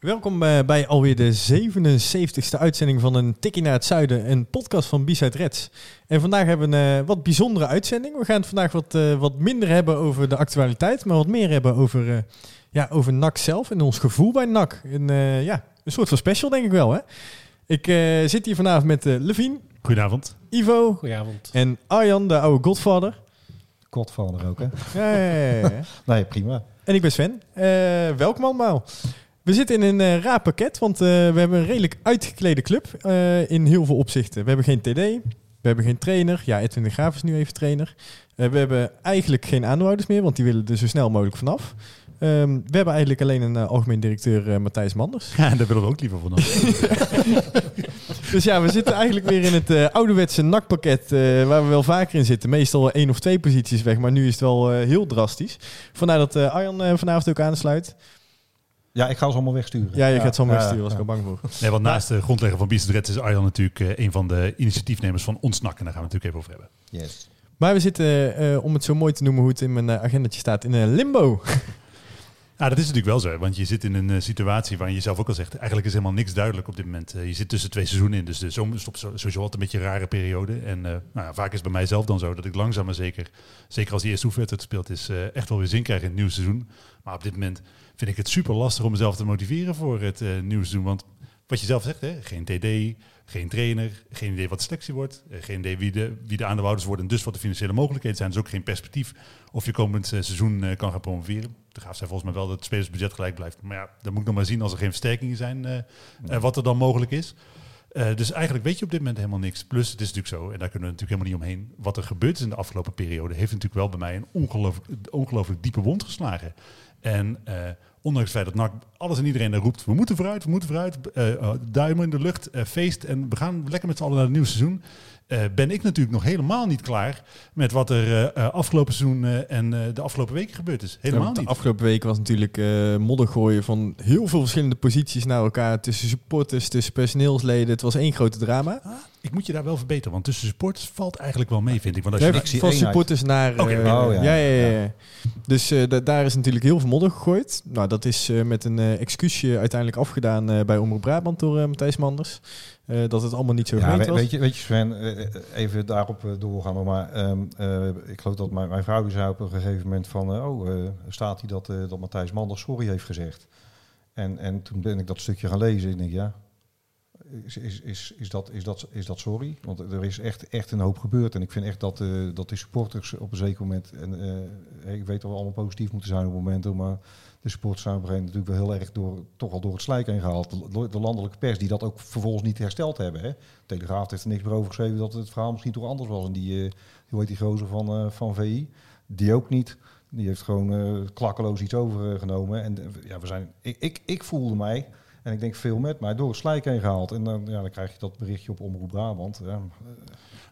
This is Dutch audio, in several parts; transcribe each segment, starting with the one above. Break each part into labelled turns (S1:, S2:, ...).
S1: Welkom eh, bij alweer de 77ste uitzending van een Tikkie naar het Zuiden, een podcast van B-Side Reds. En vandaag hebben we een eh, wat bijzondere uitzending. We gaan het vandaag wat, eh, wat minder hebben over de actualiteit, maar wat meer hebben over, eh, ja, over NAC zelf en ons gevoel bij NAC. Een, eh, ja, een soort van special denk ik wel. Hè? Ik eh, zit hier vanavond met eh Levine,
S2: Goedenavond.
S1: Ivo
S3: Goedenavond.
S1: en Arjan, de oude godvader.
S4: Godvader ook, hè?
S1: Ja, ja, ja.
S4: Nee, prima.
S1: En ik ben Sven. Eh, welkom allemaal. We zitten in een eh, raar pakket, want eh, we hebben een redelijk uitgeklede club eh, in heel veel opzichten. We hebben geen TD, we hebben geen trainer. Ja, Edwin de Graaf is nu even trainer. We hebben eigenlijk geen aandeelhouders meer, want die willen er zo snel mogelijk vanaf. Ehm, we hebben eigenlijk alleen een algemeen directeur, Matthijs Manders.
S2: Ja, daar willen we ook liever vanaf.
S1: Dus ja, we zitten eigenlijk weer in het eh, ouderwetse nakpakket waar we wel vaker in zitten. Meestal één of twee posities weg, maar nu is het wel heel drastisch. Vandaar dat Arjan vanavond ook aansluit.
S4: Ja, ik ga ze allemaal wegsturen.
S1: Ja, je gaat zo maar
S4: Ja,
S1: sturen, was ik al bang voor.
S2: Nee, want naast de grondlegger van Biesdret is Arjan natuurlijk eh, een van de initiatiefnemers van Ontsnak. En daar gaan we het natuurlijk even over hebben.
S4: Yes.
S1: Maar we zitten, eh, om het zo mooi te noemen hoe het in mijn uh, agendatje staat, in een limbo.
S2: Ja, dat is natuurlijk wel zo. Want je zit in een eh, situatie waarin je zelf ook al zegt... eigenlijk is helemaal niks duidelijk op dit moment. Eh, je zit tussen twee seizoenen in. Dus de zomer stopt zo- sowieso altijd een beetje een rare periode. En eh, nou ja, vaak is het bij mij zelf dan zo dat ik langzaam maar zeker... zeker als die eerste oefenwedstrijd speelt is... eh, echt wel weer zin krijg in het nieuwe seizoen. Maar op dit moment vind ik het super lastig om mezelf te motiveren voor het eh, nieuwe seizoen. Want wat je zelf zegt, hè, geen TD, geen trainer, geen idee wat de selectie wordt, eh, geen idee wie de, wie de aandeelhouders worden en dus wat de financiële mogelijkheden zijn. Dus ook geen perspectief of je komend eh, seizoen kan gaan promoveren. De Graaf zei volgens mij wel dat het spelersbudget gelijk blijft. Maar ja, dan moet ik nog maar zien als er geen versterkingen zijn, wat er dan mogelijk is. Dus eigenlijk weet je op dit moment helemaal niks. Plus, het is natuurlijk zo, en daar kunnen we natuurlijk helemaal niet omheen. Wat er gebeurd is in de afgelopen periode, heeft natuurlijk wel bij mij een ongelooflijk, ongelooflijk diepe wond geslagen. En ondanks het feit dat NAC alles en iedereen roept, we moeten vooruit, we moeten vooruit, eh, eh, duimen in de lucht, eh, feest en we gaan lekker met z'n allen naar het nieuwe seizoen. Eh, ben ik natuurlijk nog helemaal niet klaar met wat er eh, eh, afgelopen seizoen eh, en eh, de afgelopen weken gebeurd is. Helemaal
S1: de
S2: niet.
S1: afgelopen week was natuurlijk eh modder gooien van heel veel verschillende posities naar elkaar. Tussen supporters, tussen personeelsleden. Het was één grote drama.
S2: Ah, ik moet je daar wel verbeteren, want tussen supporters valt eigenlijk wel mee, vind ik. Want als je
S4: ik
S1: van supporters naar...
S4: Oh, ja.
S1: ja, ja, ja. Dus eh, da- daar is natuurlijk heel veel modder gegooid. Nou, dat is eh, met een eh, excuusje uiteindelijk afgedaan eh, bij Omroep Brabant door Matthijs Manders. Eh, dat het allemaal niet zo
S4: Ja,
S1: gemeend
S4: we-
S1: was.
S4: weet, je, weet je Sven, eh, eh, even daarop doorgaan. nog Maar ehm, eh, ik geloof dat mijn, mijn vrouw zei op een gegeven moment van... oh, staat hij dat, dat Matthijs Manders sorry heeft gezegd. En, en toen ben ik dat stukje gaan lezen. En ik denk, ja, is, is, is, is, dat, is, dat, is dat sorry? Want er is echt, echt een hoop gebeurd. En ik vind echt dat, dat de supporters op een zeker moment... En, ik weet dat we allemaal positief moeten zijn op momenten, maar de supporters natuurlijk wel heel erg door, toch al door het slijk heen gehaald. De, de landelijke pers die dat ook vervolgens niet hersteld hebben. Hè. Telegraaf heeft er niks meer over geschreven dat het verhaal misschien toch anders was. En die, eh hoe heet die gozer van, eh, van VI? Die ook niet. Die heeft gewoon eh, klakkeloos iets overgenomen. En ja, we zijn, ik, ik, ik voelde mij, en ik denk veel met mij, door het slijk heen gehaald. En dan, ja, dan krijg je dat berichtje op Omroep Brabant. Ja,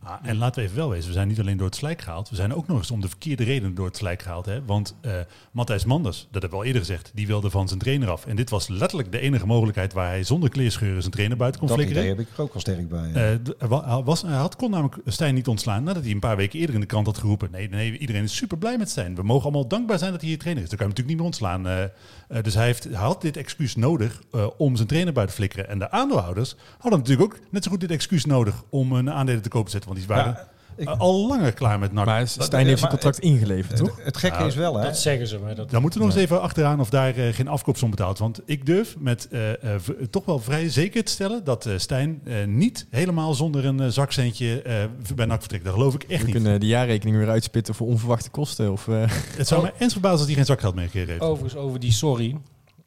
S2: Ah, en laten we even wel wezen, we zijn niet alleen door het slijk gehaald, we zijn ook nog eens om de verkeerde redenen door het slijk gehaald. Hè? Want eh Matthijs Manders, dat hebben we al eerder gezegd, die wilde van zijn trainer af. En dit was letterlijk de enige mogelijkheid waar hij zonder kleerscheuren zijn trainer buiten kon
S4: dat
S2: flikkeren.
S4: idee heb ik er ook al sterk bij. ja.
S2: Eh, wa- hij was, hij had, kon namelijk Stijn niet ontslaan nadat hij een paar weken eerder in de krant had geroepen. Nee, nee, iedereen is super blij met Stijn. We mogen allemaal dankbaar zijn dat hij hier trainer is. Dan kan je hem natuurlijk niet meer ontslaan. Eh, eh, dus hij, heeft, hij had dit excuus nodig eh, om zijn trainer buiten te flikkeren. En de aandeelhouders hadden natuurlijk ook net zo goed dit excuus nodig om een aandelen te koop te zetten. Want die waren
S4: Ja, ik-
S2: al langer klaar met NAC.
S1: Maar Stijn heeft zijn contract ingeleverd, toch?
S4: het, het gekke
S2: Nou,
S4: is wel, hè?
S3: Dat zeggen ze, maar dat...
S2: Dan moeten we nog eens even achteraan of daar eh, geen afkoopsom betaald. Want ik durf met eh, eh, v- toch wel vrij zeker te stellen dat eh, Stijn eh, niet helemaal zonder een zakcentje eh, bij NAC vertrekt. Dat geloof ik echt
S1: We
S2: niet.
S1: kunnen de jaarrekening weer uitspitten voor onverwachte kosten. Of, eh,
S2: Het zou
S3: Oh.
S2: me eens verbazen als hij geen zakgeld meer gekregen heeft.
S3: Overigens over die sorry.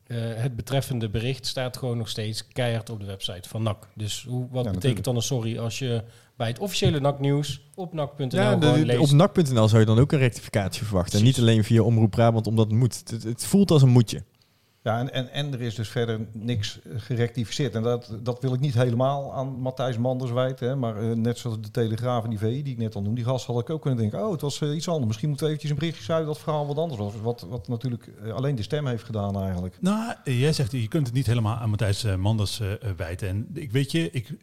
S3: eh, het betreffende bericht staat gewoon nog steeds keihard op de website van NAC. Dus hoe, wat
S4: Ja,
S3: betekent dan een sorry als je bij het officiële NAC-nieuws op NAC.nl
S1: Ja, de-
S3: gewoon
S1: de- op nak.nl zou je dan ook een rectificatie verwachten. En niet alleen via Omroep Brabant, omdat het moet. Het, het voelt als een moetje.
S4: Ja, en, en, en er is dus verder niks eh, gerectificeerd. En dat, dat wil ik niet helemaal aan Matthijs Manders wijten. Hè, maar eh, net zoals de Telegraaf en die VI die ik net al noemde, die gast had ik ook kunnen denken... oh, het was eh, iets anders. Misschien moeten we eventjes een berichtje schrijven dat het verhaal wat anders was. Wat, wat natuurlijk alleen de stem heeft gedaan eigenlijk.
S2: Nou, jij zegt je kunt het niet helemaal aan Matthijs Manders wijten. En ik weet je, ik,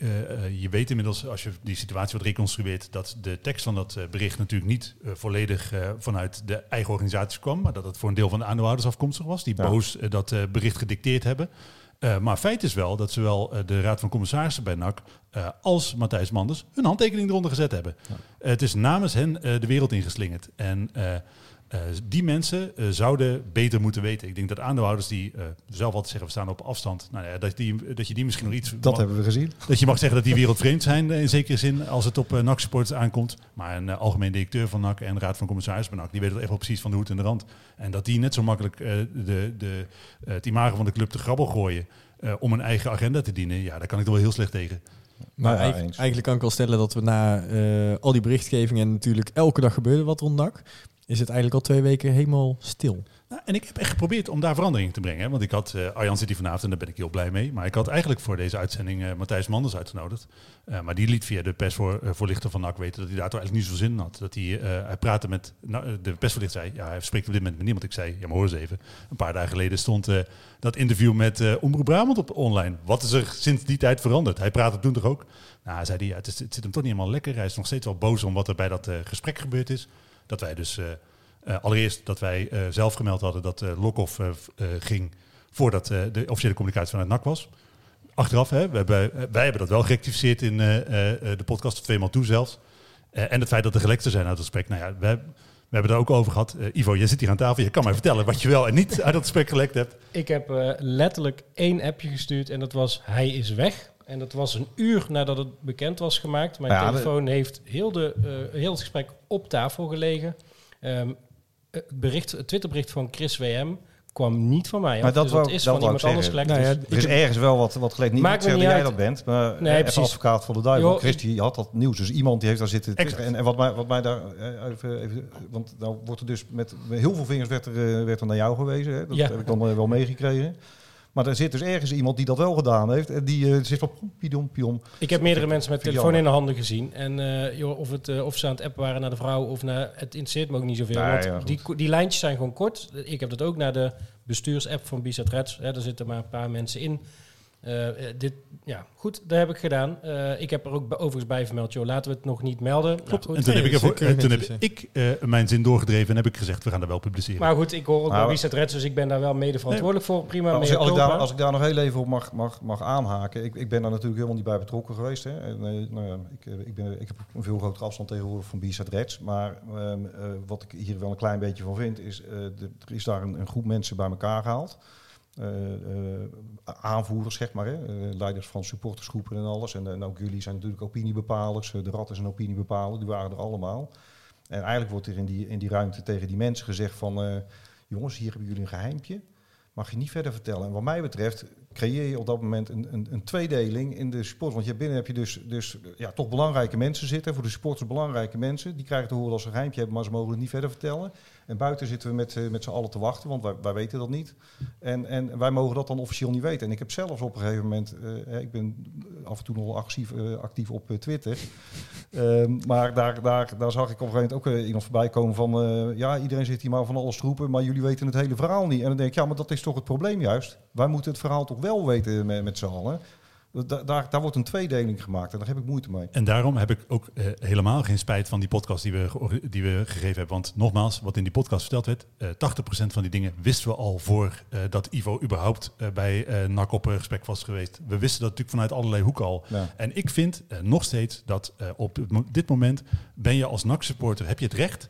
S2: je weet inmiddels als je die situatie wat reconstrueert, dat de tekst van dat bericht natuurlijk niet volledig vanuit de eigen organisatie kwam, maar dat het voor een deel van de aandeelhouders afkomstig was, die
S4: Ja.
S2: boos eh, dat eh, bericht gedicteerd hebben. Eh, maar feit is wel dat zowel eh, de Raad van Commissarissen bij NAC als Matthijs Manders hun handtekening eronder gezet hebben. Het is namens hen de wereld ingeslingerd. En eh, die mensen eh, zouden beter moeten weten. Ik denk dat aandeelhouders die eh, zelf altijd zeggen we staan op afstand, nou ja, dat, die, dat je die misschien nog iets
S4: Dat
S2: mag-
S4: hebben we gezien.
S2: dat je mag zeggen dat die wereldvreemd zijn in zekere zin als het op uh, NAC supporters aankomt. Maar een algemeen directeur van NAC en de raad van commissarissen van NAC, die weten dat echt wel precies van de hoed en de rand. En dat die net zo makkelijk eh, de, de, eh, het imago van de club te grabbel gooien eh, om een eigen agenda te dienen, ja, daar kan ik er wel heel slecht tegen.
S1: Maar
S4: Ja,
S1: eigenlijk, kan ik wel stellen dat we na eh, al die berichtgeving en natuurlijk elke dag gebeurde wat rond NAC, is het eigenlijk al twee weken helemaal stil.
S2: Nou, en ik heb echt geprobeerd om daar verandering in te brengen. Want ik had eh Arjan zit hier vanavond en daar ben ik heel blij mee. Maar ik had eigenlijk voor deze uitzending eh, Matthijs Manders uitgenodigd. Eh, maar die liet via de persvoorlichter van NAC weten dat hij daar toch eigenlijk niet zoveel zin in had. Dat hij, hij praatte met, nou, de persvoorlichter zei, ja hij spreekt op dit moment met niemand. Ik zei, ja maar hoor eens even. Een paar dagen geleden stond dat interview met eh Omroep Brabant op online. Wat is er sinds die tijd veranderd? Hij praatte toen toch ook? Nou, zei hij, ja, het, is, het zit hem toch niet helemaal lekker. Hij is nog steeds wel boos om wat er bij dat gesprek gebeurd is. Dat wij dus... eh, eh, allereerst dat wij eh, zelf gemeld hadden dat Lokhoff ging voordat de officiële communicatie vanuit NAC was. Achteraf, hè, we hebben, eh, wij hebben dat wel gerectificeerd in de podcast, tweemaal toe zelfs. En het feit dat er gelekten zijn uit het gesprek. Nou ja, we, we hebben daar ook over gehad. Eh, Ivo, jij zit hier aan tafel. Je kan mij vertellen wat je wel en niet uit dat gesprek gelekt hebt.
S3: Ik heb letterlijk één appje gestuurd en dat was hij is weg. En dat was een uur nadat het bekend was gemaakt. Mijn
S4: Ja,
S3: telefoon heeft heel, de, eh, heel het gesprek op tafel gelegen. Ehm, het, bericht, het Twitterbericht van Chris WM kwam niet van mij.
S4: Maar dat
S3: dus
S4: wou-
S3: dat is
S4: dat
S3: van iemand
S4: ik
S3: anders gelekt.
S1: Nou
S3: dus-
S1: ja,
S4: Er is ergens wel wat, wat geleden. Niet
S3: Maakt niet
S4: dat jij dat bent, maar
S3: Nee,
S4: nee,
S3: precies.
S4: advocaat van de duivel.
S3: Joh,
S4: Christy had dat nieuws, dus iemand die heeft daar zitten. En, en wat, mij, wat mij daar eh, even, even... Want nou wordt er dus met, met heel veel vingers werd er, eh, werd er naar jou gewezen. Hè? Dat
S3: Ja.
S4: heb ik dan eh, wel meegekregen. Maar er zit dus ergens iemand die dat wel gedaan heeft. En die eh, zit piedom, piedom.
S3: Ik heb meerdere mensen met telefoon in de handen gezien. En eh, joh, of, het, eh, of ze aan het appen waren naar de vrouw of naar... Het interesseert me ook niet zoveel.
S4: Nee,
S3: want
S4: ja,
S3: die, die lijntjes zijn gewoon kort. Ik heb dat ook naar de bestuursapp van Bizet Reds. Hè, daar zitten maar een paar mensen in. Eh, eh, dit, ja, goed, dat heb ik gedaan. Eh, ik heb er ook overigens bij vermeld, joh, laten we het nog niet melden. Nou, goed.
S2: en toen heb ik, toen heb ik eh, mijn zin doorgedreven en heb ik gezegd, we gaan dat wel publiceren.
S3: Maar goed, ik hoor ook
S4: Nou,
S3: bij Bizet Reds, dus ik ben daar wel mede verantwoordelijk voor. Prima,
S4: Maar als, als, ik daar, als ik daar nog heel even op mag, mag, mag aanhaken. Ik, ik ben daar natuurlijk helemaal niet bij betrokken geweest. Hè. En, nou ja, ik, ik, ben, ik heb een veel grotere afstand tegenwoordig van Bizet Reds. Maar ehm, eh, wat ik hier wel een klein beetje van vind, is eh, de- er is daar een, een groep mensen bij elkaar gehaald. Eh, eh, aanvoerders, zeg maar, hè. Eh, leiders van supportersgroepen en alles. En, ook jullie zijn natuurlijk opiniebepalers. De Rat is een opiniebepaler, die waren er allemaal. En eigenlijk wordt er in die, in die ruimte tegen die mensen gezegd van... jongens, hier hebben jullie een geheimpje. Mag je niet verder vertellen. En wat mij betreft creëer je op dat moment een, een, een tweedeling in de sport. Want je binnen heb je dus, dus ja, toch belangrijke mensen zitten. Voor de supporters belangrijke mensen. Die krijgen te horen als ze een geheimje hebben, maar ze mogen het niet verder vertellen. En buiten zitten we met, eh, met z'n allen te wachten, want wij, wij weten dat niet. En, en wij mogen dat dan officieel niet weten. En ik heb zelfs op een gegeven moment, eh, ik ben af en toe nog actief, eh, actief op Twitter. Ehm, maar daar, daar, daar zag ik op een gegeven moment ook iemand voorbij komen van... ja, iedereen zit hier maar van alles te roepen, maar jullie weten het hele verhaal niet. En dan denk ik, ja, maar dat is toch het probleem juist. Wij moeten het verhaal toch wel weten met, met z'n allen. Da- daar, daar wordt een tweedeling gemaakt en daar heb ik moeite mee.
S2: En daarom heb ik ook eh, helemaal geen spijt van die podcast die we, die we gegeven hebben. Want nogmaals, wat in die podcast verteld werd, eh 80% van die dingen wisten we al voor eh, dat Ivo überhaupt bij eh NAC op gesprek was geweest. We wisten dat natuurlijk vanuit allerlei hoeken al.
S4: Ja.
S2: En ik vind nog steeds dat op dit moment ben je als NAC-supporter, heb je het recht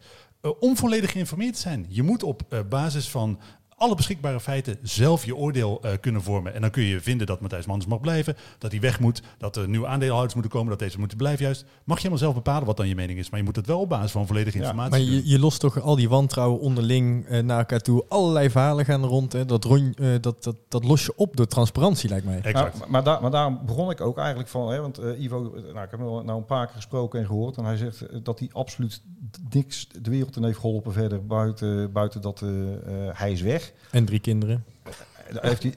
S2: om volledig geïnformeerd te zijn. Je moet op basis van alle beschikbare feiten zelf je oordeel eh, kunnen vormen. En dan kun je vinden dat Matthijs Manders mag blijven, dat hij weg moet, dat er nieuwe aandeelhouders moeten komen, dat deze moeten blijven juist. Mag je helemaal zelf bepalen wat dan je mening is, maar je moet het wel op basis van volledige
S4: Ja,
S2: informatie
S1: Maar
S2: doen.
S1: je, je lost toch al die wantrouwen onderling eh, naar elkaar toe. Allerlei verhalen gaan er rond. Hè. Dat, ron- eh, dat, dat, dat los je op door transparantie, lijkt mij.
S2: Exact.
S4: Maar, maar, daar, maar daarom begon ik ook eigenlijk van, hè, want eh, Ivo, nou, ik heb hem al- nou een paar keer gesproken en gehoord. En hij zegt dat hij absoluut niks de wereld in heeft geholpen verder, buiten, buiten dat eh, eh, hij is weg.
S1: En drie kinderen.
S4: Eh, heeft hij,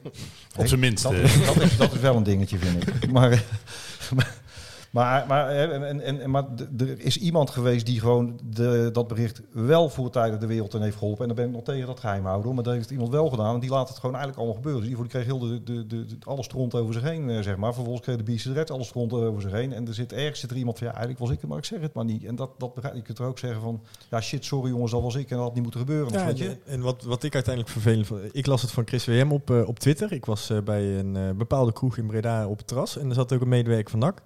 S2: Op zijn minst.
S4: Dat,
S2: eh.
S4: is- dat, is, dat is wel een dingetje, vind ik. Maar, eh, maar, maar, en, en, maar er is iemand geweest die gewoon de, dat bericht wel voortijdig de wereld in heeft geholpen. En dan ben ik nog tegen dat geheim houden. Maar dat heeft iemand wel gedaan. En die laat het gewoon eigenlijk allemaal gebeuren. Dus die kreeg heel de, de, de, de- alle stront over zich heen, eh, zeg maar. Vervolgens kreeg de Beast Red alle stront over zich heen. En er zit ergens zit er iemand van, ja, eigenlijk was ik het, maar ik zeg het maar niet. En dat, dat begrijp je. kunt er ook zeggen van, ja, shit, sorry jongens, dat was ik. En dat had niet moeten gebeuren.
S1: Ja,
S4: je?
S1: en, wat, wat ik uiteindelijk vervelend vond, ik las het van Chris WM op, eh, op Twitter. Ik was eh, bij een bepaalde kroeg in Breda op het terras en er zat ook een medewerker van NAC.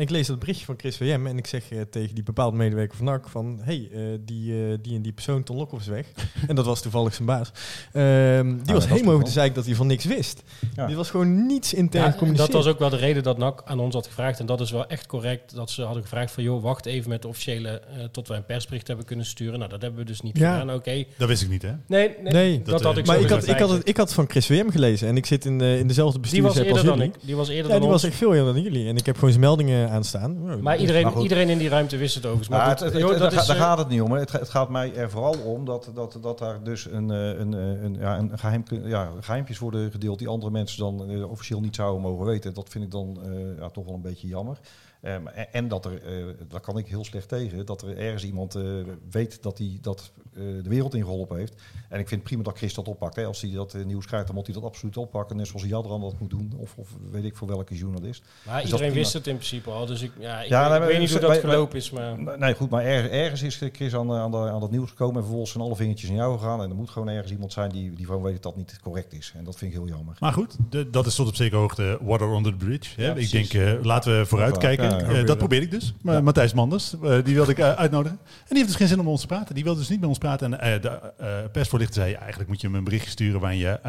S1: En ik lees dat berichtje van Chris WM en ik zeg eh, tegen die bepaalde medewerker van NAC van... hey, eh, die, eh, die en die persoon, Ton Lokhoff is weg. en dat was toevallig zijn baas. Ehm, die
S4: dat
S1: was helemaal over de zeik dat hij van niks wist.
S4: Ja.
S1: Die was gewoon niets intern
S3: Ja, dat was ook wel de reden dat NAC aan ons had gevraagd. En dat is wel echt correct. Dat ze hadden gevraagd van... joh, wacht even met de officiële... eh, tot wij een persbericht hebben kunnen sturen. Nou, dat hebben we dus niet
S1: Ja.
S3: gedaan. Oké.
S2: Dat wist ik niet, hè?
S3: Nee, nee,
S1: Nee.
S3: dat,
S2: Dat,
S3: had ik
S1: Maar ik had, ik, had het, ik had het van Chris WM gelezen en ik zit in, in dezelfde
S3: Die was
S1: bestuursapp als
S3: eerder dan ik. Die was eerder
S1: Ja,
S3: dan
S1: die
S3: ons.
S1: was echt veel eerder dan jullie. En ik heb gewoon zijn meldingen aanstaan.
S3: Maar iedereen,
S4: Maar goed.
S3: iedereen in die ruimte wist het overigens. Maar
S4: Maar
S3: goed,
S4: het, het-
S3: joh,
S4: het-
S3: dat
S4: daar,
S3: is,
S4: daar
S3: eh,
S4: gaat het niet om. Het, het gaat mij er vooral om dat, dat, dat daar dus een, eh, een, eh, een, ja, een geheim, ja, geheimpjes worden gedeeld die andere mensen dan officieel niet zouden mogen weten. Dat vind ik dan eh, ja, toch wel een beetje jammer. Ehm, en, en dat er, eh, daar kan ik heel slecht tegen, dat er ergens iemand eh, weet dat hij dat eh, de wereld ingeholpen heeft. En ik vind het prima dat Chris dat oppakt. Hè. Als hij dat nieuws krijgt, dan moet hij dat absoluut oppakken. Net zoals Jadran dat moet doen. Of, of weet ik voor welke journalist.
S3: maar
S4: is
S3: iedereen wist het in principe al. Dus ik, ja, ik,
S4: Ja,
S3: weet,
S4: nee,
S3: ik
S4: maar
S3: weet niet hoe dat gelopen is. Maar
S4: Nee, goed, maar er- ergens is Chris aan, aan, de, aan dat nieuws gekomen en vervolgens zijn alle vingertjes in jou gegaan. En er moet gewoon ergens iemand zijn die, die gewoon weet dat dat niet correct is. En dat vind ik heel jammer.
S2: Maar goed, de- dat is tot op zekere hoogte water under the bridge. Hè?
S3: Ja,
S2: ik denk, eh, laten we vooruitkijken.
S4: Ja,
S2: dat probeer ik dus. Maar Matthijs Manders, eh, die wilde ik eh, uitnodigen. En die heeft dus geen zin om met ons te praten. Die wilde dus niet met ons praten. En eh, de persvoorlichter zei, eigenlijk moet je hem een berichtje sturen... waarin je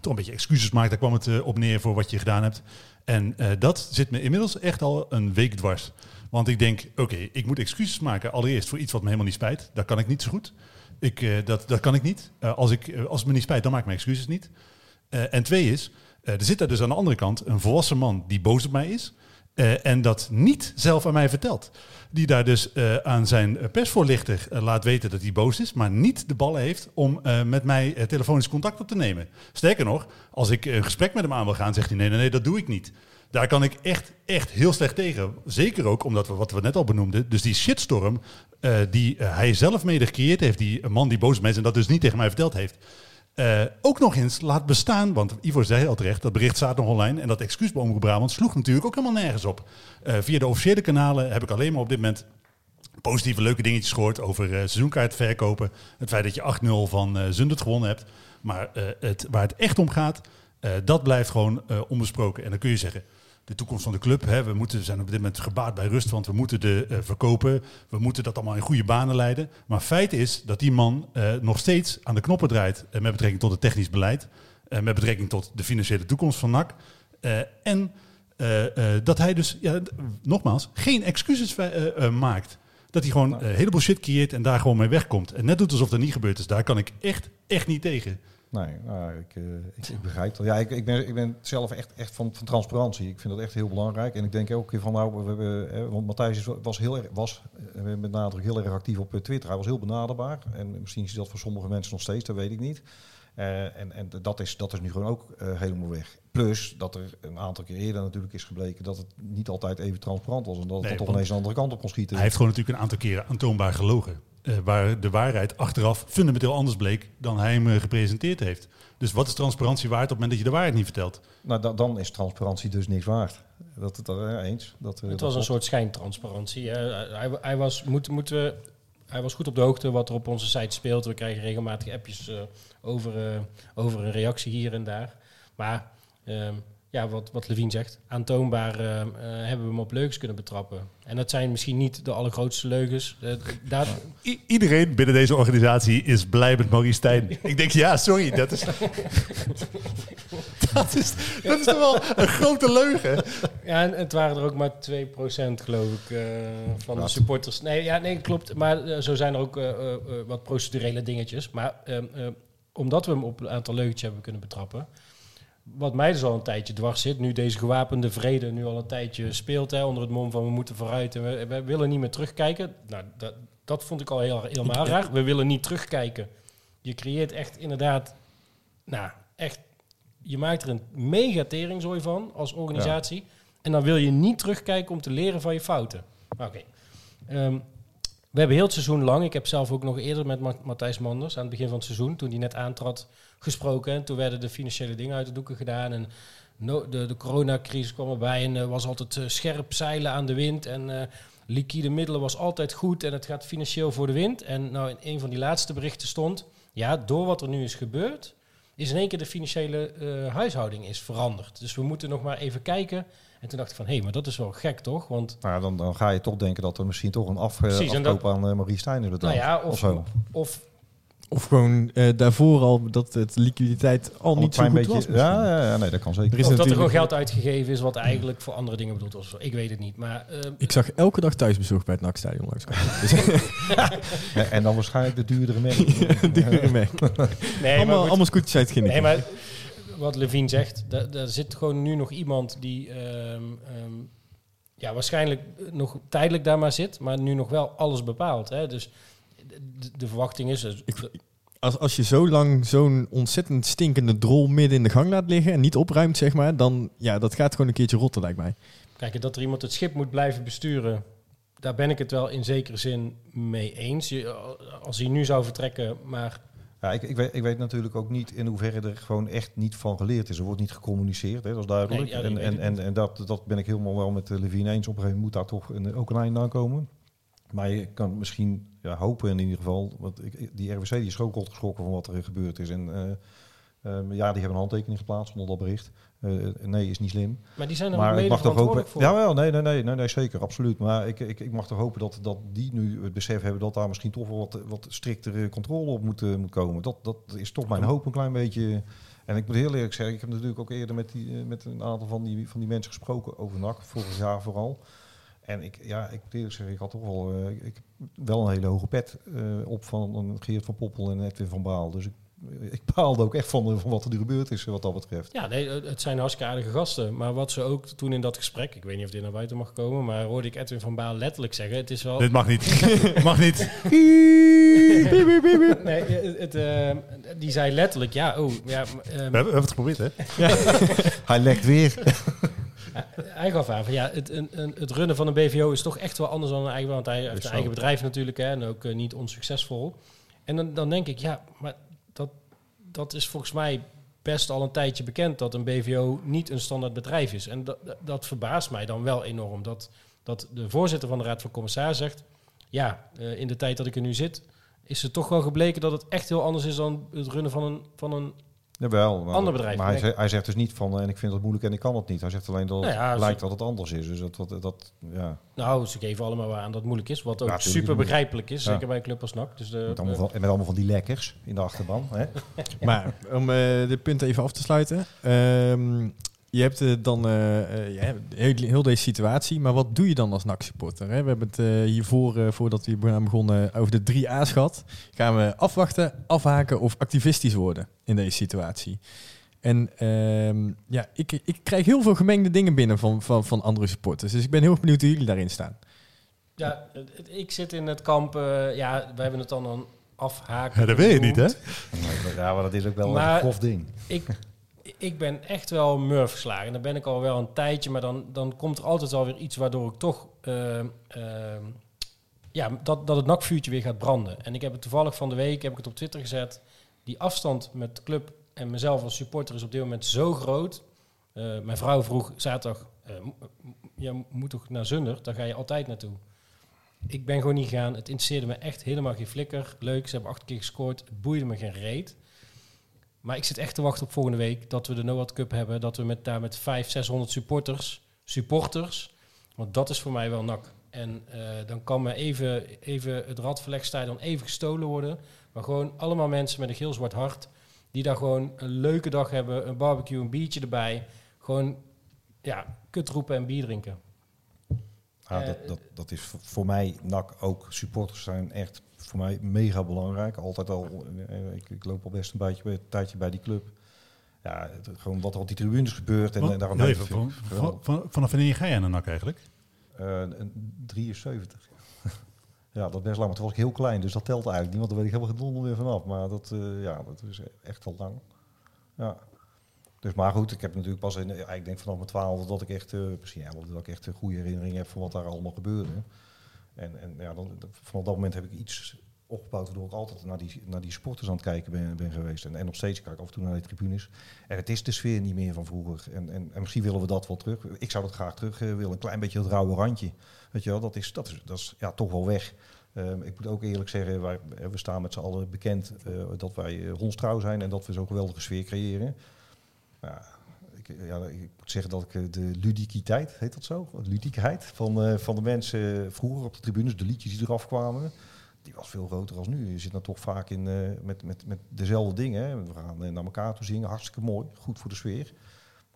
S2: toch een beetje excuses maakt. Daar kwam het op neer voor wat je gedaan hebt. En dat zit me inmiddels echt al een week dwars. Want ik denk, oké, ik moet excuses maken. Allereerst voor iets wat me helemaal niet spijt. Dat kan ik niet zo goed. Ik, dat, dat kan ik niet. Als, ik, als het me niet spijt, dan maak ik mijn excuses niet. En twee is, er zit daar dus aan de andere kant een volwassen man die boos op mij is. Eh, en dat niet zelf aan mij vertelt. Die daar dus eh, aan zijn eh, persvoorlichter laat weten dat hij boos is. Maar niet de ballen heeft om met mij telefonisch contact op te nemen. Sterker nog, als ik een gesprek met hem aan wil gaan, zegt hij nee, nee, nee, dat doe ik niet. Daar kan ik echt, echt heel slecht tegen. Zeker ook omdat we, wat we net al benoemden, dus die shitstorm die hij zelf mede gecreëerd heeft, die man die boos is en dat dus niet tegen mij verteld heeft, eh, ook nog eens laat bestaan, want Ivo zei al terecht, dat bericht staat nog online en dat excuus bij sloeg natuurlijk ook helemaal nergens op. Eh, via de officiële kanalen heb ik alleen maar op dit moment positieve leuke dingetjes gehoord over eh seizoenkaart verkopen. Het feit dat je 8-0 van eh Zundert gewonnen hebt. Maar eh, het, waar het echt om gaat, eh, dat blijft gewoon eh, onbesproken. En dan kun je zeggen, de toekomst van de club, hè, we moeten, zijn op dit moment gebaat bij rust, want we moeten de eh, verkopen. We moeten dat allemaal in goede banen leiden. Maar feit is dat die man eh, nog steeds aan de knoppen draait eh, met betrekking tot het technisch beleid. met betrekking tot de financiële toekomst van NAC. En dat hij dus, ja, nogmaals, geen excuses maakt. Dat hij gewoon een heleboel shit creëert en daar gewoon mee wegkomt. En net doet alsof dat niet gebeurd is. Daar kan ik echt, echt niet tegen.
S4: Nee, nou, ik, eh, ik, ik begrijp dat. Ja, ik, ik, ben, ik ben zelf echt, echt van, van transparantie. Ik vind dat echt heel belangrijk. En ik denk elke keer van, nou, we hebben, eh, want Matthijs was heel erg, was eh, met nadruk heel erg actief op eh, Twitter. Hij was heel benaderbaar. En misschien is dat voor sommige mensen nog steeds, dat weet ik niet. En en dat, is, dat is nu gewoon ook helemaal weg. Plus dat er een aantal keer eerder natuurlijk is gebleken dat het niet altijd even transparant was. En dat het
S2: Nee,
S4: toch ineens een andere kant op kon schieten.
S2: Hij heeft gewoon natuurlijk een aantal keren aantoonbaar gelogen. Eh, waar de waarheid achteraf fundamenteel anders bleek dan hij hem eh, gepresenteerd heeft. Dus wat is transparantie waard op het moment dat je de waarheid niet vertelt?
S4: Nou, da- dan is transparantie dus niks waard. Dat het er eens. Dat, eh,
S3: het
S4: dat
S3: was een soort schijntransparantie. hè. Hij, hij, was, moet, moeten we, hij was goed op de hoogte wat er op onze site speelt. We krijgen regelmatig appjes eh, over, eh, over een reactie hier en daar. Maar ehm, ja, wat, wat Levine zegt, aantoonbaar eh, eh, hebben we hem op leugens kunnen betrappen. En dat zijn misschien niet de allergrootste leugens. Eh, daar,
S2: I- iedereen binnen deze organisatie is blij met Maurice Stijn. Ik denk, ja, sorry, dat is... dat, is dat is toch wel een grote leugen?
S3: Ja, en het waren er ook maar 2% geloof ik eh, van de supporters. Nee, ja, nee, klopt. Maar zo zijn er ook eh, eh, eh, wat procedurele dingetjes. Maar ehm, eh, omdat we hem op een aantal leugentjes hebben kunnen betrappen. Wat mij dus al een tijdje dwars zit, nu deze gewapende vrede nu al een tijdje speelt, hè, onder het mom van we moeten vooruit en we, we willen niet meer terugkijken. Nou, dat, dat vond ik al heel, helemaal raar. We willen niet terugkijken. Je creëert echt inderdaad, nou, echt, je maakt er een mega teringzooi van als organisatie. En dan wil je niet terugkijken om te leren van je fouten. Oké. Ehm, we hebben heel het seizoen lang, ik heb zelf ook nog eerder met Ma- Matthijs Manders aan het begin van het seizoen, toen hij net aantrad, gesproken. En toen werden de financiële dingen uit de doeken gedaan. En no- de, de coronacrisis kwam erbij en er was altijd eh, scherp zeilen aan de wind. En eh, liquide middelen was altijd goed en het gaat financieel voor de wind. En nou, in een van die laatste berichten stond, ja, door wat er nu is gebeurd, is in één keer de financiële eh, huishouding is veranderd. Dus we moeten nog maar even kijken. En toen dacht ik van, hé, hey, maar dat is wel gek toch? Want
S4: Nou, ja, dan, dan ga je toch denken dat er misschien toch een af, eh,
S3: Precies,
S4: afkoop
S3: dat-
S4: aan eh, Marie Stijn betaald.
S3: nou ja,
S4: of,
S3: of,
S4: zo.
S3: of
S1: Of gewoon eh, daarvoor al dat het liquiditeit al niet zo goed was.
S4: beetje.
S1: misschien.
S4: Ja, ja, ja, nee, dat kan zeker.
S1: Er is
S3: Of dat er gewoon geld uitgegeven is wat eigenlijk voor andere dingen bedoeld was. Ik weet het niet. Maar eh,
S1: Ik zag elke dag thuisbezorgd bij het NAC-stadion langskomen. Dus
S4: Ja, en dan waarschijnlijk de duurdere merk.
S1: die mee.
S3: nee,
S1: allemaal,
S3: maar goed.
S1: allemaal scootjes uit het
S3: nee, maar wat Levine zegt, daar, daar zit gewoon nu nog iemand die ehm, ehm, ja, waarschijnlijk nog tijdelijk daar maar zit, maar nu nog wel alles bepaalt. Hè? Dus de, de verwachting is... dus-
S1: Ik- Als, als je zo lang zo'n ontzettend stinkende drol midden in de gang laat liggen en niet opruimt, zeg maar, dan ja, dat gaat gewoon een keertje rotten, lijkt mij.
S3: Kijk, dat er iemand het schip moet blijven besturen, daar ben ik het wel in zekere zin mee eens. Je, als hij nu zou vertrekken, maar
S4: Ja, ik, ik, weet, ik weet natuurlijk ook niet in hoeverre er gewoon echt niet van geleerd is. Er wordt niet gecommuniceerd, hè, dat is duidelijk.
S3: Nee, ja, je
S4: en en, en, dat, dat ben ik helemaal wel met Levine eens. Op een gegeven moment moet daar toch een, ook een einde aan komen. Maar je kan misschien ja, hopen in ieder geval. Want ik, die RWC die is ook geschrokken van wat er gebeurd is. En eh, ehm, ja, die hebben een handtekening geplaatst onder dat bericht. Eh, nee, is niet slim.
S3: Maar die zijn er
S4: Maar ik
S3: mede
S4: mag toch hopen.
S3: voor.
S4: Ja, wel, nee, nee, nee, nee, nee, zeker, absoluut. Maar ik, ik, ik mag toch hopen dat, dat die nu het besef hebben dat daar misschien toch wel wat, wat striktere controle op moet, eh, moet komen. Dat, dat is toch mijn hoop een klein beetje. En ik moet heel eerlijk zeggen, ik heb natuurlijk ook eerder met, die, met een aantal van die, van die mensen gesproken over NAC, vorig jaar vooral. En ik, ja, ik moet eerlijk zeggen, ik had toch wel, eh, ik heb wel een hele hoge pet eh, op van een Geert van Poppel en Edwin van Baal. Dus ik, ik baalde ook echt van, van wat er nu gebeurd is, wat dat betreft.
S3: Ja, nee, het zijn hartstikke aardige gasten. Maar wat ze ook toen in dat gesprek, ik weet niet of dit naar buiten mag komen, maar hoorde ik Edwin van Baal letterlijk zeggen: Het is wel.
S2: Dit mag niet. mag niet.
S3: nee, het, het, eh, die zei letterlijk: Ja, oh, ja. ehm,
S2: We hebben, we hebben het geprobeerd, hè?
S4: Hij lekt weer.
S3: Hij gaf aan van ja, het, een, een, het runnen van een BVO is toch echt wel anders dan een eigen, want hij heeft een eigen bedrijf natuurlijk hè, en ook eh, niet onsuccesvol. En dan, dan denk ik, ja, maar dat, dat is volgens mij best al een tijdje bekend dat een BVO niet een standaard bedrijf is. En dat, dat- dat verbaast mij dan wel enorm. Dat, dat de voorzitter van de Raad van Commissarissen zegt, ja, eh, in de tijd dat ik er nu zit, is het toch wel gebleken dat het echt heel anders is dan het runnen van een, van een
S4: Jawel, maar,
S3: Ander bedrijf,
S4: maar hij, zegt, hij zegt dus niet van, eh, en ik vind het moeilijk en ik kan het niet. Hij zegt alleen dat het
S3: Nou ja,
S4: lijkt dat het anders is. Dus dat, dat, dat ja,
S3: Nou, ze geven allemaal aan dat het moeilijk is. Wat ook
S4: Ja,
S3: super begrijpelijk is.
S4: Ja.
S3: Zeker bij een club als NAC. Dus de,
S4: met, allemaal van, en met allemaal van die lekkers in de achterban. Hè?
S1: Maar om eh dit punt even af te sluiten. ehm, je hebt eh, dan eh, eh, ja, heel, heel deze situatie, maar wat doe je dan als NAC-supporter? hè? We hebben het eh, hiervoor, eh, voordat we hier aan begonnen, over de drie A's gehad. Gaan we afwachten, afhaken of activistisch worden in deze situatie? En ehm, ja, ik, ik krijg heel veel gemengde dingen binnen van, van, van andere supporters. Dus ik ben heel erg benieuwd hoe jullie daarin staan.
S3: ja, ik zit in het kamp. eh, ja, we hebben het dan een afhaken.
S2: Ja, dat weet je niet, hè?
S4: Ja, maar dat is ook wel
S3: Maar-
S4: een grof ding.
S3: Ik, ik ben echt wel murf geslagen. En dan ben ik al wel een tijdje. Maar dan, dan komt er altijd wel weer iets waardoor ik toch... eh, eh, ja, dat, dat het nakvuurtje weer gaat branden. En ik heb het toevallig van de week heb ik het op Twitter gezet. Die afstand met de club en mezelf als supporter is op dit moment zo groot. Eh, mijn vrouw vroeg zaterdag, je moet toch naar Zunder? Daar ga je altijd naartoe. Ik ben gewoon niet gegaan. Het interesseerde me echt helemaal geen flikker. Leuk, ze hebben acht keer gescoord. Het boeide me geen reet. Maar ik zit echt te wachten op volgende week dat we de Noord Cup hebben. Dat we met, daar met 500, 600 supporters, supporters, want dat is voor mij wel nak. En eh, dan kan me even, even het Radverlegstadion even gestolen worden. Maar gewoon allemaal mensen met een geel-zwart hart. Die daar gewoon een leuke dag hebben. Een barbecue, een biertje erbij. Gewoon, ja, kut roepen en bier drinken.
S4: Ja,
S3: Eh,
S4: dat, dat, dat is voor- voor mij, NAC ook, supporters zijn echt voor mij mega belangrijk. Altijd al, eh, ik, ik loop al best een, beetje, een tijdje bij die club. Ja, het- gewoon wat er op die tribunes gebeurt. En,
S2: Want-
S4: en daarom
S2: even,
S4: het
S2: van, van- van- vanaf wanneer ga jij naar NAC eigenlijk?
S4: Eh, een 73. ja, dat is best lang. Maar toen was ik heel klein, dus dat telt eigenlijk niet. Want daar weet ik helemaal gedonder weer vanaf. Maar dat, eh, ja, dat is echt al lang. Ja. Dus maar goed, ik heb natuurlijk pas in, ik denk vanaf mijn twaalfde dat ik echt, eh misschien ja, dat ik echt een goede herinnering heb van wat daar allemaal gebeurde. En, en vanaf dat moment heb ik iets opgebouwd waardoor ik altijd naar die, naar die sporters aan het kijken ben, geweest. En, en nog steeds kijk ik af en toe naar de tribunes. En het is de sfeer niet meer van vroeger. En, en, en misschien willen we dat wel terug. Ik zou dat graag terug eh, willen. Een klein beetje het rauwe randje. Weet je wel, dat is, dat is, dat is ja, toch wel weg. Ehm, ik moet ook eerlijk zeggen, wij, eh, we staan met z'n allen bekend eh, dat wij hondstrouw zijn en dat we zo'n geweldige sfeer creëren. Ik, ja, ik moet zeggen dat ik eh, de ludiciteit, heet dat zo? Ludiekheid van, eh, van de mensen vroeger op de tribunes, de liedjes die eraf kwamen, die was veel groter als nu. Je zit dan toch vaak in, eh, met, met, met dezelfde dingen. We gaan eh, naar elkaar toe zingen, hartstikke mooi, goed voor de sfeer.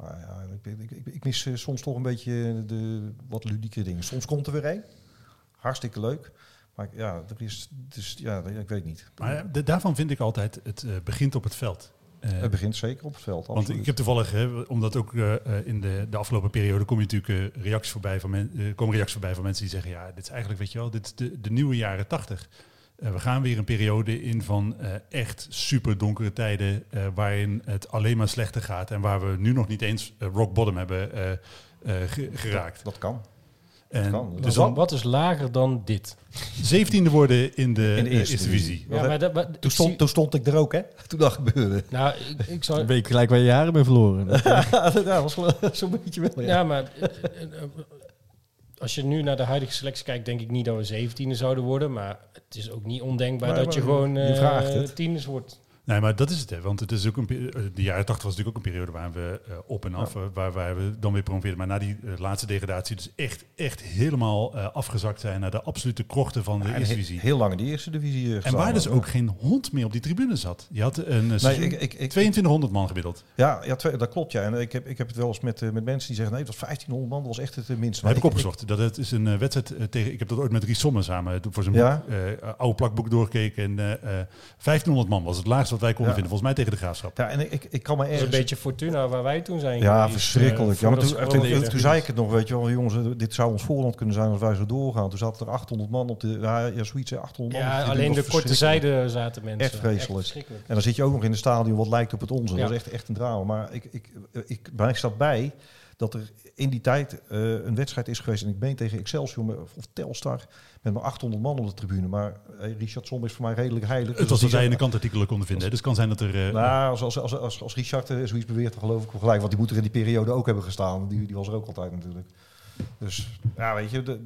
S4: Maar ja, ik, mis eh, soms toch een beetje de wat ludieke dingen. Soms komt er weer een, hartstikke leuk. Maar ja, er is, dus, ja, ik weet niet.
S2: Maar daarvan vind ik altijd, het eh, begint op het veld. Eh,
S4: Het begint zeker op het veld.
S2: Want ik heb toevallig, hè, omdat ook eh, in de, de afgelopen periode kom je natuurlijk eh, reacties voorbij van men, komen reacties voorbij van mensen die zeggen, ja, dit is eigenlijk, weet je wel, dit is de, de nieuwe jaren tachtig. We gaan weer een periode in van echt super donkere tijden, waarin het alleen maar slechter gaat en waar we nu nog niet eens rock bottom hebben ge- geraakt.
S4: Dat kan.
S2: En
S4: kan.
S2: dus dan
S3: wat is lager dan dit?
S2: zeventiende worden in de,
S4: In de
S2: eh,
S4: eerste
S2: eerste
S4: divisie.
S3: Ja, maar dat, maar, ik
S4: Toen stond,
S3: zie-
S4: toen stond ik er ook, hè? Toen dat gebeurde.
S3: nou, ik, ik zou,
S1: Een week gelijk waar je jaren mee verloren.
S4: dat was wel zo'n beetje wel, ja.
S3: Ja, maar eh, eh, als je nu naar de huidige selectie kijkt, denk ik niet dat we 17e zouden worden. Maar het is ook niet ondenkbaar
S4: Maar-
S3: dat je
S4: maar
S3: gewoon
S4: je het.
S3: tieners wordt.
S2: Nee, maar dat is het. Hè. Want het is ook een, eh, de jaren 80 was natuurlijk ook een periode waar we eh, op en af, eh, waar, waar we dan weer promoveerden. Maar na die laatste degradatie dus echt, echt helemaal afgezakt zijn naar de absolute krochten van de eerste
S4: he-
S2: divisie.
S4: heel lang in de eerste divisie
S2: En waar dus ook geen hond meer op die tribune zat. Je had een
S4: Nee, ik, ik, ik,
S2: 2200 man gemiddeld.
S4: ja, ja twee- dat klopt, ja. En ik heb, ik heb het wel eens met, met mensen die zeggen... nee, dat was 1500 man, dat was echt het minste.
S2: Dat heb
S4: Maar
S2: ik opgezocht. Dat het is een wedstrijd tegen... Ik heb dat ooit met Ries Sommer samen voor zijn oude plakboek doorgekeken. En eh, eh, 1500 man was het laagste wat wij konden
S4: Ja.
S2: vinden. Volgens mij tegen de Graafschap.
S4: Ja, en ik, ik kan me ergens...
S3: een beetje Fortuna waar wij toen zijn
S4: Ja,
S3: geweest,
S4: verschrikkelijk.
S3: eh,
S4: ja, maar toen, toen, zei ik het nog, weet je wel, jongens, eh, dit zou ons voorland kunnen zijn als wij zo doorgaan. Toen zaten er 800 man op de, ja, ja zoiets, hè, 800 man. op
S3: Ja,
S4: tribune.
S3: alleen de korte zijde zaten mensen.
S4: Echt vreselijk.
S3: verschrikkelijk.
S4: En dan zit je ook nog in een stadion wat lijkt op het onze.
S3: Ja.
S4: Dat is echt, echt een drama. Maar ik, ik, ik, bij mij staat bij dat er in die tijd eh, een wedstrijd is geweest. En ik ben tegen Excelsior of Telstar met maar 800 man op de tribune. Maar Richard Som is voor mij redelijk heilig.
S2: Het
S4: Dus
S2: was wat wij in de kantartikelen konden vinden. Dus het kan zijn dat er... eh,
S4: nou, als, als, als, als, als Richard eh, zoiets beweert, dan geloof ik wel gelijk. Want die moet er in die periode ook hebben gestaan. Die, die was er ook altijd natuurlijk. Dus ja, weet je,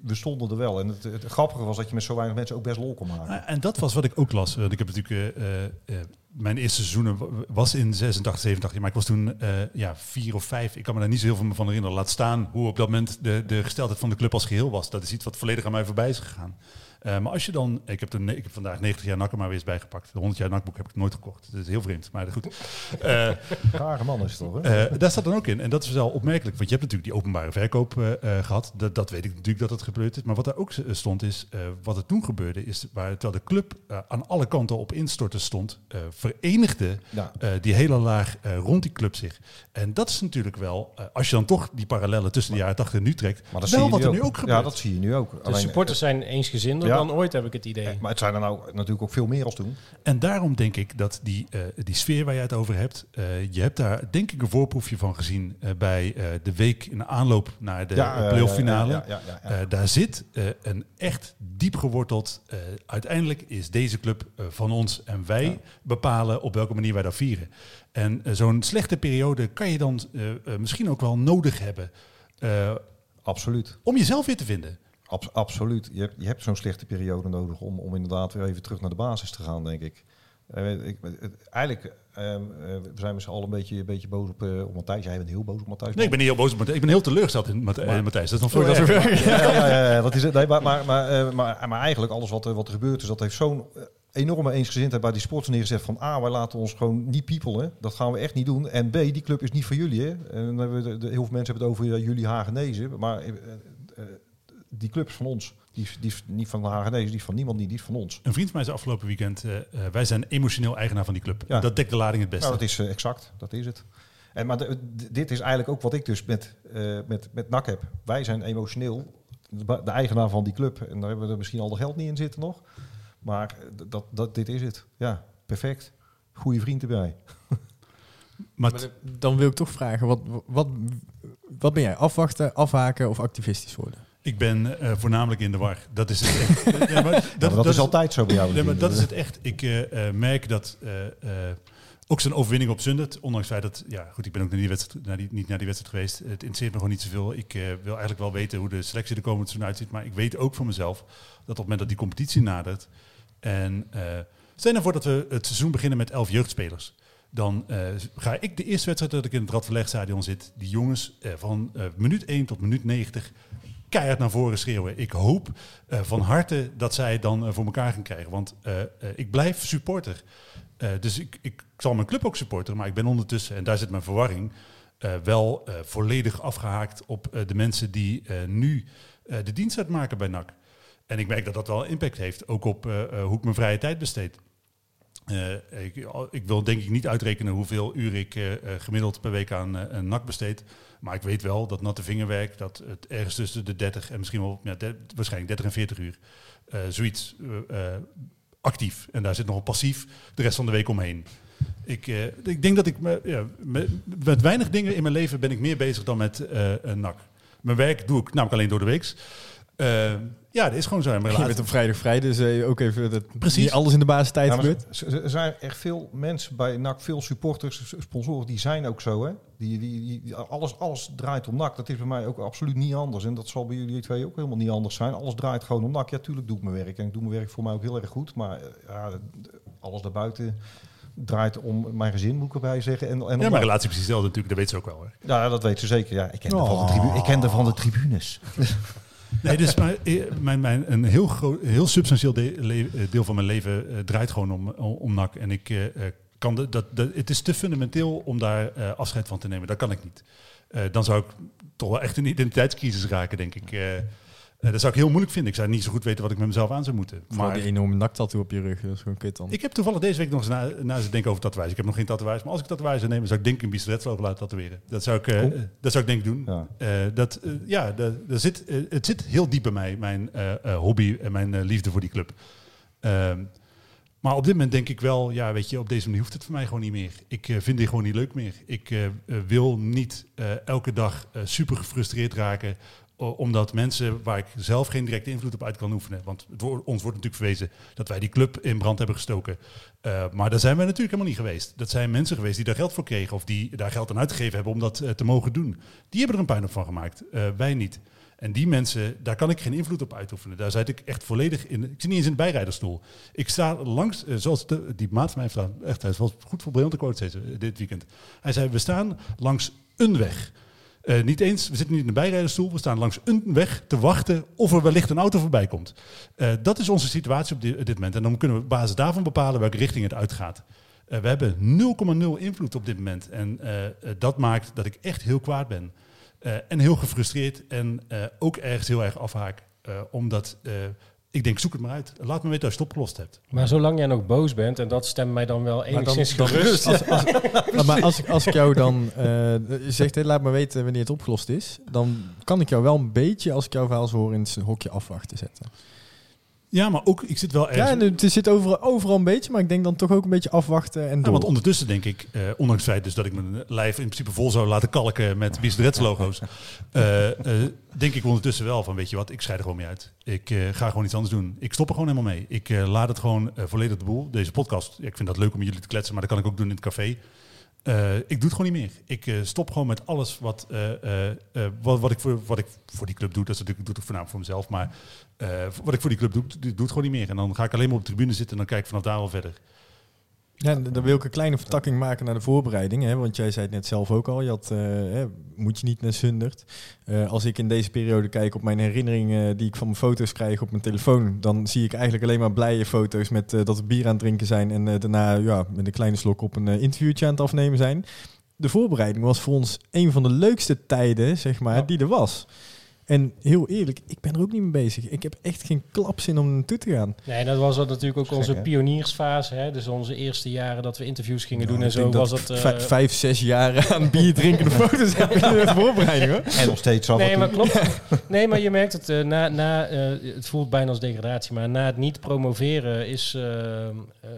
S4: we stonden er wel. En het, grappige was dat je met zo weinig mensen ook best lol kon maken.
S2: En dat was wat ik ook las. Ik heb natuurlijk... eh, eh, eh, mijn eerste seizoen wa- was in 86, 87. Maar ik was toen ja, vier of vijf. Ik kan me daar niet zo heel veel van herinneren. Laat staan hoe op dat moment de, de gesteldheid van de club als geheel was. Dat is iets wat volledig aan mij voorbij is gegaan. Eh, maar als je dan... Ik heb, er, ik heb vandaag 90 jaar nakken maar weer eens bijgepakt. De 100 jaar nakboek heb ik nooit gekocht. Dat is heel vreemd. Maar goed. Eh,
S4: Rare man is het toch, hè?
S2: eh, daar staat dan ook in. En dat is wel opmerkelijk. Want je hebt natuurlijk die openbare verkoop eh, eh, gehad. Dat, dat weet ik natuurlijk dat het gebeurd is. Maar wat daar ook stond is... eh, wat er toen gebeurde is... Waar, terwijl de club aan alle kanten op instorten stond... eh, verenigde
S4: ja.
S2: eh, die hele laag eh, rond die club zich. En dat is natuurlijk wel... als je dan toch die parallellen tussen de jaren 80 en nu trekt...
S4: Maar dat
S2: wel
S4: zie je
S2: wat er
S4: nu
S2: nu ook gebeurt.
S4: Ja, dat zie je nu ook.
S3: De supporters zijn eensgezinder
S4: Ja.
S3: Dan ooit, heb ik het idee.
S4: eh, maar het zijn er nou natuurlijk ook veel meer als toen.
S2: En daarom denk ik dat die, eh, die sfeer waar je het over hebt, eh, je hebt daar denk ik een voorproefje van gezien eh, bij eh, de week in de aanloop naar de
S4: Ja, eh,
S2: playoff finale. daar zit eh, een echt diep geworteld. eh, uiteindelijk is deze club van ons en wij
S4: Ja.
S2: bepalen op welke manier wij dat vieren. En zo'n slechte periode kan je dan misschien ook wel nodig hebben eh,
S4: Absoluut.
S2: om jezelf weer te vinden.
S4: Abs- absoluut. Je hebt, je hebt zo'n slechte periode nodig om, om inderdaad weer even terug naar de basis te gaan, denk ik. Eh, ik, het- eigenlijk, ehm, eh, we zijn met z'n allen een beetje, een beetje boos op, eh, op Matthijs. Jij bent heel boos op Matthijs.
S2: Nee, ik ben niet heel boos op Matthijs. Ik ben heel teleurgesteld in Matthijs. Dat is nog
S1: Oh, dat
S4: ja, dat is het. Nee, maar, maar, maar, maar, maar eigenlijk alles wat, er- wat er gebeurd is, dat heeft zo'n enorme eensgezindheid bij die sporters neergezet van A, wij laten ons gewoon niet piepelen. Dat gaan we echt niet doen. En B, die club is niet voor jullie. Hè. En dan hebben we de, de- heel veel mensen hebben het over jullie Hagenezen. Maar die club is van ons. Die is, die is niet van de Hagenezen, die is van niemand, niet, die is van ons.
S2: Een vriend van mij zei afgelopen weekend, eh, eh, wij zijn emotioneel eigenaar van die club.
S4: Ja.
S2: Dat dekt de lading het beste.
S4: Nou, dat is eh, exact, dat is het. En, maar de- dit is eigenlijk ook wat ik dus met, eh met, met NAC heb. Wij zijn emotioneel de, eigenaar van die club. En daar hebben we er misschien al de geld niet in zitten nog. Maar dat, dat, dit is het. Ja, perfect. Goede vriend erbij.
S2: maar
S1: dan wil ik toch vragen, wat, wat, wat ben jij? Afwachten, afhaken of activistisch worden?
S2: Ik ben eh, voornamelijk in de war. Dat is het echt. Ja, maar dat,
S4: Dat, dat, is altijd zo bij jou.
S2: Nee, maar dat is het echt. Ik eh, eh, merk dat ook zijn overwinning op Zundert, ondanks het feit dat, ja goed, ik ben ook naar die wedstrijd, naar die, niet naar die wedstrijd geweest. Het interesseert me gewoon niet zoveel. Ik wil eigenlijk wel weten hoe de selectie er komend seizoen uitziet. Maar ik weet ook van mezelf dat op het moment dat die competitie nadert en stel nou voor dat we het seizoen beginnen met elf jeugdspelers. Dan uh, ga ik de eerste wedstrijd dat ik in het Radverlegstadion zit, die jongens uh, van uh, minuut 1 tot minuut 90 keihard naar voren schreeuwen. Ik hoop uh, van harte dat zij dan uh, voor elkaar gaan krijgen. Want uh, ik blijf supporter. dus ik, ik zal mijn club ook supporteren, maar ik ben ondertussen, en daar zit mijn verwarring, wel volledig afgehaakt op de mensen die nu de dienst uitmaken bij NAC. En ik merk dat dat wel impact heeft, ook op hoe ik mijn vrije tijd besteed. Uh, ik, wil denk ik niet uitrekenen hoeveel uur ik uh, gemiddeld per week aan uh, NAC besteed. Maar ik weet wel dat natte vingerwerk, dat het ergens tussen de 30 en misschien wel ja, waarschijnlijk 30 en 40 uur, zoiets actief. En daar zit nog een passief de rest van de week omheen. Ik, ik denk dat ik ja, met, weinig dingen in mijn leven ben ik meer bezig dan met NAC. Mijn werk doe ik namelijk alleen door de weeks. Uh, ja, dat is gewoon zo.
S1: Je bent op vrijdag vrij, dus uh, ook even dat
S2: Precies.
S1: niet alles in de basistijd
S4: ja,
S1: gebeurt.
S4: Er zijn echt veel mensen bij NAC, veel supporters, sponsoren, die zijn ook zo. Hè? Die, die, die, alles, alles draait om NAC. Dat is bij mij ook absoluut niet anders. En dat zal bij jullie twee ook helemaal niet anders zijn. Alles draait gewoon om NAC. Ja, tuurlijk doe ik mijn werk. En ik doe mijn werk voor mij ook heel erg goed. Maar ja, alles daarbuiten draait om mijn gezin, moet ik erbij zeggen. En, en
S2: ja, mijn relatie precies hetzelfde natuurlijk. Dat weet ze ook wel. Hè?
S4: Ja, dat weet ze zeker. Ja, ik ken, oh. van, de tribu ik ken er van de tribunes.
S2: Nee, dus mijn, mijn, mijn, een heel, groot, heel substantieel de, deel van mijn leven uh, draait gewoon om, om NAC. En ik kan de, dat, dat, het is te fundamenteel om daar afscheid van te nemen. Dat kan ik niet. Dan zou ik toch wel echt een identiteitscrisis raken, denk ik. Dat zou ik heel moeilijk vinden. Ik zou niet zo goed weten wat ik met mezelf aan zou moeten.
S1: Maar die enorme naktattoo op je rug, dat is gewoon kut dan.
S2: Ik heb toevallig deze week nog eens na, na eens denken over tatoeage. Ik heb nog geen tatoeage, maar als ik tatoeage zou nemen, zou ik denk ik een bistretlogo laten tatoeëren. Dat zou ik, uh, dat zou ik denk doen. Ja, uh, dat, uh, ja de zit, het zit heel diep bij mij, mijn hobby en mijn liefde voor die club. Ehm, maar op dit moment denk ik wel, ja, weet je, op deze manier hoeft het voor mij gewoon niet meer. Ik vind dit gewoon niet leuk meer. Ik wil niet elke dag super gefrustreerd raken omdat mensen waar ik zelf geen directe invloed op uit kan oefenen. Want ons wordt natuurlijk verwezen dat wij die club in brand hebben gestoken. Uh, maar daar zijn wij natuurlijk helemaal niet geweest. Dat zijn mensen geweest die daar geld voor kregen of die daar geld aan uitgegeven hebben om dat uh, te mogen doen. Die hebben er een puinhoop van gemaakt. Wij niet. En die mensen, daar kan ik geen invloed op uitoefenen. Daar zit ik echt volledig in. Ik zit niet eens in de bijrijderstoel. Ik sta langs, zoals die maat van mij heeft gedaan. Echt, hij was goed voor briljante quotes deze, dit weekend. Hij zei, we staan langs een weg. Uh, niet eens, we zitten niet in de bijrijdersstoel, we staan langs een weg te wachten of er wellicht een auto voorbij komt. Uh, dat is onze situatie op dit, moment. En dan kunnen we op basis daarvan bepalen welke richting het uitgaat. Uh, we hebben 0,0 invloed op dit moment. En dat maakt dat ik echt heel kwaad ben. en heel gefrustreerd en ook ergens heel erg afhaak. omdat ik denk, zoek het maar uit. Laat me weten als je het opgelost hebt.
S3: Maar zolang jij nog boos bent, en dat stemt mij dan wel enigszins
S1: dan,
S3: gerust.
S1: Als, als, maar als, ik, als ik jou dan uh, zegt, hey, laat me weten wanneer het opgelost is, dan kan ik jou wel een beetje, als ik jouw verhaal zo hoor, in het hokje afwachten zetten.
S2: Ja, maar ook, ik zit wel ergens...
S1: Ja, het zit overal, overal een beetje, maar ik denk dan toch ook een beetje afwachten en
S2: ja, want ondertussen denk ik, uh, ondanks het feit dus dat ik mijn lijf in principe vol zou laten kalken met Biesdrets logo's, uh, uh, denk ik ondertussen wel van, weet je wat, ik scheid er gewoon mee uit. Ik ga gewoon iets anders doen. Ik stop er gewoon helemaal mee. Ik laat het gewoon volledig de boel. Deze podcast, ja, ik vind dat leuk om jullie te kletsen, maar dat kan ik ook doen in het café. Uh, ik doe het gewoon niet meer. Ik uh, stop gewoon met alles wat, uh, wat, wat, ik voor, wat ik voor die club doe. Dat is natuurlijk, ik doe het voornamelijk voor mezelf. Maar wat ik voor die club doe, doe het gewoon niet meer. En dan ga ik alleen maar op de tribune zitten en dan kijk ik vanaf daar al verder.
S1: Ja, dan wil ik een kleine vertakking maken naar de voorbereiding. Hè? Want jij zei het net zelf ook al. Je had, eh, hè, moet je niet naar Sundert. Eh, als ik in deze periode kijk op mijn herinneringen die ik van mijn foto's krijg op mijn telefoon. Dan zie ik eigenlijk alleen maar blije foto's met eh, dat we bier aan het drinken zijn. En daarna ja, met een kleine slok op een interviewtje aan het afnemen zijn. De voorbereiding was voor ons een van de leukste tijden, zeg maar,
S3: Ja.
S1: die er was. En heel eerlijk, ik ben er ook niet mee bezig. Ik heb echt geen klapzin om naartoe te gaan.
S3: Nee, dat was dat natuurlijk ook onze pioniersfase. Hè? Dus onze eerste jaren dat we interviews gingen doen en
S1: Ik
S3: zo
S1: denk
S3: was het... eh,
S1: vij- vijf, zes jaar aan bier drinkende foto's heb in de voorbereiding hoor.
S4: En nog steeds af
S3: Nee, maar klopt. Nee, maar je merkt het. eh, na, na, eh, het voelt bijna als degradatie. Maar na het niet promoveren is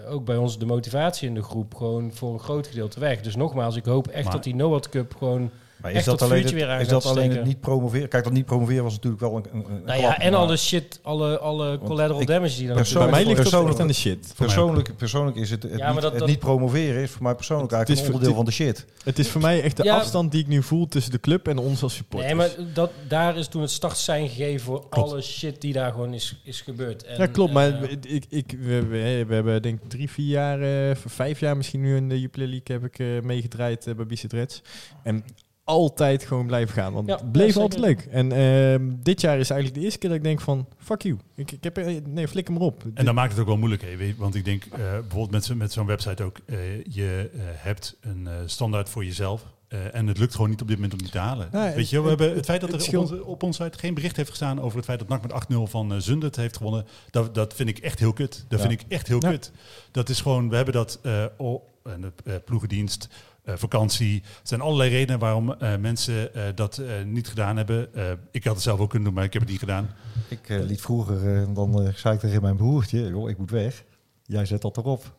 S3: ook bij ons de motivatie in de groep gewoon voor een groot gedeelte weg. Dus nogmaals, ik hoop echt
S2: Maar-
S3: dat die NOAD Cup gewoon...
S4: Maar is dat alleen, het,
S3: weer aan
S4: is dat alleen het niet promoveren? Kijk, dat niet promoveren was natuurlijk wel een, een, een
S3: Nou
S4: klap,
S3: ja, en
S4: maar
S3: alle shit, alle, alle collateral
S4: ik-
S3: damage die dan
S4: persoonlijk-
S1: Bij mij ligt echt aan de shit.
S4: Persoonlijk, persoonlijk is het, het,
S3: Ja, maar
S4: niet,
S3: dat-
S4: het
S3: dat-
S4: niet promoveren is voor mij persoonlijk
S1: Het
S4: eigenlijk
S1: is
S4: een
S1: voor-
S4: onderdeel van de shit.
S1: Het is voor mij echt de
S3: Ja.
S1: afstand die ik nu voel tussen de club en ons als supporters.
S3: Nee, maar dat, daar is toen het startsein gegeven voor alle shit die daar gewoon is, is gebeurd. En,
S1: ja, klopt. Maar
S3: eh,
S1: ik, ik, we, we, we hebben denk ik drie, vier jaar, eh, vijf jaar misschien nu in de Jupiler League heb ik eh, meegedraaid bij Bizet Reds. En altijd gewoon blijven gaan. Want
S3: Ja,
S1: het bleef
S3: ja,
S1: altijd leuk. En ehm, dit jaar is eigenlijk de eerste keer dat ik denk van, fuck you. Ik, ik heb, er- nee, flik hem erop.
S2: En dan maakt het ook wel moeilijk. Hè? Weet- Want ik denk eh, bijvoorbeeld met, met zo'n website ook, eh, je eh, hebt een eh, standaard voor jezelf. eh, en het lukt gewoon niet op dit moment om die te halen.
S1: Ja,
S2: Weet je, wel, we
S1: het-
S2: hebben het feit dat er op onze, op onze site geen bericht heeft gestaan over het feit dat NAC met 8-0 van Zundert heeft gewonnen. Dat, dat vind ik echt heel kut. Dat
S4: Ja.
S2: vind ik echt heel
S1: Ja.
S2: kut. Dat is gewoon, we hebben dat eh, oh, en de ploegendienst, vakantie. Er zijn allerlei redenen waarom eh, mensen eh, dat eh, niet gedaan hebben. Eh, ik had het zelf ook kunnen doen, maar ik heb het niet gedaan.
S4: Ik eh, liet vroeger, eh, dan eh, zei ik tegen mijn broertje, joh, ik moet weg. Jij zet dat erop.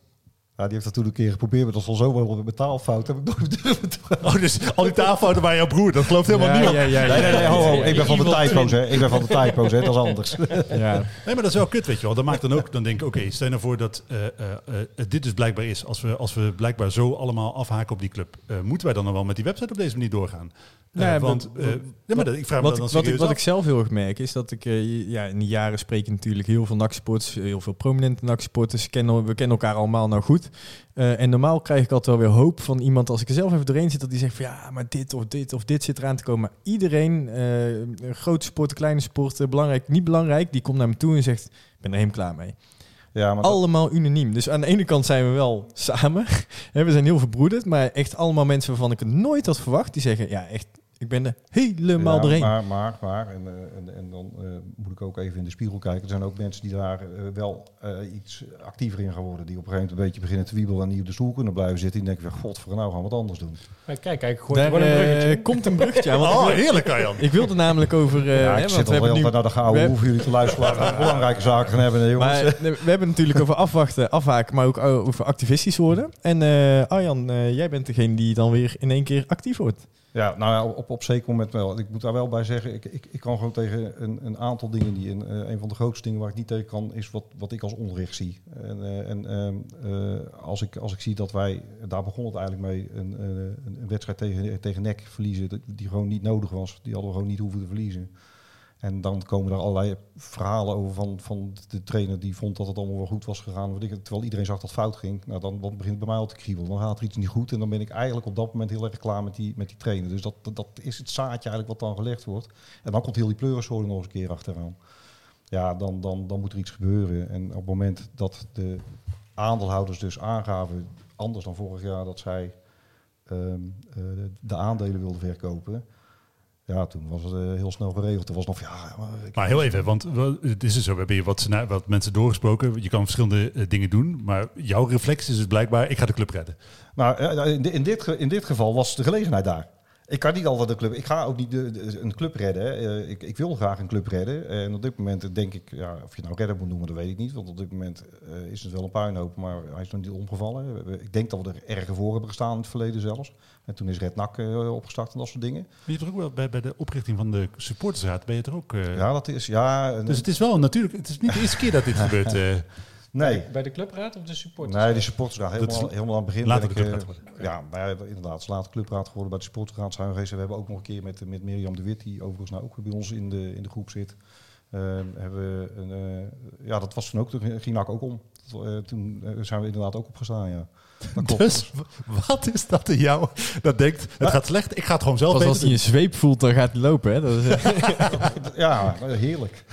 S4: Ja, die heeft dat toen een keer geprobeerd, maar dat was al zo wel met taalfout. Heb ik nooit durven te
S2: Oh, dus al die taalfouten bij jouw broer, dat gelooft helemaal
S1: Ja,
S2: niemand.
S1: ja, ja, ja.
S4: Nee, nee, nee, ho, ho, ik ben van de typo's, hè. Ik ben van de typo's, hè. Dat is anders.
S1: Ja.
S2: Nee, maar dat is wel kut, weet je wel. Dat maakt dan ook, dan denk ik, oké, stel nou voor dat eh, eh, eh, dit dus blijkbaar is. Als we, als we blijkbaar zo allemaal afhaken op die club, eh, moeten wij dan nog wel met die website op deze manier doorgaan? Eh,
S1: Ja,
S2: want,
S1: maar-
S2: eh, ja, maar dat- ik vraag me
S1: Wat,
S2: dat
S1: ik,
S2: dan
S1: wat, ik,
S2: serieus
S1: wat ik zelf heel erg merk is dat ik eh, ja, in die jaren spreek je natuurlijk heel veel NAC-supporters, heel veel prominente NAC-supporters. Kennen, we kennen elkaar allemaal nou goed. Eh, en normaal krijg ik altijd wel weer hoop van iemand als ik er zelf even doorheen zit, dat die zegt van ja, maar dit of dit of dit zit eraan te komen. Maar iedereen, eh, een grote supporter, kleine supporter, belangrijk, niet belangrijk, die komt naar me toe en zegt, ik ben er helemaal klaar mee.
S4: Ja, maar dat-
S1: allemaal unaniem. Dus aan de ene kant zijn we wel samen. Hè, we zijn heel verbroederd, maar echt allemaal mensen waarvan ik het nooit had verwacht, die zeggen ja, echt, ik ben er helemaal
S4: Ja,
S1: doorheen.
S4: Maar, maar, maar en, eh, en, en dan eh, moet ik ook even in de spiegel kijken. Er zijn ook mensen die daar eh, wel eh, iets actiever in gaan worden. Die op een gegeven moment een beetje beginnen te wiebelen en niet op de stoel kunnen blijven zitten. Die denken van, god, voor nou gaan we wat anders doen.
S3: maar kijk, kijk, gooi
S1: Daar
S3: gewoon een bruggetje.
S1: komt een bruggetje aan. Want
S2: Oh, heerlijk, Arjan.
S1: ik wilde namelijk over... eh,
S4: ja,
S1: hè,
S4: ik
S1: want
S4: zit
S1: we
S4: al heel
S1: nu,
S4: naar de gouden hoeven jullie te luisteren. Laten we belangrijke zaken gaan hebben, hè, jongens.
S1: maar, nee, we hebben natuurlijk over afwachten, afhaken, maar ook over activistisch worden. En eh, Arjan, eh, jij bent degene die dan weer in één keer actief wordt.
S4: Ja, nou ja, op, op zeker moment wel. Ik moet daar wel bij zeggen, ik, ik, ik kan gewoon tegen een, een aantal dingen die... In, eh, een van de grootste dingen waar ik niet tegen kan, is wat, wat ik als onrecht zie. En, eh, en ehm, eh, als, ik, als ik zie dat wij, daar begon het eigenlijk mee, een, een, wedstrijd tegen, tegen NEC verliezen... die gewoon niet nodig was. Die hadden we gewoon niet hoeven te verliezen. En dan komen er allerlei verhalen over van, van de trainer die vond dat het allemaal wel goed was gegaan. Terwijl iedereen zag dat fout ging. Nou, dan, dan begint het bij mij al te kriebelen. Dan gaat er iets niet goed. En dan ben ik eigenlijk op dat moment heel erg klaar met die, met die trainer. Dus dat, dat, is het zaadje eigenlijk wat dan gelegd wordt. En dan komt heel die pleurensoort nog eens een keer achteraan. Ja, dan, dan, dan moet er iets gebeuren. En op het moment dat de aandeelhouders dus aangaven, anders dan vorig jaar, dat zij ehm, eh, de aandelen wilden verkopen. Ja, toen was het eh, heel snel geregeld. Toen was nog, ja... maar
S2: Maar heel even, want het is dus zo, we hebben hier wat, wat mensen doorgesproken. Je kan verschillende eh, dingen doen, maar jouw reflex is dus blijkbaar, ik ga de club redden.
S4: Nou, eh, in, di- in, dit, in dit geval was de gelegenheid daar. Ik kan niet altijd een club. Ik ga ook niet de, de- een club redden. Eh, ik, ik wil graag een club redden. En op dit moment denk ik, ja, of je nou redder moet noemen, dat weet ik niet. Want op dit moment eh, is het wel een puinhoop, maar hij is nog niet omgevallen. Ik denk dat we er erger voor hebben gestaan in het verleden zelfs. En toen is Red Nak eh, opgestart en dat soort dingen.
S2: Maar je hebt er ook wel bij, bij de oprichting van de supportersraad, ben je er ook...
S4: Ja, dat is, ja...
S2: Dus het is wel natuurlijk, het is niet de eerste keer dat dit gebeurt.
S4: Nee.
S3: Bij de clubraad of de supporters?
S4: Nee, de supportersraad.
S2: Dat
S4: Helemaal,
S2: is
S4: helemaal aan het begin.
S2: later
S4: ben
S2: de
S4: ik,
S2: clubraad
S4: eh,
S2: worden.
S4: Ja, maar inderdaad, is later clubraad geworden. Bij de supportersraad zijn we geweest. We hebben ook nog een keer met, met Mirjam de Wit, die overigens nou ook bij ons in de, in de groep zit. eh, hebben we een, eh, ja, dat was toen ook, toen ging NAC ook om. Dat, eh, toen zijn we inderdaad ook opgestaan, ja.
S2: Dus wat is dat in jou dat denkt, het gaat slecht, ik ga het gewoon zelf
S1: Pas als hij een zweep voelt, dan gaat hij lopen. Hè? Dat is,
S4: Ja, heerlijk.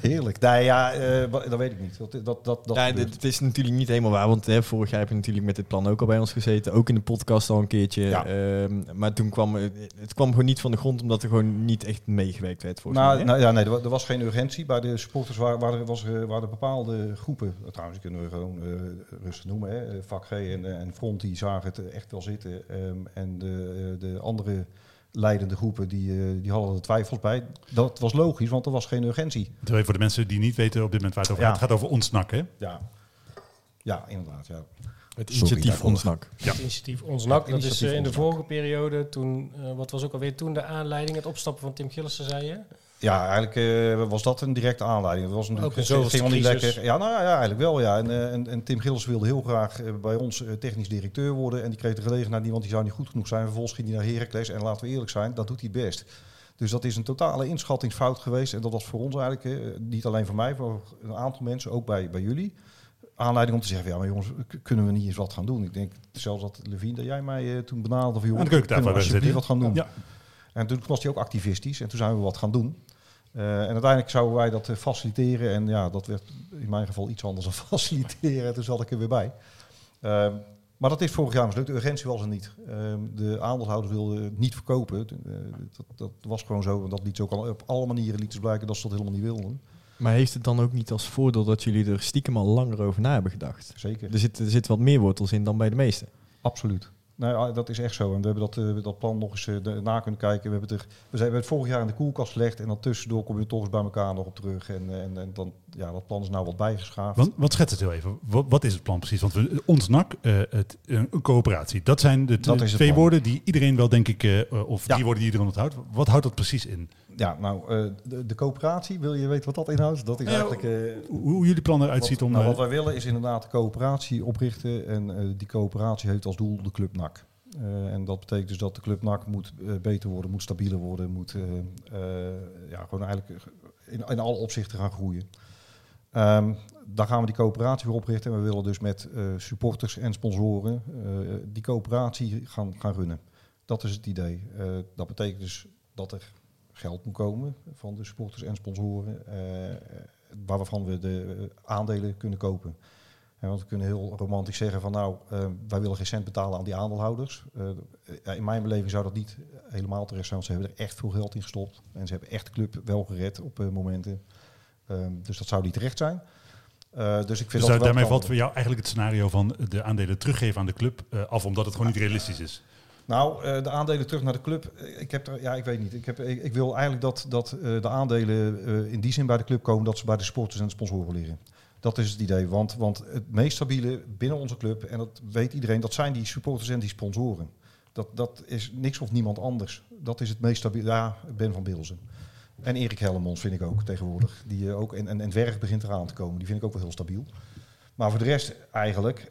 S4: heerlijk. Nee, ja, eh, wa- dat weet ik niet. Dat, dat, dat, dat
S1: ja,
S4: gebeurt.
S1: dit, het is natuurlijk niet helemaal waar, want hè, vorig jaar heb je natuurlijk met dit plan ook al bij ons gezeten. Ook in de podcast al een keertje.
S4: Ja.
S1: Ehm, maar toen kwam het, het kwam gewoon niet van de grond, omdat er gewoon niet echt meegewerkt werd. Volgens
S4: Nou, nou ja, nee, er wa- was geen urgentie. Bij de supporters waren, waren, was, er- waren bepaalde groepen, eh, trouwens, kunnen we gewoon eh, rustig noemen. Hè. Eh, Vak G en, eh, en Front, die zagen het echt wel zitten. Ehm, en de, eh, de andere leidende groepen, die, eh, die hadden er twijfels bij. Dat was logisch, want er was geen urgentie.
S2: Terwijl voor de mensen die niet weten op dit moment waar het over
S4: Ja.
S2: gaat, het gaat over ontsnak, hè?
S4: Ja, ja inderdaad. Ja.
S1: het
S4: sorry
S1: initiatief. Onsnak.
S3: Het initiatief Onsnak, dat is eh, in de vorige periode, toen, eh, wat was ook alweer toen de aanleiding, het opstappen van Tim Gillissen, zei je?
S4: Ja, eigenlijk eh, was dat een directe aanleiding. Het was natuurlijk
S3: Ook een
S4: het ging niet lekker. Ja, nou ja, ja, eigenlijk wel. Ja. En, eh, en, en Tim Gillis wilde heel graag eh, bij ons technisch directeur worden. En die kreeg de gelegenheid niet, want die zou niet goed genoeg zijn. Vervolgens ging hij naar Heracles. En laten we eerlijk zijn, dat doet hij best. Dus dat is een totale inschattingsfout geweest. En dat was voor ons eigenlijk, eh, niet alleen voor mij, voor een aantal mensen, ook bij, bij jullie. Aanleiding om te zeggen, ja maar jongens, kunnen we niet eens wat gaan doen? Ik denk zelfs dat Levine, dat jij mij eh, toen benaderde van,
S2: keukentafel
S4: kunnen we alsjeblieft wat gaan doen?
S2: Ja.
S4: En toen was hij ook activistisch en toen zijn we wat gaan doen. Eh, en uiteindelijk zouden wij dat eh, faciliteren. En ja, dat werd in mijn geval iets anders dan faciliteren. Toen zat ik er weer bij. Ehm, maar dat is vorig jaar mislukt. De urgentie was er niet. Ehm, de aandeelhouders wilden het niet verkopen. Eh, dat, dat was gewoon zo. En dat liet ze ook al op alle manieren lieten ze blijken dat ze dat helemaal niet wilden.
S1: Maar heeft het dan ook niet als voordeel dat jullie er stiekem al langer over na hebben gedacht?
S4: Zeker.
S1: Er zit, er zit wat meer wortels in dan bij de meesten.
S4: Absoluut. Nou, ja, dat is echt zo. En we hebben dat, eh, dat plan nog eens eh, na kunnen kijken. We hebben, het er, we zijn, we het vorig jaar in de koelkast gelegd. En dan tussendoor kom je toch eens bij elkaar nog op terug. En, eh, en, en dan, ja, dat plan is nou wat bijgeschaafd.
S2: Want, wat schets het heel even. Wat, wat is het plan precies? Want we, ontsnak, eh het, een coöperatie. Dat zijn de
S4: Dat
S2: twee
S4: plan.
S2: woorden die iedereen wel, denk ik, of
S4: Ja.
S2: die woorden die iedereen onthoudt. Wat houdt dat precies in?
S4: Ja, nou, eh, de, de coöperatie, wil je weten wat dat inhoudt? Dat is
S2: Ja,
S4: eigenlijk... eh,
S2: Hoe, jullie plan eruit ziet om...
S4: nou,
S2: eh,
S4: wat wij willen is inderdaad de coöperatie oprichten. En die coöperatie heeft als doel de Club NAC. En dat betekent dus dat de Club NAC moet beter worden, moet stabieler worden, moet ja, gewoon eigenlijk in, in alle opzichten gaan groeien. Ehm dan gaan we die coöperatie weer oprichten. En we willen dus met supporters en sponsoren die coöperatie gaan, gaan runnen. Dat is het idee. Dat betekent dus dat er geld moet komen van de supporters en sponsoren, eh, waarvan we de aandelen kunnen kopen. Want we kunnen heel romantisch zeggen van nou, eh, wij willen geen cent betalen aan die aandeelhouders. Eh, in mijn beleving zou dat niet helemaal terecht zijn, want ze hebben er echt veel geld in gestopt. En ze hebben echt de club wel gered op momenten. Ehm, dus dat zou niet terecht zijn. Dus ik vind
S2: dus
S4: dat
S2: daarmee valt voor jou eigenlijk het scenario van de aandelen teruggeven aan de club af, omdat het gewoon niet realistisch is.
S4: Nou, eh, de aandelen terug naar de club. eh, Ik heb er, ja, ik weet niet. Ik, heb, ik, wil eigenlijk dat, dat eh, de aandelen in die zin bij de club komen dat ze bij de sporters en de sponsoren liggen. Dat is het idee. Want, want het meest stabiele binnen onze club, en dat weet iedereen, dat zijn die supporters en die sponsoren. Dat, dat is niks of niemand anders. Dat is het meest stabiele. Ja, Ben van Bilzen. En Erik Hellemons vind ik ook tegenwoordig. Die, ook, en, en, en begint eraan te komen. Die vind ik ook wel heel stabiel. Maar voor de rest eigenlijk,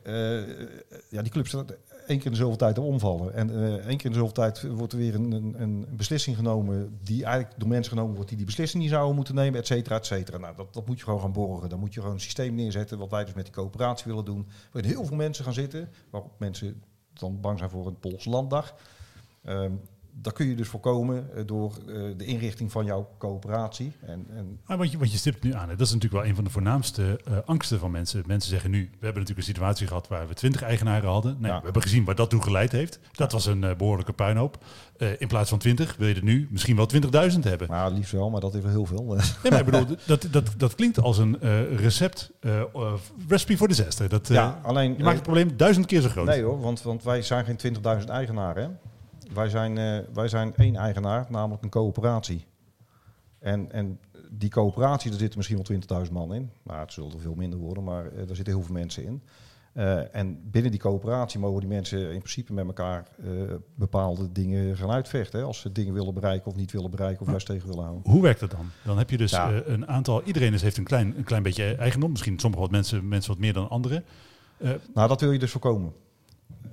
S4: ja, die club staat één keer in zoveel tijd omvallen. En eh, één keer in zoveel tijd wordt er weer een, een, een beslissing genomen die eigenlijk door mensen genomen wordt die die beslissing niet zouden moeten nemen, et cetera, et cetera. Nou, dat, dat moet je gewoon gaan borgen. Dan moet je gewoon een systeem neerzetten, wat wij dus met die coöperatie willen doen. Waarin heel veel mensen gaan zitten, waarop mensen dan bang zijn voor een Poolse landdag. Ehm daar kun je dus voorkomen eh, door eh, de inrichting van jouw coöperatie. En, en
S2: Maar wat je, wat je stipt nu aan, hè, dat is natuurlijk wel een van de voornaamste eh, angsten van mensen. Mensen zeggen nu, we hebben natuurlijk een situatie gehad waar we 20 eigenaren hadden.
S4: Ja.
S2: We hebben gezien waar dat toe geleid heeft. Dat was een eh, behoorlijke puinhoop. In plaats van 20 wil je er nu misschien wel 20.000 hebben.
S4: nou, liefst wel, maar dat is wel heel veel.
S2: Nee, maar ik bedoel, dat, dat, dat klinkt als een recept, recipe for disaster. Dat,
S4: ja, alleen
S2: je maakt het probleem duizend keer zo groot.
S4: Nee hoor, want, want wij zijn geen 20.000 eigenaren. Hè? Wij, zijn, eh, wij zijn één eigenaar, namelijk een coöperatie. En, en die coöperatie, daar zitten misschien wel 20.000 man in. Nou, het zullen er veel minder worden, maar eh, er zitten heel veel mensen in. Eh, en binnen die coöperatie mogen die mensen in principe met elkaar bepaalde dingen gaan uitvechten. Hè? Als ze dingen willen bereiken of niet willen bereiken of juist tegen willen houden.
S2: Hoe werkt dat dan? Dan heb je dus
S4: Ja.
S2: een aantal, iedereen is, heeft een klein, een klein beetje eigendom. Misschien sommige wat mensen, mensen wat meer dan anderen.
S4: Nou, dat wil je dus voorkomen.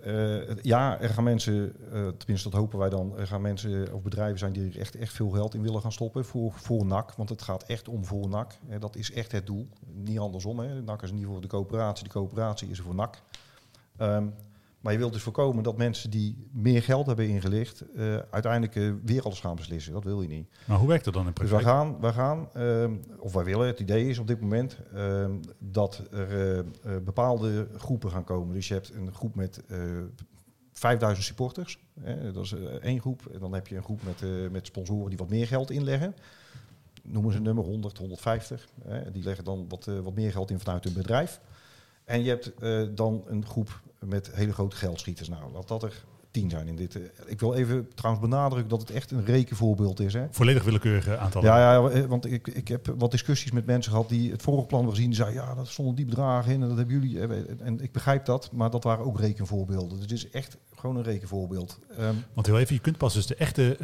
S4: Eh, ja, er gaan mensen, eh, tenminste dat hopen wij dan, er gaan mensen of bedrijven zijn die er echt, echt veel geld in willen gaan stoppen voor, voor NAC. Want het gaat echt om voor NAC. Dat is echt het doel. Niet andersom. Hè. NAC is niet voor de coöperatie, de coöperatie is er voor NAC. Ehm, Maar je wilt dus voorkomen dat mensen die meer geld hebben ingelicht, eh, uiteindelijk eh, weer alles gaan beslissen. Dat wil je niet.
S2: Maar hoe werkt dat dan in
S4: Dus
S2: praktijk?
S4: wij gaan, wij gaan ehm, of wij willen, het idee is op dit moment ehm, dat er eh, bepaalde groepen gaan komen. Dus je hebt een groep met eh 5000 supporters. Hè, dat is één groep. En dan heb je een groep met, met sponsoren die wat meer geld inleggen. Noemen ze een nummer 100, 150. Hè, die leggen dan wat, wat meer geld in vanuit hun bedrijf. En je hebt dan een groep met hele grote geldschieters. Nou, laat dat er tien zijn in dit. eh, ik wil even trouwens benadrukken dat het echt een rekenvoorbeeld is. Hè.
S2: Volledig willekeurige aantallen.
S4: Ja, ja, eh, want ik, ik heb wat discussies met mensen gehad die het vorige plan hebben gezien. Die zeiden, ja, dat stonden die bedragen in en dat hebben jullie. eh, En ik begrijp dat, maar dat waren ook rekenvoorbeelden. Dus het is echt gewoon een rekenvoorbeeld. Ehm,
S2: Want heel even, je kunt pas dus de echte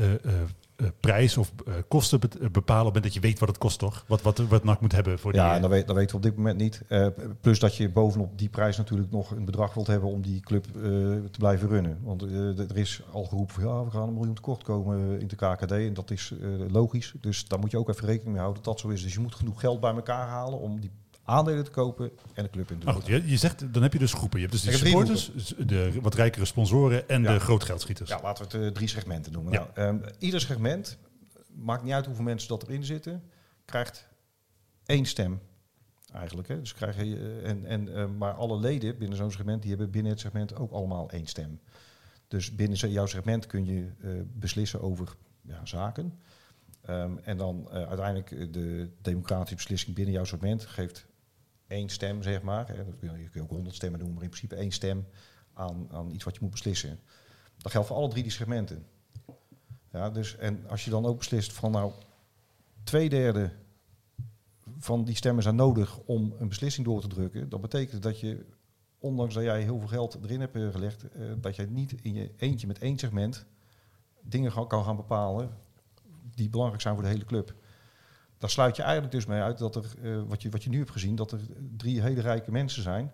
S2: eh, prijs of eh, kosten eh, bepalen op het moment dat je weet wat het kost, toch? Wat, wat, wat NAC moet hebben voor die...
S4: ja, dat, weet, dat weten we op dit moment niet. Plus dat je bovenop die prijs natuurlijk nog een bedrag wilt hebben om die club te blijven runnen. Want er is al geroepen van ja, we gaan een miljoen tekort komen in de KKD. En dat is logisch. Dus daar moet je ook even rekening mee houden dat dat zo is. Dus je moet genoeg geld bij elkaar halen om die aandelen te kopen en de club in te
S2: goed, je, je zegt, dan heb je dus groepen. Je hebt dus de supporters, de wat rijkere sponsoren en
S4: Ja.
S2: de grootgeldschieters.
S4: Ja, laten we het eh, drie segmenten noemen.
S2: Ja.
S4: Nou, ehm, ieder segment, maakt niet uit hoeveel mensen dat erin zitten, krijgt één stem eigenlijk. Hè. Dus krijg je, eh, en, en, eh, maar alle leden binnen zo'n segment, die hebben binnen het segment ook allemaal één stem. Dus binnen jouw segment kun je beslissen over ja, zaken. Ehm, en dan uiteindelijk de democratische beslissing binnen jouw segment geeft één stem, zeg maar. Kun je, kunt ook honderd stemmen doen, maar in principe één stem aan, aan iets wat je moet beslissen. Dat geldt voor alle drie die segmenten. Ja, dus, en als je dan ook beslist van nou, twee derde van die stemmen zijn nodig om een beslissing door te drukken, dat betekent dat je, ondanks dat jij heel veel geld erin hebt eh, gelegd, eh, dat je niet in je eentje met één segment dingen kan gaan bepalen die belangrijk zijn voor de hele club. Daar sluit je eigenlijk dus mee uit dat er, eh, wat, je, wat je nu hebt gezien, dat er drie hele rijke mensen zijn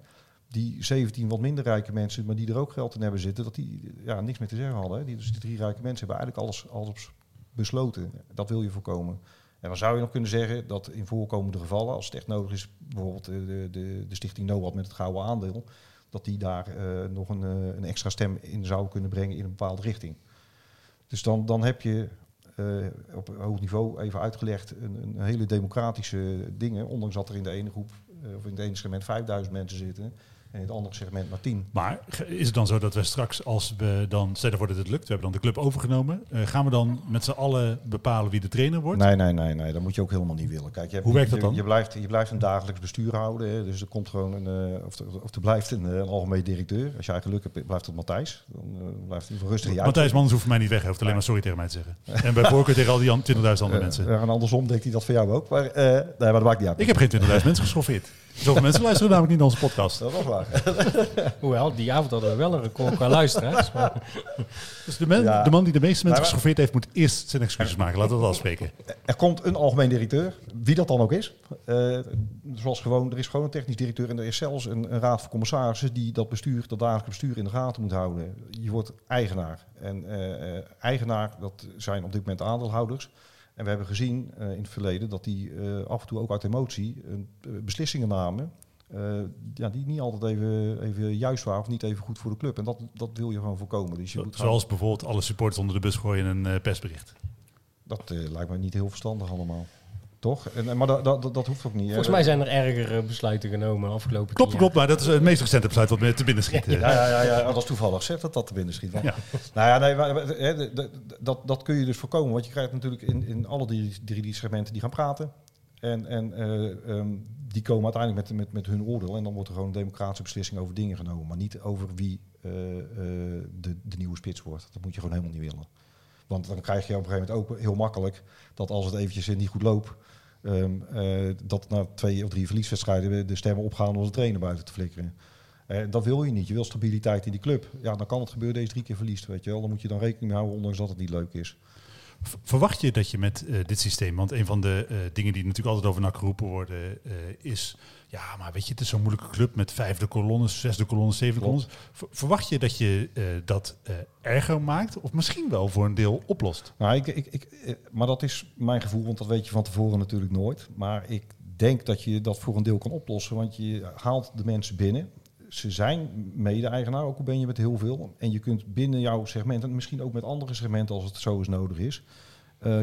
S4: die 17 wat minder rijke mensen, maar die er ook geld in hebben zitten, dat die ja, niks meer te zeggen hadden. Hè. Die, dus die drie rijke mensen hebben eigenlijk alles, alles besloten. Dat wil je voorkomen. En dan zou je nog kunnen zeggen dat in voorkomende gevallen, als het echt nodig is, bijvoorbeeld eh, de, de, de stichting NOAD met het gouden aandeel, dat die daar eh, nog een, eh, een extra stem in zou kunnen brengen in een bepaalde richting. Dus dan, dan heb je eh, op een hoog niveau even uitgelegd een, een hele democratische dingen, ondanks dat er in de ene groep eh, of in het ene segment 5000 mensen zitten en in het andere segment maar 10.
S2: Maar is het dan zo dat we straks, als we dan, stel voor dat het lukt, we hebben dan de club overgenomen, eh, gaan we dan met z'n allen bepalen wie de trainer wordt?
S4: Nee, nee, nee, nee, dat moet je ook helemaal niet willen. Kijk, je hebt
S2: Hoe werkt dat dan?
S4: Je blijft, je blijft een dagelijks bestuur houden. Hè, dus er komt gewoon een, eh, of, er, of er blijft een, eh, een algemeen directeur. Als jij geluk hebt, blijft het Matthijs. Dan blijft hij rustig
S2: Matthijs Manders hoeft mij niet weg, hij hoeft alleen maar sorry tegen mij te zeggen. En bij voorkeur tegen al die an- 20.000 andere mensen.
S4: en andersom denkt hij dat voor jou ook. Maar, nee, maar dat maakt niet uit.
S2: Ik heb geen 20.000 mensen geschoffeerd. Zoveel mensen luisteren namelijk niet naar onze podcast.
S4: Dat was waar.
S3: Hoewel, die avond hadden we wel een record qua luisteraars. Maar
S2: Dus de, man,
S4: Ja.
S2: de man die de meeste mensen geschoffeerd heeft, moet eerst zijn excuses maken. Laten we dat afspreken.
S4: Er komt een algemeen directeur, wie dat dan ook is. Eh, zoals gewoon, er is gewoon een technisch directeur en er is zelfs een, een raad van commissarissen die dat bestuur, dat dagelijks bestuur in de gaten moet houden. Je wordt eigenaar. En eh, eh, eigenaar, dat zijn op dit moment aandeelhouders. En we hebben gezien eh, in het verleden dat die eh, af en toe ook uit emotie eh, beslissingen namen. ja, die niet altijd even, even juist waren of niet even goed voor de club. En dat, dat wil je gewoon voorkomen. Dus je
S2: Zo-
S4: moet
S2: zoals bijvoorbeeld alle supporters onder de bus gooien in een persbericht.
S4: dat lijkt me niet heel verstandig allemaal. Toch? En, maar dat, dat, dat hoeft ook niet.
S3: volgens mij zijn er ergere besluiten genomen afgelopen
S2: Klopt, klopt. Maar dat is het meest recente besluit wat me te binnen schiet.
S4: Ja, ja, ja, ja, dat is toevallig. Zeg dat dat te binnen schiet. Nou ja, nee, dat, dat kun je dus voorkomen. Want je krijgt natuurlijk in, in alle die, drie die segmenten die gaan praten. En, en eh, ehm, die komen uiteindelijk met, met, met hun oordeel. En dan wordt er gewoon een democratische beslissing over dingen genomen. Maar niet over wie eh, eh, de, de nieuwe spits wordt. Dat moet je gewoon helemaal niet willen. Want dan krijg je op een gegeven moment ook heel makkelijk dat als het eventjes niet goed loopt, ehm, eh, dat na twee of drie verlieswedstrijden de stemmen opgaan om de trainer buiten te flikkeren. Eh, dat wil je niet. Je wil stabiliteit in die club. Ja, dan kan het gebeuren deze drie keer verliest, weet je wel. Dan moet je dan rekening mee houden, ondanks dat het niet leuk is.
S2: Verwacht je dat je met eh, dit systeem, want een van de eh, dingen die natuurlijk altijd over NAC geroepen worden, eh, is, ja, maar weet je, het is zo'n moeilijke club met vijfde kolonnes, zesde kolonnes, zevende kolonnes. Ver- verwacht je dat je dat erger maakt of misschien wel voor een deel oplost?
S4: Nou, ik, ik, ik, maar dat is mijn gevoel, want dat weet je van tevoren natuurlijk nooit. Maar ik denk dat je dat voor een deel kan oplossen, want je haalt de mensen binnen. Ze zijn mede-eigenaar, ook al ben je met heel veel. En je kunt binnen jouw segment, en misschien ook met andere segmenten als het zo eens nodig is, eh,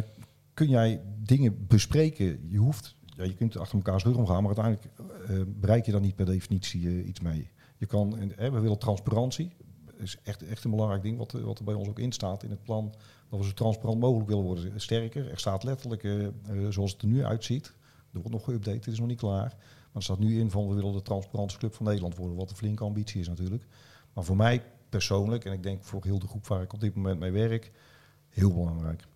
S4: kun jij dingen bespreken. Je hoeft, ja, je kunt achter elkaars rug omgaan, maar uiteindelijk eh, bereik je dan niet per definitie eh, iets mee. Je kan, we willen transparantie. Dat is echt, echt een belangrijk ding wat, wat er bij ons ook in staat in het plan. Dat we zo transparant mogelijk willen worden. Sterker, er staat letterlijk, zoals het er nu uitziet, er wordt nog geüpdate, het is nog niet klaar. Maar staat nu in van we willen de transparantste club van Nederland worden. Wat een flinke ambitie is natuurlijk. Maar voor mij persoonlijk, en ik denk voor heel de groep waar ik op dit moment mee werk, heel belangrijk.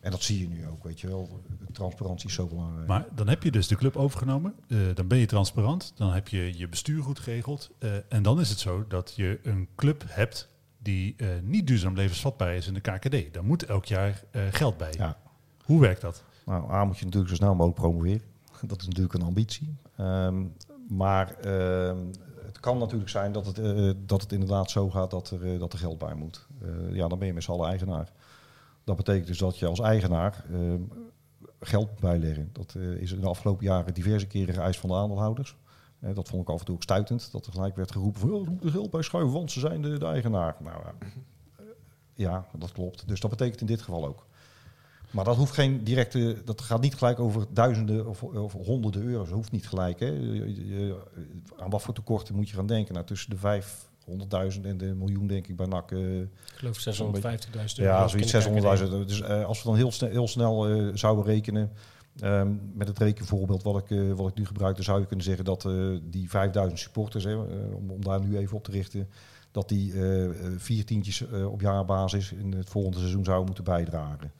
S4: En dat zie je nu ook, weet je wel. Transparantie is zo belangrijk.
S2: Maar dan heb je dus de club overgenomen, eh, dan ben je transparant, dan heb je je bestuur goed geregeld. eh, en dan is het zo dat je een club hebt die eh, niet duurzaam levensvatbaar is in de KKD. Daar moet elk jaar geld bij.
S4: Ja.
S2: Hoe werkt dat?
S4: Nou, A moet je natuurlijk zo snel mogelijk promoveren. Dat is natuurlijk een ambitie. Ehm, maar ehm, het kan natuurlijk zijn dat het, eh, dat het inderdaad zo gaat dat er, eh, dat er geld bij moet. Eh, ja, dan ben je met z'n allen eigenaar. Dat betekent dus dat je als eigenaar ehm, geld bijleggen. Dat is in de afgelopen jaren diverse keren geëist van de aandeelhouders. Dat vond ik af en toe ook stuitend. Dat er gelijk werd geroepen van, oh, moet er geld bij schuiven, want ze zijn de, de eigenaar. Nou, eh, ja, dat klopt. Dus dat betekent in dit geval ook. Maar dat hoeft geen directe, dat gaat niet gelijk over duizenden of, of honderden euro's. Dat hoeft niet gelijk. Hè. Je- je- aan wat voor tekorten moet je gaan denken? Nou, tussen de 500.000 en de miljoen, denk ik, bij NAC. eh,
S3: Ik geloof 650.000 euro.
S4: ja, zoiets
S3: in de KKD.
S4: 600.000. Dus eh, als we dan heel, snel, heel snel eh, zouden rekenen, ehm, met het rekenvoorbeeld wat ik, wat ik nu gebruik, dan zou je kunnen zeggen dat die 5000 supporters, hè, om, om daar nu even op te richten, dat die vier tientjes op jaarbasis in het volgende seizoen zouden moeten bijdragen.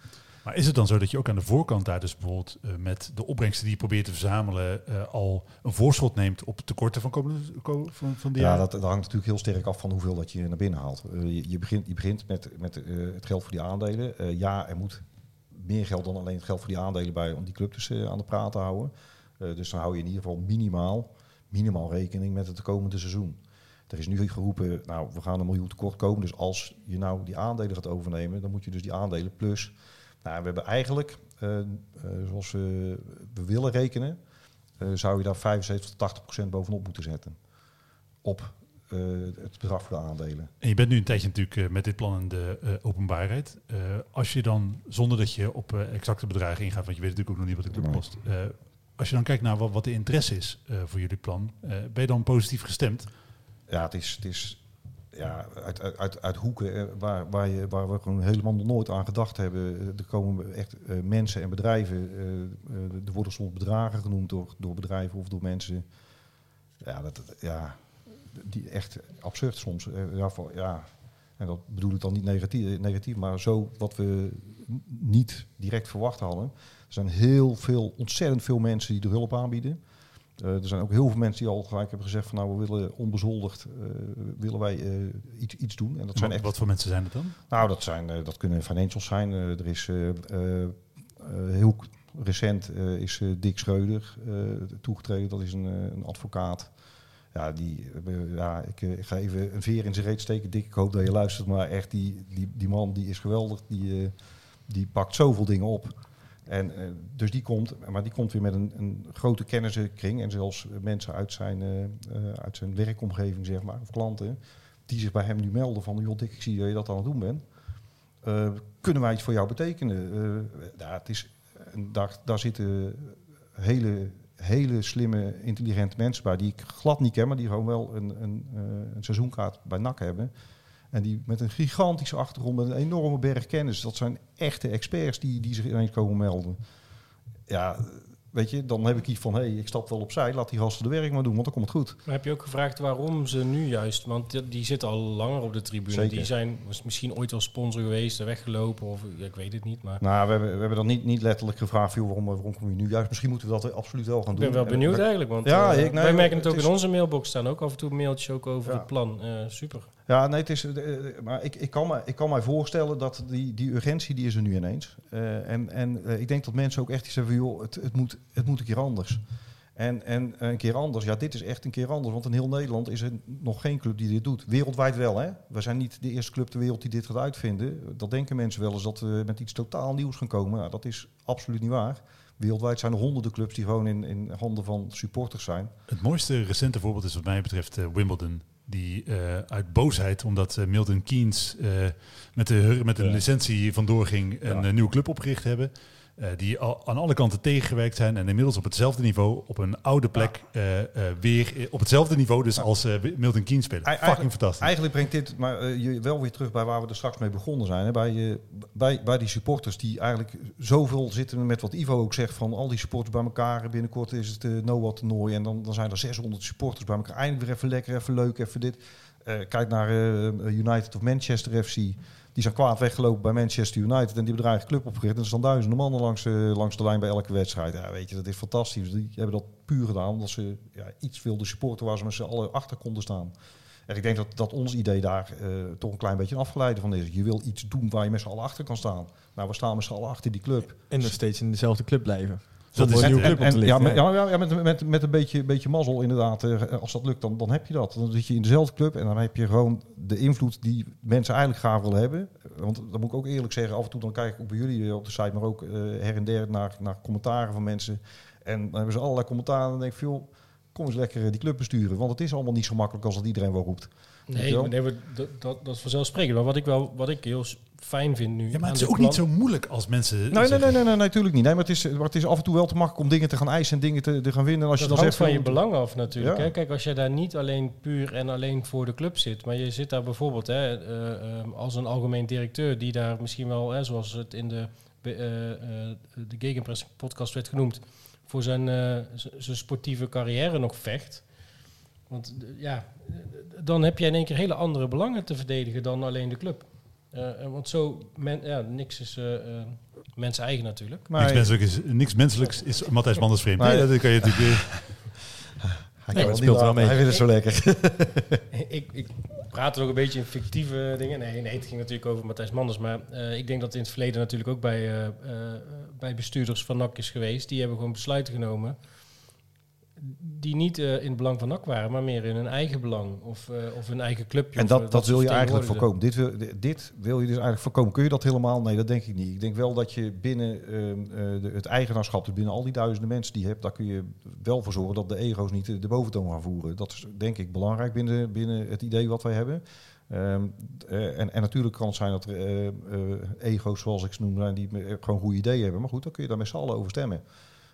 S2: Maar is het dan zo dat je ook aan de voorkant daar dus bijvoorbeeld eh, met de opbrengsten die je probeert te verzamelen eh, al een voorschot neemt op tekorten van, komende, ko- van, van die
S4: Ja, dat, dat hangt natuurlijk heel sterk af van hoeveel dat je naar binnen haalt. Eh, je, je begint, je begint met, met het geld voor die aandelen. Ja, er moet meer geld dan alleen het geld voor die aandelen bij om die club dus aan de praat te houden. Dus dan hou je in ieder geval minimaal, minimaal rekening met het komende seizoen. Er is nu geroepen, nou, we gaan een miljoen tekort komen. Dus als je nou die aandelen gaat overnemen, dan moet je dus die aandelen plus. Nou, we hebben eigenlijk, eh, eh, zoals we, we willen rekenen, eh, zou je daar 75 tot 80 procent bovenop moeten zetten. Op het bedrag voor de aandelen.
S2: En je bent nu een tijdje natuurlijk met dit plan in de openbaarheid. Als je dan, zonder dat je op exacte bedragen ingaat, want je weet natuurlijk ook nog niet wat de club kost. als je dan kijkt naar wat, wat de interesse is voor jullie plan, ben je dan positief gestemd?
S4: Ja, het is, het is ja, uit, uit, uit, hoeken eh, waar, waar, je, waar we gewoon helemaal nog nooit aan gedacht hebben. Eh, Er komen echt eh, mensen en bedrijven. er worden soms bedragen genoemd door, door bedrijven of door mensen. Ja, dat, ja die echt absurd soms. Ja, ja, en dat bedoel ik dan niet negatief, negatief, maar zo wat we niet direct verwacht hadden. Er zijn heel veel, ontzettend veel mensen die de hulp aanbieden. Eh, er zijn ook heel veel mensen die al gelijk hebben gezegd van nou we willen onbezoldigd eh, willen wij eh, iets, iets doen. En dat zijn
S2: Wat,
S4: echt
S2: wat voor mensen zijn het dan?
S4: nou, dat, zijn, dat kunnen financials zijn. Er is heel recent is Dick Schreuder toegetreden. Dat is een, een advocaat. Ja, die, ja ik, ga even een veer in zijn reet steken. Dick, ik hoop dat je luistert. Maar echt, die, die, die man die is geweldig. Die, die pakt zoveel dingen op. En, eh, dus die komt, maar die komt weer met een, een grote kennissenkring. En zelfs mensen uit zijn, eh, eh, uit zijn werkomgeving, zeg maar, of klanten. Die zich bij hem nu melden van, joh Dick, ik zie dat je dat aan het doen bent. Kunnen wij iets voor jou betekenen? Het is, daar, daar zitten hele, hele slimme, intelligente mensen bij die ik glad niet ken, maar die gewoon wel een, een, een seizoenkaart bij NAC hebben. En die met een gigantische achtergrond, met een enorme berg kennis. Dat zijn echte experts die, die zich ineens komen melden. Ja, weet je, dan heb ik iets van, hé, hey, ik stap wel opzij, laat die gasten de werk maar doen, want dan komt het goed.
S3: Maar heb je ook gevraagd waarom ze nu juist, want die, zitten al langer op de tribune.
S4: Zeker.
S3: Die zijn misschien ooit wel sponsor geweest, en weggelopen of ik weet het niet. Maar
S4: Nou, we hebben, we hebben dan niet, niet letterlijk gevraagd, joh, waarom, waarom kom je nu juist? Misschien moeten we dat absoluut wel gaan
S3: ik
S4: doen.
S3: ben wel
S4: En
S3: benieuwd eigenlijk, want
S4: Ja,
S3: eh,
S4: ik- nee,
S3: wij merken
S4: het
S3: het ook
S4: is-
S3: in onze mailbox staan ook af en toe mailtjes ook over
S4: Ja.
S3: het plan. Eh, super.
S4: Ja, nee, het is, eh, eh, maar ik, ik, kan me, ik kan mij voorstellen dat die, die urgentie, die is er nu ineens. Eh, en en ik denk dat mensen ook echt iets hebben van, joh, het, het, moet, het moet een keer anders. En, en een keer anders, ja, dit is echt een keer anders. Want in heel Nederland is er nog geen club die dit doet. Wereldwijd wel, hè. We zijn niet de eerste club ter wereld die dit gaat uitvinden. Dat denken mensen wel eens, dat we met iets totaal nieuws gaan komen. Dat is absoluut niet waar. Wereldwijd zijn er honderden clubs die gewoon in, in handen van supporters zijn.
S2: Het mooiste recente voorbeeld is wat mij betreft Wimbledon. Die eh, uit boosheid, omdat eh, Milton Keynes eh, met de, met de
S4: Ja.
S2: licentie vandoor ging, een
S4: Ja.
S2: nieuwe club opgericht hebben. Eh, die al, aan alle kanten tegengewerkt zijn en inmiddels op hetzelfde niveau, op een oude plek, eh, eh, weer op hetzelfde niveau, dus als Milton Keynes spelen. Fucking fantastisch.
S4: Eigenlijk brengt dit maar, je wel weer terug bij waar we er straks mee begonnen zijn. Hè? Bij, bij, bij die supporters die eigenlijk zoveel zitten met wat Ivo ook zegt van al die supporters bij elkaar. Binnenkort is het uh, Noah toernooi en dan, dan zijn er 600 supporters bij elkaar. Eindelijk weer even lekker, even leuk, even dit. Kijk naar United of Manchester FC. Die zijn kwaad weggelopen bij Manchester United en die eigen club opgericht. En er staan duizenden mannen langs, eh, langs de lijn bij elke wedstrijd. Ja, weet je, dat is fantastisch. Die hebben dat puur gedaan omdat ze ja, iets wilden supporten waar ze met z'n allen achter konden staan. En ik denk dat, dat ons idee daar eh, toch een klein beetje een afgeleide van is. Je wil iets doen waar je met z'n allen achter kan staan. Nou, we staan met z'n allen achter die club.
S1: En nog steeds in dezelfde club blijven.
S2: Dat is
S1: een nieuwe club op te
S4: ja,
S1: lichten.
S4: met, ja, ja, ja, met, met, met een beetje, beetje mazzel inderdaad. eh, als dat lukt, dan, dan heb je dat. Dan zit je in dezelfde club en dan heb je gewoon de invloed die mensen eigenlijk graag willen hebben. Want dat moet ik ook eerlijk zeggen, af en toe dan kijk ik ook bij jullie eh, op de site, maar ook eh, her en der naar, naar commentaren van mensen. En dan hebben ze allerlei commentaren en dan denk ik, joh, kom eens lekker die club besturen. Want het is allemaal niet zo makkelijk als dat iedereen wel roept.
S3: Nee,
S4: wel?
S3: maar nee maar dat, dat, dat is vanzelfsprekend. Maar wat ik, wel, wat ik heel fijn vind nu...
S2: Ja, maar het is ook
S3: plan-
S2: niet zo moeilijk als mensen.
S4: Nee, nee, nee, nee, nee, natuurlijk niet. Nee, maar het is, maar het is af en toe wel te makkelijk om dingen te gaan eisen en dingen te, te gaan winnen. En als
S3: dat
S4: je dan
S3: hangt
S4: zegt
S3: van je belang af natuurlijk.
S4: Ja.
S3: Hè? Kijk, als je daar niet alleen puur en alleen voor de club zit, maar je zit daar bijvoorbeeld hè, eh, eh, als een algemeen directeur die daar misschien wel, hè, zoals het in de, eh, eh, de Gegenpress podcast werd genoemd, voor zijn, eh, zijn sportieve carrière nog vecht. Want eh, ja, eh, dan heb je in één keer hele andere belangen te verdedigen dan alleen de club. Eh, want zo, men, ja, niks is eh, eh, mensen eigen natuurlijk.
S4: maar
S2: Niks, menselijk is, niks menselijks is Matthijs Manders vreemd.
S4: Nee.
S2: Nee, dat kan je natuurlijk...
S4: hij,
S3: Nee,
S1: speelt wel mee.
S4: hij vindt het zo lekker.
S3: ik, ik praat nog een beetje in fictieve dingen. Nee, nee, het ging natuurlijk over Matthijs Manders. Maar eh, ik denk dat in het verleden natuurlijk ook bij, eh, eh, bij bestuurders van NAC is geweest. Die hebben gewoon besluiten genomen. Die niet eh, in het belang van NAC waren, maar meer in hun eigen belang. Of, eh, of hun eigen clubje.
S4: En
S3: of, eh,
S4: dat, dat wil je eigenlijk voorkomen. Dit wil, dit wil je dus eigenlijk voorkomen. Kun je dat helemaal? Nee, dat denk ik niet. Ik denk wel dat je binnen ehm, eh, de, het eigenaarschap, dus binnen al die duizenden mensen die je hebt, daar kun je wel voor zorgen dat de ego's niet de, boventoon gaan voeren. Dat is denk ik belangrijk binnen, binnen het idee wat wij hebben. Ehm, eh, en, en natuurlijk kan het zijn dat er ego's, zoals ik ze noem, zijn die gewoon goede ideeën hebben. Maar goed, dan kun je daar met z'n allen over stemmen.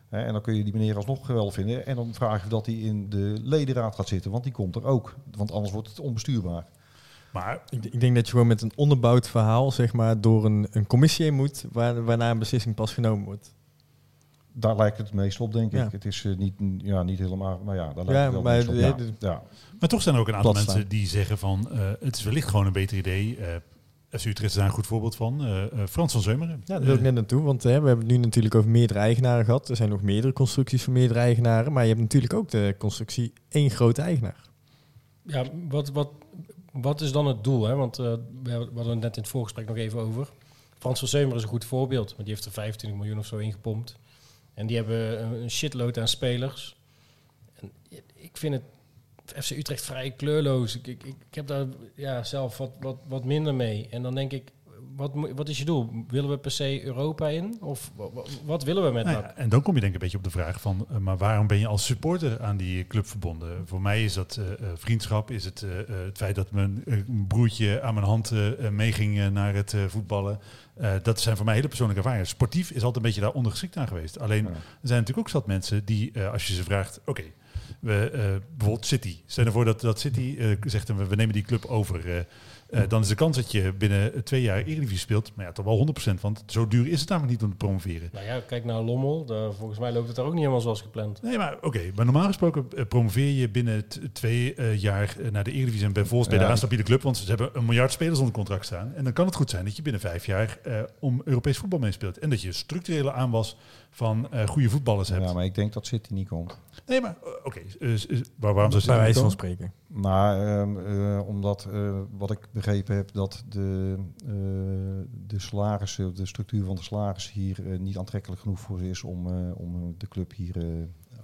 S4: Hè, en dan kun je die meneer alsnog geweldig vinden. En dan vraag je dat hij in de ledenraad gaat zitten, want die komt er ook. Want anders wordt het onbestuurbaar.
S2: Maar
S1: Ik, ik denk dat je gewoon met een onderbouwd verhaal zeg maar, door een, een commissie heen moet, waar, waarna een beslissing pas genomen wordt.
S4: Daar lijkt het meest op, denk
S1: Ja.
S4: ik. Het is eh, niet, ja, niet helemaal, maar ja, daar lijkt
S1: Ja,
S4: het wel
S1: maar
S4: meest op. Ja.
S2: Maar toch zijn er ook een aantal mensen die zeggen van eh, het is wellicht gewoon een beter idee. eh Utrecht is daar een goed voorbeeld van. Eh, eh, Frans van Zeumeren.
S1: Ja, daar wil ik net naartoe, want hè, we hebben het nu natuurlijk over meerdere eigenaren gehad. Er zijn nog meerdere constructies van meerdere eigenaren, maar je hebt natuurlijk ook de constructie één grote eigenaar.
S3: Ja, wat, wat, wat is dan het doel? Hè? Want eh, we hebben- we hadden het net in het voorgesprek nog even over. Frans van Zeumer is een goed voorbeeld. Want die heeft er 25 miljoen of zo ingepompt. En die hebben een, een shitload aan spelers. En ik vind het FC Utrecht vrij kleurloos. Ik, ik, ik heb daar ja, zelf wat, wat, wat minder mee. En dan denk ik, wat, wat is je doel? Willen we per se Europa in? Of wa- wa- wat willen we met
S2: Nou ja, en dan kom je denk ik een beetje op de vraag van, eh, maar waarom ben je als supporter aan die club verbonden? Voor mij is dat eh, eh, vriendschap, is het het feit dat mijn broertje aan mijn hand meeging naar het eh, voetballen. Eh, dat zijn voor mij hele persoonlijke ervaringen. Sportief is altijd een beetje daar ondergeschikt aan geweest. Alleen
S4: Ja.
S2: er zijn natuurlijk ook zat mensen die, eh, als je ze vraagt, oké, we, eh, bijvoorbeeld City. Stel je voor dat, dat City eh, zegt, we, we nemen die club over. eh, eh, dan is de kans dat je binnen twee jaar Eredivisie speelt, maar ja, toch wel 100%. Want zo duur is het namelijk niet om te promoveren.
S3: Nou ja, kijk naar Lommel. Daar, volgens mij loopt het daar ook niet helemaal zoals gepland.
S2: Nee, maar oké. Maar normaal gesproken promoveer je binnen t- twee eh, jaar naar de Eredivisie en bij volgens bij
S4: Ja.
S2: de aanstabiele club, want ze hebben een miljard spelers onder contract staan. En dan kan het goed zijn dat je binnen vijf jaar eh, om Europees voetbal meespeelt. En dat je structurele aanwas van eh, goede voetballers hebt.
S4: ja, maar ik denk dat City niet komt.
S2: Nee, maar eh, oké. eh, waar- waarom zou
S1: Bij
S2: niet
S1: van spreken.
S4: Ehm, eh, omdat, eh, wat ik begrepen heb, dat de, eh, de salarissen, de structuur van de salarissen hier niet aantrekkelijk genoeg voor is om, eh, om de club hier eh,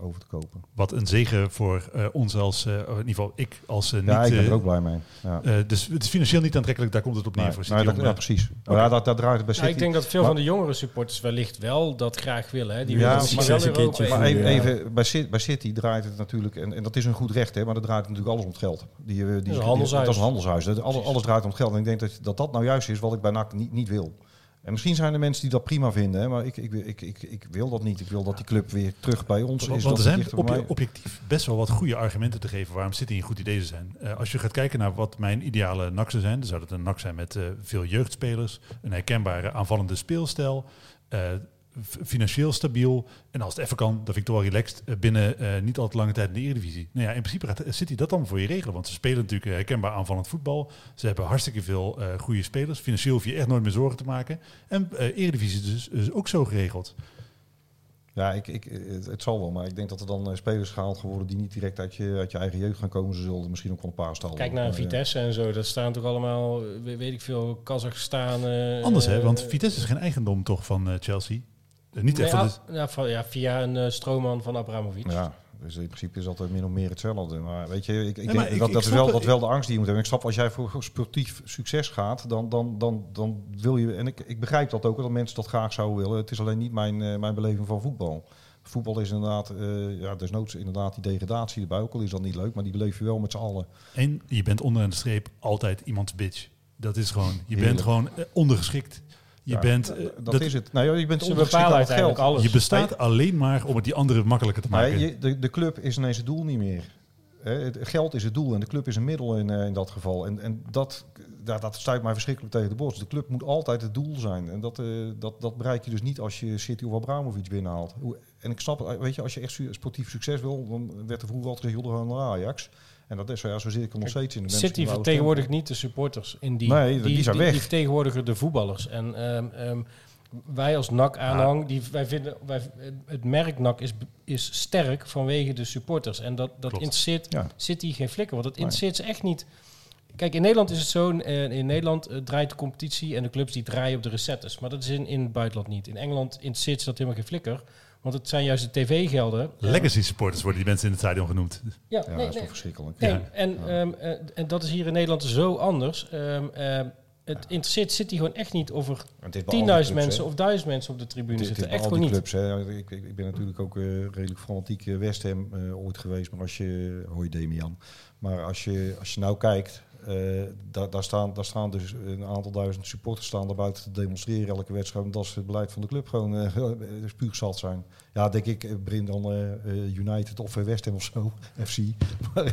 S4: over te kopen.
S2: Wat een zegen voor eh, ons als, eh, in ieder geval ik als eh,
S4: Ja,
S2: niet...
S4: ik ben er
S2: eh,
S4: ook blij mee. Ja.
S2: eh, dus het is financieel niet aantrekkelijk, daar komt het op neer
S4: Nee,
S2: voor
S4: nee, dat- ja,
S2: eh,
S4: precies. Maar ja, dat, dat draait het bij
S3: Ja,
S4: City.
S3: ik denk dat veel
S4: Maar-
S3: van de jongere supporters wellicht wel dat graag willen. Hè. Die
S4: Ja,
S3: willen
S4: maar-
S3: wel
S1: een keertje.
S4: Maar
S1: voor-
S4: even,
S1: Ja.
S4: even bij, City, bij City draait het natuurlijk, en, en dat is een goed recht, hè, maar dat draait natuurlijk alles om het geld. Die, eh, die,
S3: is een handelshuis.
S4: dat is een handelshuis. Dat, alles, alles draait om het geld. En ik denk dat dat, dat nou juist is wat ik bij NAC niet, niet wil. En misschien zijn er mensen die dat prima vinden, hè, maar ik, ik, ik, ik, ik wil dat niet. Ik wil dat die club weer terug bij ons
S2: Want,
S4: is.
S2: want er
S4: dat
S2: zijn obje- objectief best wel wat goede argumenten te geven waarom City een goed idee zou zijn. Eh, als je gaat kijken naar wat mijn ideale NAC zou zijn, dan zou het een NAC zijn met eh, veel jeugdspelers, een herkenbare aanvallende speelstijl, eh, financieel stabiel en als het even kan, dan vind ik toch wel relaxed eh, binnen eh, niet al te lange tijd in de Eredivisie. Nou ja, in principe gaat City dat dan voor je regelen, want ze spelen natuurlijk eh, herkenbaar aanvallend voetbal. Ze hebben hartstikke veel eh, goede spelers. Financieel hoef je echt nooit meer zorgen te maken. En eh Eredivisie is dus, is ook zo geregeld.
S4: Ja, ik, ik, het, het zal wel, maar ik denk dat er dan eh, spelers gehaald gaan worden die niet direct uit je, uit je eigen jeugd gaan komen. Ze zullen er misschien ook wel een paar stal.
S3: Kijk naar Vitesse en zo. Dat staan toch allemaal, eh, weet ik veel, Kazachstan. eh,
S2: Anders hè, want
S3: eh,
S2: Vitesse is geen eigendom toch van eh, Chelsea. Eh, niet
S3: nee,
S2: echt
S3: ah, ja, van- ja, via een eh, stroomman van Abramovic.
S4: Ja, dus in principe is dat min of meer hetzelfde. Maar weet je, ik, ik
S2: maar
S4: denk
S2: ik-
S4: dat,
S2: ik
S4: dat, is wel, dat wel de angst die je moet hebben. Ik snap, als jij voor sportief succes gaat, dan, dan, dan, dan wil je... En ik, ik begrijp dat ook, dat mensen dat graag zouden willen. Het is alleen niet mijn, eh, mijn beleving van voetbal. Voetbal is inderdaad, eh ja, desnoods inderdaad die degradatie erbij. Ook al is dat niet leuk, maar die beleef je wel met z'n allen.
S2: en je bent onderaan de streep altijd iemands bitch. Dat is gewoon, je
S4: Heerlijk.
S2: bent gewoon ondergeschikt. Je
S4: Ja,
S2: bent, eh,
S4: dat,
S2: dat-
S4: is het. Nou, je bent
S3: uiteindelijk
S4: geld.
S3: alles.
S2: je bestaat alleen maar om het die anderen makkelijker te maken.
S4: je, de, de club is ineens het doel niet meer. Het geld is het doel en de club is een middel in, eh, in dat geval. En, en dat, ja, dat stuit mij verschrikkelijk tegen de borst. De club moet altijd het doel zijn. En dat, eh, dat, dat bereik je dus niet als je City of Abramovic binnenhaalt. En ik snap het, weet je, als je echt sportief succes wil, dan werd er vroeger altijd gezegd, joh, naar Ajax. En dat is zo, ja, zo zit ik er nog steeds in. De mensen
S3: City vertegenwoordigt niet de supporters in die.
S4: Nee, die zijn weg.
S3: Die vertegenwoordigen de voetballers. En ehm, ehm, wij als NAC-aanhang, die wij vinden, wij, het merk NAC is, is sterk vanwege de supporters. En dat, dat
S2: Klopt.
S3: interesseert
S4: Ja.
S3: City geen flikker. Want het
S4: Nee.
S3: interesseert ze echt niet. Kijk, in Nederland is het zo, eh, in Nederland eh, draait de competitie en de clubs die draaien op de recettes. Maar dat is in, in het buitenland niet. In Engeland interesseert ze dat helemaal geen flikker. Want het zijn juist de tv-gelden.
S2: Legacy supporters worden die mensen in het stadion genoemd.
S3: Ja,
S4: Ja,
S3: nee,
S4: dat is
S3: nee.
S4: toch verschrikkelijk.
S3: Nee,
S2: Ja.
S3: en, ehm, eh, en dat is hier in Nederland zo anders. Ehm, ehm, het interesseert City gewoon echt niet of er
S4: En het is bij al die
S3: 10.000
S4: clubs,
S3: mensen of 1000 mensen op de tribune
S4: Het
S3: zitten.
S4: het
S3: Echt gewoon niet.
S4: clubs. Hè. Ik, ik, ik ben natuurlijk ook eh, redelijk fanatiek eh, West Ham eh, ooit geweest. Maar als je... Hoi Demian. Maar als je, als je nou kijkt... eh, daar, daar, staan, daar staan dus een aantal duizend supporters staan daar buiten te demonstreren elke wedstrijd. En dat is het beleid van de club gewoon eh spuug zat zijn. Ja, denk ik, eh, Brin dan eh, eh, United of eh, West of zo, FC. Eh,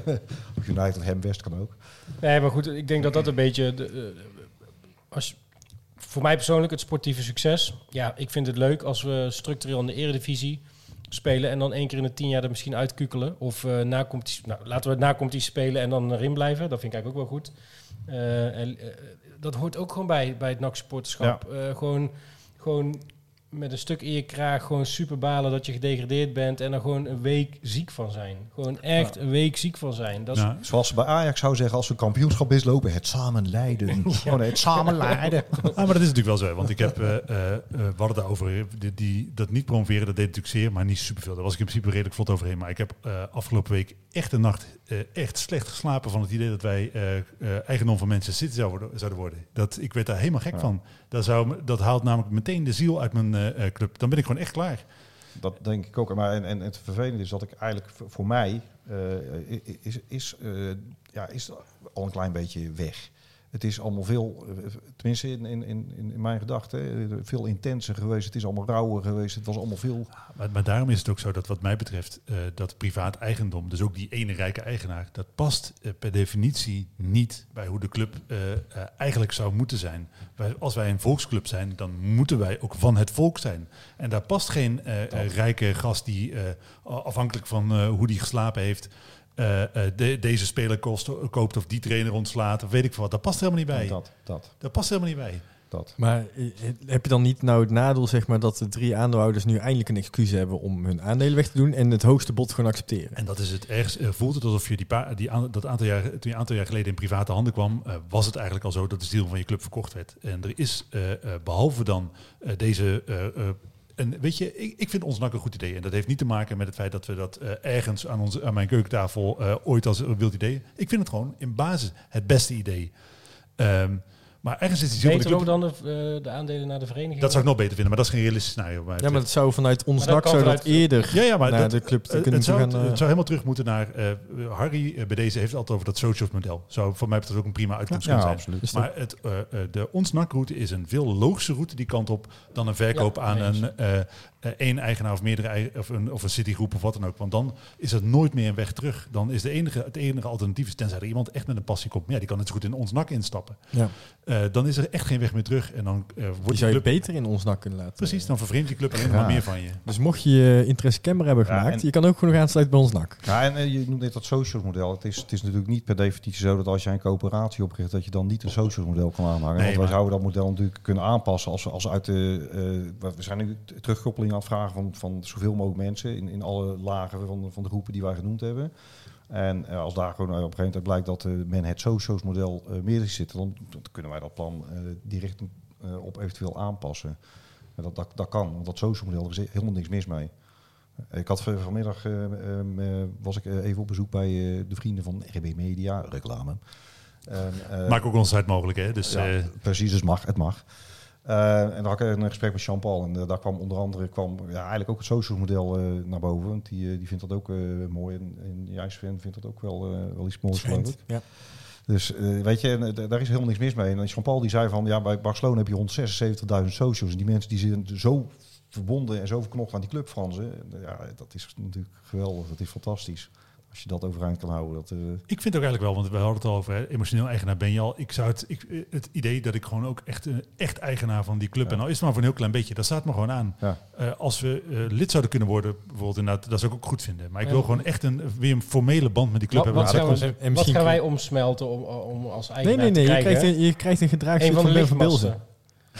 S4: of United Ham West kan ook.
S3: Nee, maar goed, ik denk dat dat een beetje... Eh, als, voor mij persoonlijk het sportieve succes. Ja, ik vind het leuk als we structureel in de eredivisie spelen... en dan één keer in de tien jaar er misschien uitkukelen. Of eh na competitie, nou, laten we na competitie spelen en dan erin blijven. Dat vind ik eigenlijk ook wel goed. Eh, en, eh, dat hoort ook gewoon bij, bij het NAC-supporterschap. Gewoon, gewoon met een stuk in je kraag gewoon super balen dat je gedegradeerd bent... en er gewoon een week ziek van zijn. Gewoon echt een week ziek van zijn. Dat is,
S4: Zoals ze bij Ajax zou zeggen als ze kampioenschap mislopen. Het samen leiden. Oh nee, het samen leiden.
S2: Ah, maar dat is natuurlijk wel zo. Want ik heb, eh, eh, eh, we hadden daarover, die, die, dat niet promoveren, dat deed natuurlijk zeer, maar niet superveel. Daar was ik in principe redelijk vlot overheen. Maar ik heb eh, afgelopen week echt een nacht eh, echt slecht geslapen van het idee dat wij eh, eh, eigendom van Manchester City zouden worden. Zouden worden. Dat, ik werd daar helemaal gek
S4: Ja.
S2: van. Dat, zou, dat haalt namelijk meteen de ziel uit mijn eh, eh, club. Dan ben ik gewoon echt klaar.
S4: Dat denk ik ook. Maar en, en het vervelende is dat ik eigenlijk voor mij eh, is, is, ja, is al een klein beetje weg. Het is allemaal veel, eh, tenminste in, in, in, in mijn gedachten, eh, veel intenser geweest. Het is allemaal rauwer geweest. Het was allemaal veel.
S2: Maar, maar daarom is het ook zo dat wat mij betreft eh, dat privaat eigendom, dus ook die ene rijke eigenaar, dat past per definitie niet bij hoe de club eigenlijk zou moeten zijn. Wij, als wij een volksclub zijn, dan moeten wij ook van het volk zijn. En daar past geen rijke gast die afhankelijk van hoe die geslapen heeft, eh, eh, de- deze speler kost, koopt of die trainer ontslaat of weet ik veel wat. Dat past helemaal niet bij. Dat,
S4: Dat, dat,
S2: past helemaal niet bij.
S4: dat.
S1: Maar eh, heb je dan niet nou het nadeel, zeg maar, dat de drie aandeelhouders nu eindelijk een excuus hebben om hun aandelen weg te doen en het hoogste bod gewoon accepteren?
S2: En dat is het ergst. eh, voelt het alsof je die, paar, die dat aantal jaar, toen je een aantal jaar geleden in private handen kwam, eh, was het eigenlijk al zo dat de ziel van je club verkocht werd. En er is, eh, eh, behalve dan deze eh, eh, En weet je, ik, ik vind ons NAC een goed idee. En dat heeft niet te maken met het feit dat we dat eh, ergens aan, ons, aan mijn keukentafel eh, ooit als een wild idee. Ik vind het gewoon in basis het beste idee. Ehm, maar ergens is die
S3: Beter
S2: club-
S3: nog dan de, eh, de aandelen naar de vereniging?
S2: Dat zou ik nog beter vinden, maar dat is geen realistisch scenario. Maar
S1: Ja, maar het zou vanuit ons
S3: dat
S1: dak zou dat eerder
S2: ja, ja, maar
S1: naar
S2: dat,
S1: de club te
S2: eh,
S1: kunnen
S2: het, zou,
S1: gaan.
S2: het,
S1: eh,
S2: het zou helemaal terug moeten naar... eh, Harry bij deze heeft het altijd over dat socials model. Zou voor mij betreft ook een prima uitkomst
S4: Ja,
S2: kunnen zijn.
S4: absoluut.
S1: Dat-
S2: Maar het, de ons NAC-route is een veel logische route die kant op dan een verkoop
S3: Ja,
S2: aan een één eigenaar of meerdere of een, of een citygroep of wat dan ook. Want dan is er nooit meer een weg terug. Dan is de enige, het enige alternatief, is tenzij er iemand echt met een passie komt. Maar ja, die kan net zo goed in ons NAC instappen.
S1: ja.
S2: Eh, dan is er echt geen weg meer terug. En dan eh, wordt die
S1: zou je
S2: club...
S1: beter in ons dak kunnen laten.
S2: Precies, dan vervreemdt die club
S4: Ja.
S2: maar meer van je.
S1: Dus mocht je je interesse kenbaar hebben gemaakt, je kan ook gewoon nog aansluiten bij ons dak.
S4: Ja, en eh, je noemt net dat social model. Het is, het is natuurlijk niet per definitie zo dat als jij een coöperatie opricht, dat je dan niet een social model kan aanhangen.
S2: Nee,
S4: Want wij
S2: maar-
S4: zouden dat model natuurlijk kunnen aanpassen als, we- als uit de. eh, we zijn nu terugkoppeling aan het vragen van, van zoveel mogelijk mensen in, in alle lagen van, van de groepen die wij genoemd hebben. En eh, als daar gewoon eh, op een gegeven moment blijkt dat eh, men het socials model meer is zitten, dan, dan kunnen wij dat plan die richting op eventueel aanpassen. En dat, dat, dat kan, want dat social model, is helemaal niks mis mee. Ik had van- vanmiddag was ik even op bezoek bij de vrienden van RB Media, reclame.
S2: Maak ook onze tijd mogelijk, hè. Dus
S4: ja, precies, het mag, het mag. Eh, en dan had ik een gesprek met Jean-Paul en eh, daar kwam onder andere kwam, ja, eigenlijk ook het social model eh, naar boven. Want die, die vindt dat ook mooi en, en jij Sven vindt dat ook wel, wel iets moois geloof ik.
S1: Ja.
S4: Dus weet je, en, daar is helemaal niks mis mee. En Jean-Paul die zei van, ja, bij Barcelona heb je rond 76.000 socials. En die mensen die zijn zo verbonden en zo verknocht aan die club Fransen. Ja, dat is natuurlijk geweldig. Dat is fantastisch. Als je dat overeind kan houden. Dat, eh,
S2: Ik vind ook eigenlijk wel, want we hadden het al over hè, emotioneel eigenaar ben je al. Ik zou het, ik, eh, het idee dat ik gewoon ook echt, eh, echt eigenaar van die club
S4: Ja.
S2: ben, al is het maar voor een heel klein beetje, dat staat me gewoon aan.
S4: ja.
S2: Eh, als we lid zouden kunnen worden, bijvoorbeeld inderdaad, dat zou ik ook goed vinden. Maar ik
S3: Ja.
S2: wil gewoon echt een, weer een formele band met die club
S3: Wat,
S2: hebben.
S3: wat, gaan, we, wat wij omsmelten om, om als
S1: Nee,
S3: eigenaar
S1: nee, nee.
S3: te
S1: Je
S3: krijgen?
S1: krijgt, een, je krijgt een
S3: Een
S1: gedragsshirt
S3: van
S1: van Bilzen.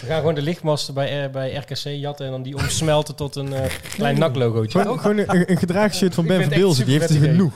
S3: We gaan gewoon de lichtmasten bij, eh, bij RKC jatten en dan die omsmelten tot een eh, klein NAC-logootje.
S1: Gewoon, gewoon een, een gedragsshirt van Ben van Bilzen. Die heeft er
S3: super
S1: genoeg.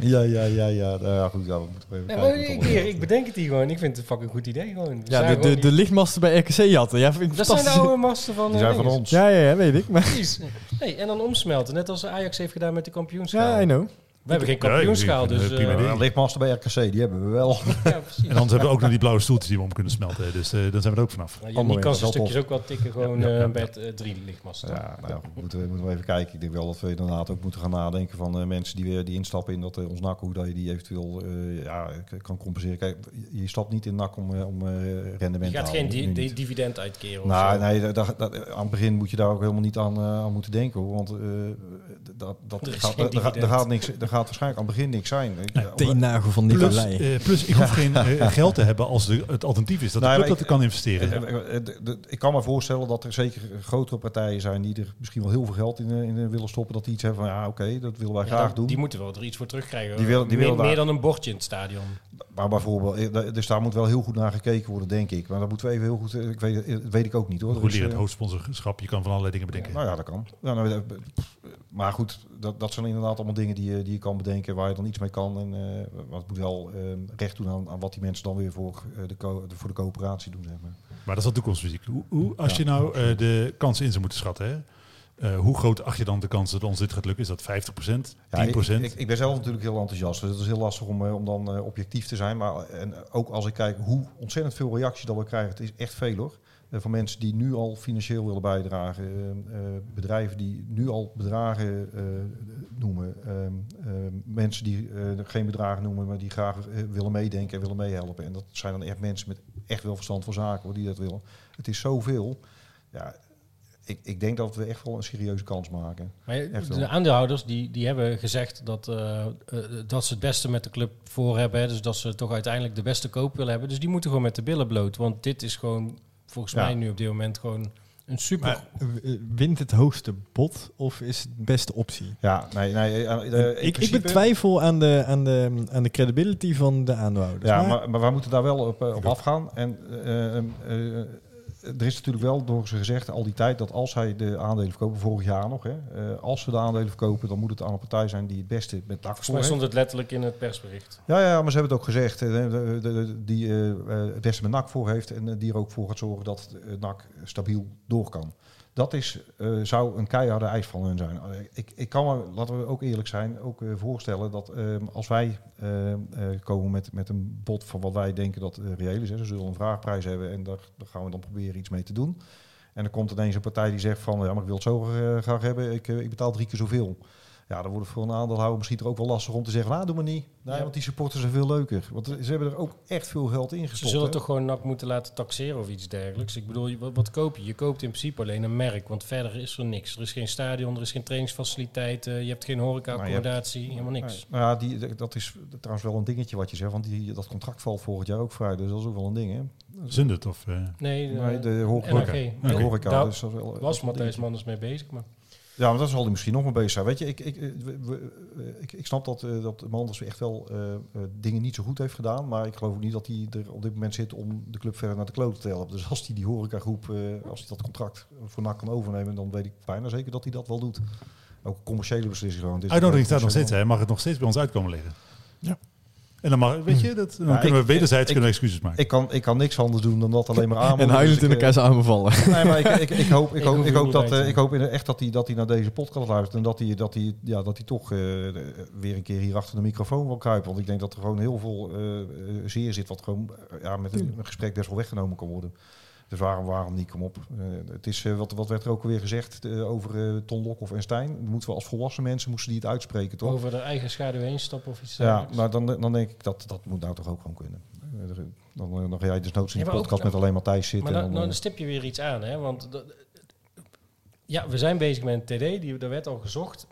S4: Ja, ja, ja, ja. Nou ja, goed, ja, we moeten even
S3: Nee, ik,
S4: er-
S3: ik, ik bedenk het hier gewoon. Ik vind het een fucking goed idee gewoon. We
S1: Ja,
S3: zijn
S1: de,
S3: gewoon
S1: de, lichtmasten bij RKC jatten. Ja, vind ik
S3: dat zijn de oude masten van...
S4: Die
S3: eh,
S4: zijn van ons.
S1: Ja, ja, ja, weet ik. Maar,
S3: Precies. Hey, en dan omsmelten. Net als Ajax heeft gedaan met de kampioenschaal.
S1: ja, I know.
S3: We hebben geen kampioenschaal, dus...
S2: prima
S3: eh,
S4: lichtmasten bij RKC, die hebben we wel.
S3: ja, precies.
S2: En anders hebben we ook nog die blauwe stoeltjes die we om kunnen smelten. Dus eh, dan zijn we er ook vanaf.
S3: Nou, je kan zijn stukjes ook wel tikken, gewoon
S2: Ja, ja,
S3: eh,
S2: ja.
S3: met drie lichtmasten.
S4: Ja, nou ja, goed, moeten, we, moeten we even kijken. Ik denk wel dat we inderdaad ook moeten gaan nadenken van eh, mensen die, weer die instappen in dat ons NAC, hoe dat je die eventueel eh, ja, kan compenseren. Kijk, je stapt niet in NAC om, om eh, rendement
S3: Je
S4: te
S3: gaat
S4: halen.
S3: geen di- dividend uitkeren
S4: Nou, nee, dat, dat- dat- aan het begin moet je daar ook helemaal niet aan, eh, aan moeten denken. Hoor, want eh, dat, dat,
S3: Er
S4: gaat, er, gaat- er, niks, er gaat waarschijnlijk aan het begin niks zijn. Ik- ja,
S1: Teennagel van
S2: Plus,
S1: Nicolai.
S2: eh, plus ik hoef geen eh, geld te hebben als de, het alternatief is dat de
S4: Nee,
S2: club
S4: maar
S2: dat
S4: ik-
S2: kan investeren.
S4: De- de- Ik kan me voorstellen dat er zeker grotere partijen zijn die er misschien wel heel veel geld in, in willen stoppen. Dat die iets hebben van ja, oké, dat willen wij
S3: Ja,
S4: graag
S3: dan-
S4: doen.
S3: Die moeten wel er iets voor terugkrijgen.
S4: Die willen- die
S3: meer,
S4: willen daar-
S3: meer dan een bordje in het stadion.
S4: Maar bijvoorbeeld, eh, dus daar moet wel heel goed naar gekeken worden, denk ik. Maar dat moeten we even heel goed. eh, Ik weet, eh, dat weet ik ook niet hoor.
S2: Goed leren, het
S4: eh,
S2: hoofdsponsorschap, je kan van allerlei dingen bedenken.
S4: Nou ja, dat kan. Ja, nou, eh, maar goed, dat, dat zijn inderdaad allemaal dingen die, je- die je kan bedenken waar je dan iets mee kan. En eh wat het moet wel eh, recht doen aan, aan wat die mensen dan weer voor, eh, de, voor de coöperatie doen. Zeg maar.
S2: Maar dat is al toekomstmuziek. Hoe, hoe, als je nou eh, de kansen in zou moeten schatten, hè? Eh, hoe groot acht je dan de kans dat ons dit gaat lukken? Is dat 50%? 10%?
S4: Ja, ik, ik, ik ben zelf natuurlijk heel enthousiast. Dus het is heel lastig om, eh, om dan eh, objectief te zijn. Maar en ook als ik kijk hoe ontzettend veel reacties dat we krijgen, het is echt veel hoor. Van mensen die nu al financieel willen bijdragen. bedrijven die nu al bedragen noemen. eh, eh, mensen die geen bedragen noemen, maar die graag willen meedenken en willen meehelpen. En dat zijn dan echt mensen met echt wel verstand van zaken hoor, die dat willen. Het is zoveel. Ja, ik, ik denk dat we echt wel een serieuze kans maken.
S3: Maar
S4: Echt
S3: de
S4: wel.
S3: aandeelhouders die, die hebben gezegd dat, eh, eh, dat ze het beste met de club voor hebben. Hè. Dus dat ze toch uiteindelijk de beste koop willen hebben. Dus die moeten gewoon met de billen bloot. Want dit is gewoon volgens
S4: Ja.
S3: mij nu op dit moment gewoon een super...
S1: Maar eh, wint het hoogste bod of is het de beste optie?
S4: Ja, nee, nee. eh, eh,
S1: ik, ik betwijfel aan de, aan, de, aan de credibility van de aandeelhouders.
S4: Ja,
S1: maar,
S4: maar, maar wij moeten daar wel op, eh, op afgaan. En eh, eh, eh, er is natuurlijk wel door ze gezegd al die tijd dat als hij de aandelen verkopen, vorig jaar nog, hè, eh, als we de aandelen verkopen, dan moet het aan een partij zijn die het beste met dak
S3: volgens
S4: voor
S3: mij
S4: heeft.
S3: stond het letterlijk in het persbericht.
S4: Ja, ja, maar ze hebben het ook gezegd. de- die eh, eh, het beste met NAC voor heeft en die er ook voor gaat zorgen dat NAC stabiel door kan. Dat is, eh, zou een keiharde eis van hun zijn. Eh, ik, ik kan me, laten we ook eerlijk zijn, ook eh, voorstellen dat ehm, als wij ehm, eh, komen met, met een bod van wat wij denken dat reëel is. Hè, ze zullen een vraagprijs hebben en daar, gaan we dan proberen iets mee te doen. En dan komt ineens een partij die zegt van, ja, maar ik wil het zo graag hebben, ik, ik betaal drie keer zoveel. Ja, dan wordt het voor een aandeelhouder misschien er ook wel lastig om te zeggen, nou, doe maar niet. Nee,
S3: Ja.
S4: want die supporters zijn veel leuker. Want ze hebben er ook echt veel geld in
S3: Ze
S4: gestopt.
S3: zullen
S4: hè.
S3: toch gewoon NAC moeten laten taxeren of iets dergelijks. Ik bedoel, wat, wat koop je? Je koopt in principe alleen een merk, want verder is er niks. Er is geen stadion, er is geen trainingsfaciliteit, je hebt geen horeca-accommodatie, helemaal niks.
S4: Nou ja, die, dat is trouwens wel een dingetje wat je zegt, want die, dat contract valt volgend jaar ook vrij. Dus dat is ook wel een ding, hè?
S2: Zundert of... eh,
S3: Nee, eh,
S4: Nee, de horeca. De horeca. Dus dat is wel-
S3: was Matthijs. Manders mee bezig, maar...
S4: Ja, maar dat zal hij misschien nog mee bezig zijn. Weet je, ik, ik, eh, eh, ik, ik snap dat, eh, dat Manders echt wel eh, eh, dingen niet zo goed heeft gedaan. Maar ik geloof ook niet dat hij er op dit moment zit om de club verder naar de kloot te helpen. Dus als hij die horecagroep, eh als hij dat contract voor NAC kan overnemen, dan weet ik bijna zeker dat hij dat wel doet. Ook commerciële beslissing gewoon. Dit is
S2: Uitnodiging staat nog steeds. Hij mag het nog steeds bij ons uitkomen liggen.
S1: Ja.
S2: En dan mag, weet je, dat, dan
S4: Ja,
S2: kunnen
S4: ik-
S2: we wederzijds
S4: ik-
S2: kunnen excuses maken.
S4: Ik kan, ik kan niks anders doen dan dat alleen maar aan.
S1: En huilend in elkaar samenvallen.
S4: Nee, maar ik, ik, ik hoop, ik hoop, ik hoop, dat, eh, ik hoop echt dat hij, dat hij naar deze podcast luistert. En dat hij, dat hij, ja, dat hij toch eh, de- weer een keer hier achter de microfoon wil kruipen. Want ik denk dat er gewoon heel veel eh, eh, zeer zit wat gewoon eh, ja, met een, een gesprek best wel weggenomen kan worden. Dus waarom, waarom niet? Kom op. Eh, het is, eh, wat, wat werd er ook alweer gezegd eh, over Ton Lokhoff en Stijn? Moeten we als volwassen mensen moesten die het uitspreken, toch?
S3: Over de eigen schaduw heen stappen of iets
S4: Ja, maar dan, dan denk ik dat dat moet nou toch ook gewoon kunnen. Dan, dan ga jij dus noods in
S3: Ja,
S4: de
S3: ook-
S4: podcast met alleen Matthijs zitten.
S3: Maar dan,
S4: dan,
S3: dan stip je weer iets aan, hè? Want ja, we zijn bezig met een TD, die, daar werd al gezocht.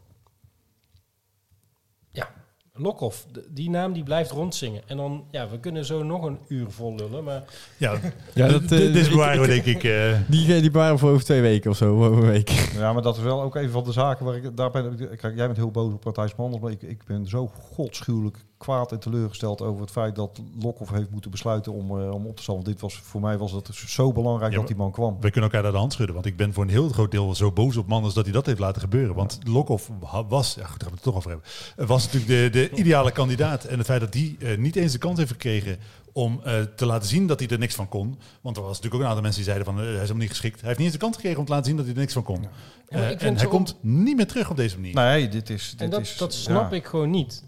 S3: Lokhoff, die naam die blijft rondzingen. En dan, ja, we kunnen zo nog een uur vol lullen, maar
S2: Ja,
S1: dat,
S2: d-
S1: eh,
S2: dit
S1: ik-
S2: bewaren we denk ik... eh,
S1: Die, die waren voor over twee weken of zo, over een week.
S4: Ja, maar dat is wel ook even van de zaken waar ik daar ben. Kijk, jij bent heel boos op Manders, maar ik, ik ben zo godschuwelijk kwaad en teleurgesteld over het feit dat Lokhoff heeft moeten besluiten om, eh, om op te staan. Want dit was voor mij was het zo belangrijk
S2: Ja,
S4: dat die man kwam.
S2: we kunnen elkaar daar de hand schudden. Want ik ben voor een heel groot deel zo boos op Manders dat hij dat heeft laten gebeuren. Want Lokhoff was, ja, goed, daar gaan we het toch over hebben, Eh, was natuurlijk de, de ideale kandidaat. En het feit dat die eh, niet eens de kans heeft gekregen om eh, te laten zien dat hij er niks van kon. Want er was natuurlijk ook een aantal mensen die zeiden van hij is helemaal niet geschikt. Hij heeft niet eens de kans gekregen om te laten zien dat hij er niks van kon. en hij komt niet meer terug op deze manier.
S4: Nee, dit is. Dit
S3: en dat,
S4: is,
S3: dat snap
S4: ja.
S3: ik gewoon niet.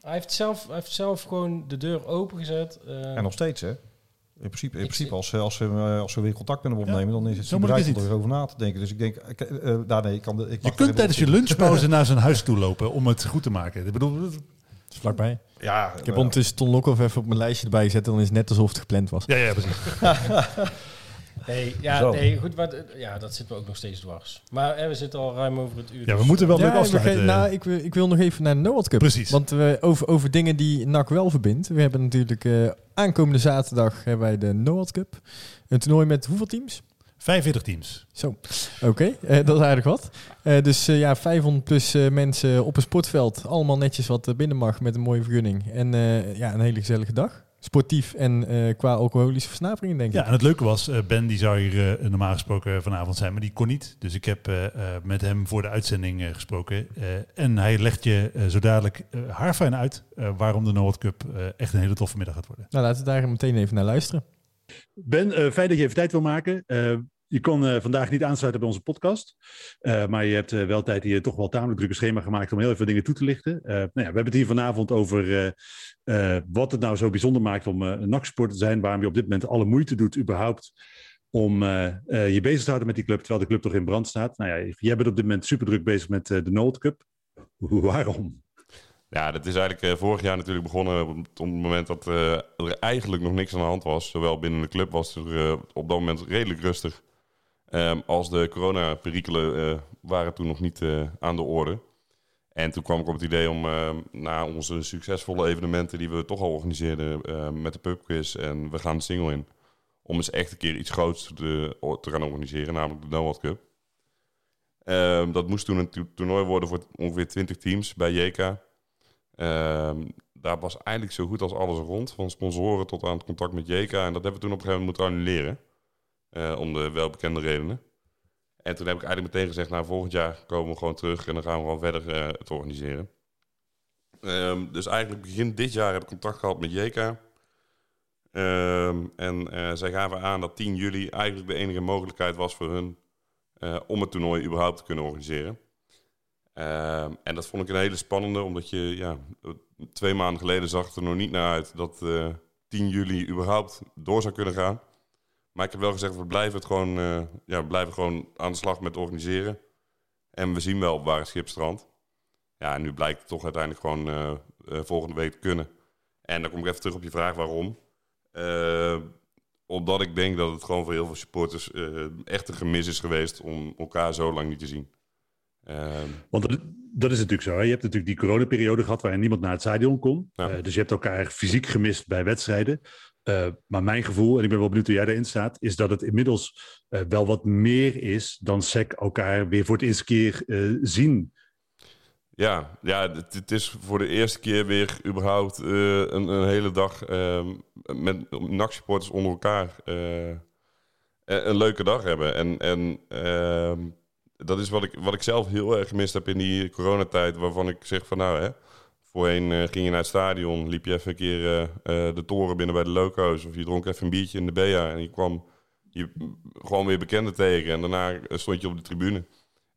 S3: Hij heeft zelf, hij heeft zelf gewoon de deur opengezet. eh,
S4: En nog steeds, hè? In principe, in principe als, ze- als, ze, eh, als ze weer contact met hem opnemen, dan is het
S2: zo
S4: bereid om
S2: het.
S4: erover na te denken. Dus ik denk, ik, eh, nee, ik kan de, ik
S2: je kunt tijdens je lunchpauze naar zijn huis toe lopen om het goed te maken. Ik bedoel,
S1: is vlakbij.
S4: Ja,
S1: Ik heb ondertussen Ton Lokhoff even op mijn lijstje erbij gezet. Dan is het net alsof het gepland was.
S2: ja, ja, precies.
S3: nee, ja,
S4: Zo.
S3: nee, goed, ja, dat zit me ook nog steeds dwars. Maar eh, we zitten al ruim over het uur.
S2: Ja, we
S3: dus-
S2: moeten wel leuk
S1: Ja, we
S2: afsluiten.
S1: nou, ik, wil- ik wil nog even naar de Noord Cup.
S2: Precies.
S1: Want we, over, over dingen die NAC wel verbindt. We hebben natuurlijk eh, aankomende zaterdag hebben wij de Noord Cup. Een toernooi met hoeveel teams?
S2: 45 teams.
S1: Zo, oké. eh, dat is aardig wat. Eh, dus ja, 500 plus eh, mensen op een sportveld. Allemaal netjes wat binnen mag met een mooie vergunning. En eh, ja, een hele gezellige dag. Sportief en eh, qua alcoholische versnaperingen, denk ik.
S2: Ja, en het leuke was, eh, Ben die zou hier eh, normaal gesproken vanavond zijn, maar die kon niet. Dus ik heb eh, eh, met hem voor de uitzending eh, gesproken. Eh, en hij legt je zo dadelijk haarfijn uit eh, waarom de Noord Cup eh, echt een hele toffe middag gaat worden.
S1: Nou, laten we daar meteen even naar luisteren.
S2: Ben, eh, fijn dat je even tijd wil maken. Je kon eh, vandaag niet aansluiten bij onze podcast. Eh, maar je hebt eh, wel tijd hier toch wel tamelijk drukke schema gemaakt om heel even dingen toe te lichten. Nou ja, we hebben het hier vanavond over wat het nou zo bijzonder maakt om een NAC-sport te zijn. Waarom je op dit moment alle moeite doet überhaupt om je bezig te houden met die club. Terwijl de club toch in brand staat. Nou ja, jij bent op dit moment super druk bezig met de Noord Cup. Waarom?
S5: Ja, dat is eigenlijk vorig jaar natuurlijk begonnen op, het- moment dat er eigenlijk nog niks aan de hand was. Zowel binnen de club was er op dat moment redelijk rustig. Ehm, als de coronaperikelen eh waren toen nog niet eh, aan de orde. En toen kwam ik op het idee om eh, na onze succesvolle evenementen die we toch al organiseerden eh, met de pubquiz en we gaan de single in. Om eens echt een keer iets groots te, gaan organiseren, namelijk de Noord Cup. Ehm, dat moest toen een to- toernooi worden voor ongeveer 20 teams bij JK. Ehm, daar was eigenlijk zo goed als alles rond, van sponsoren tot aan het contact met JK. En dat hebben we toen op een gegeven moment moeten annuleren, om de welbekende redenen. En toen heb ik eigenlijk meteen gezegd, nou volgend jaar komen we gewoon terug en dan gaan we gewoon verder eh, het organiseren. Ehm, dus eigenlijk begin dit jaar heb ik contact gehad met JK. Ehm, en eh, zij gaven aan dat 10 juli eigenlijk de enige mogelijkheid was voor hun eh, om het toernooi überhaupt te kunnen organiseren. Ehm, en dat vond ik een hele spannende, omdat je ja, twee maanden geleden zag het er nog niet naar uit dat eh 10 juli überhaupt door zou kunnen gaan. Maar ik heb wel gezegd, we blijven, het gewoon, eh, ja, we blijven gewoon aan de slag met organiseren. En we zien wel op waar het schip strandt. Ja, en nu blijkt het toch uiteindelijk gewoon eh, eh, volgende week te kunnen. En dan kom ik even terug op je vraag waarom. Omdat ik denk dat het gewoon voor heel veel supporters echt een gemis is geweest om elkaar zo lang niet te zien. Ehm,
S2: Want dat, dat is natuurlijk zo. Hè? Je hebt natuurlijk die coronaperiode gehad waarin niemand naar het stadion kon.
S5: Ja.
S2: Dus je hebt elkaar fysiek gemist bij wedstrijden. Eh, maar mijn gevoel, en ik ben wel benieuwd hoe jij daarin staat, is dat het inmiddels eh, wel wat meer is dan SEC elkaar weer voor het eerste keer eh, zien.
S5: Ja, ja het, is voor de eerste keer weer überhaupt een, een hele dag ehm, met NAC-supporters onder elkaar een leuke dag hebben. En, en ehm, dat is wat ik, wat ik zelf heel erg gemist heb in die coronatijd, waarvan ik zeg van nou hè, voorheen eh, ging je naar het stadion, liep je even een keer eh, eh, de toren binnen bij de loco's of je dronk even een biertje in de BEA en je kwam je gewoon weer bekenden tegen en daarna stond je op de tribune.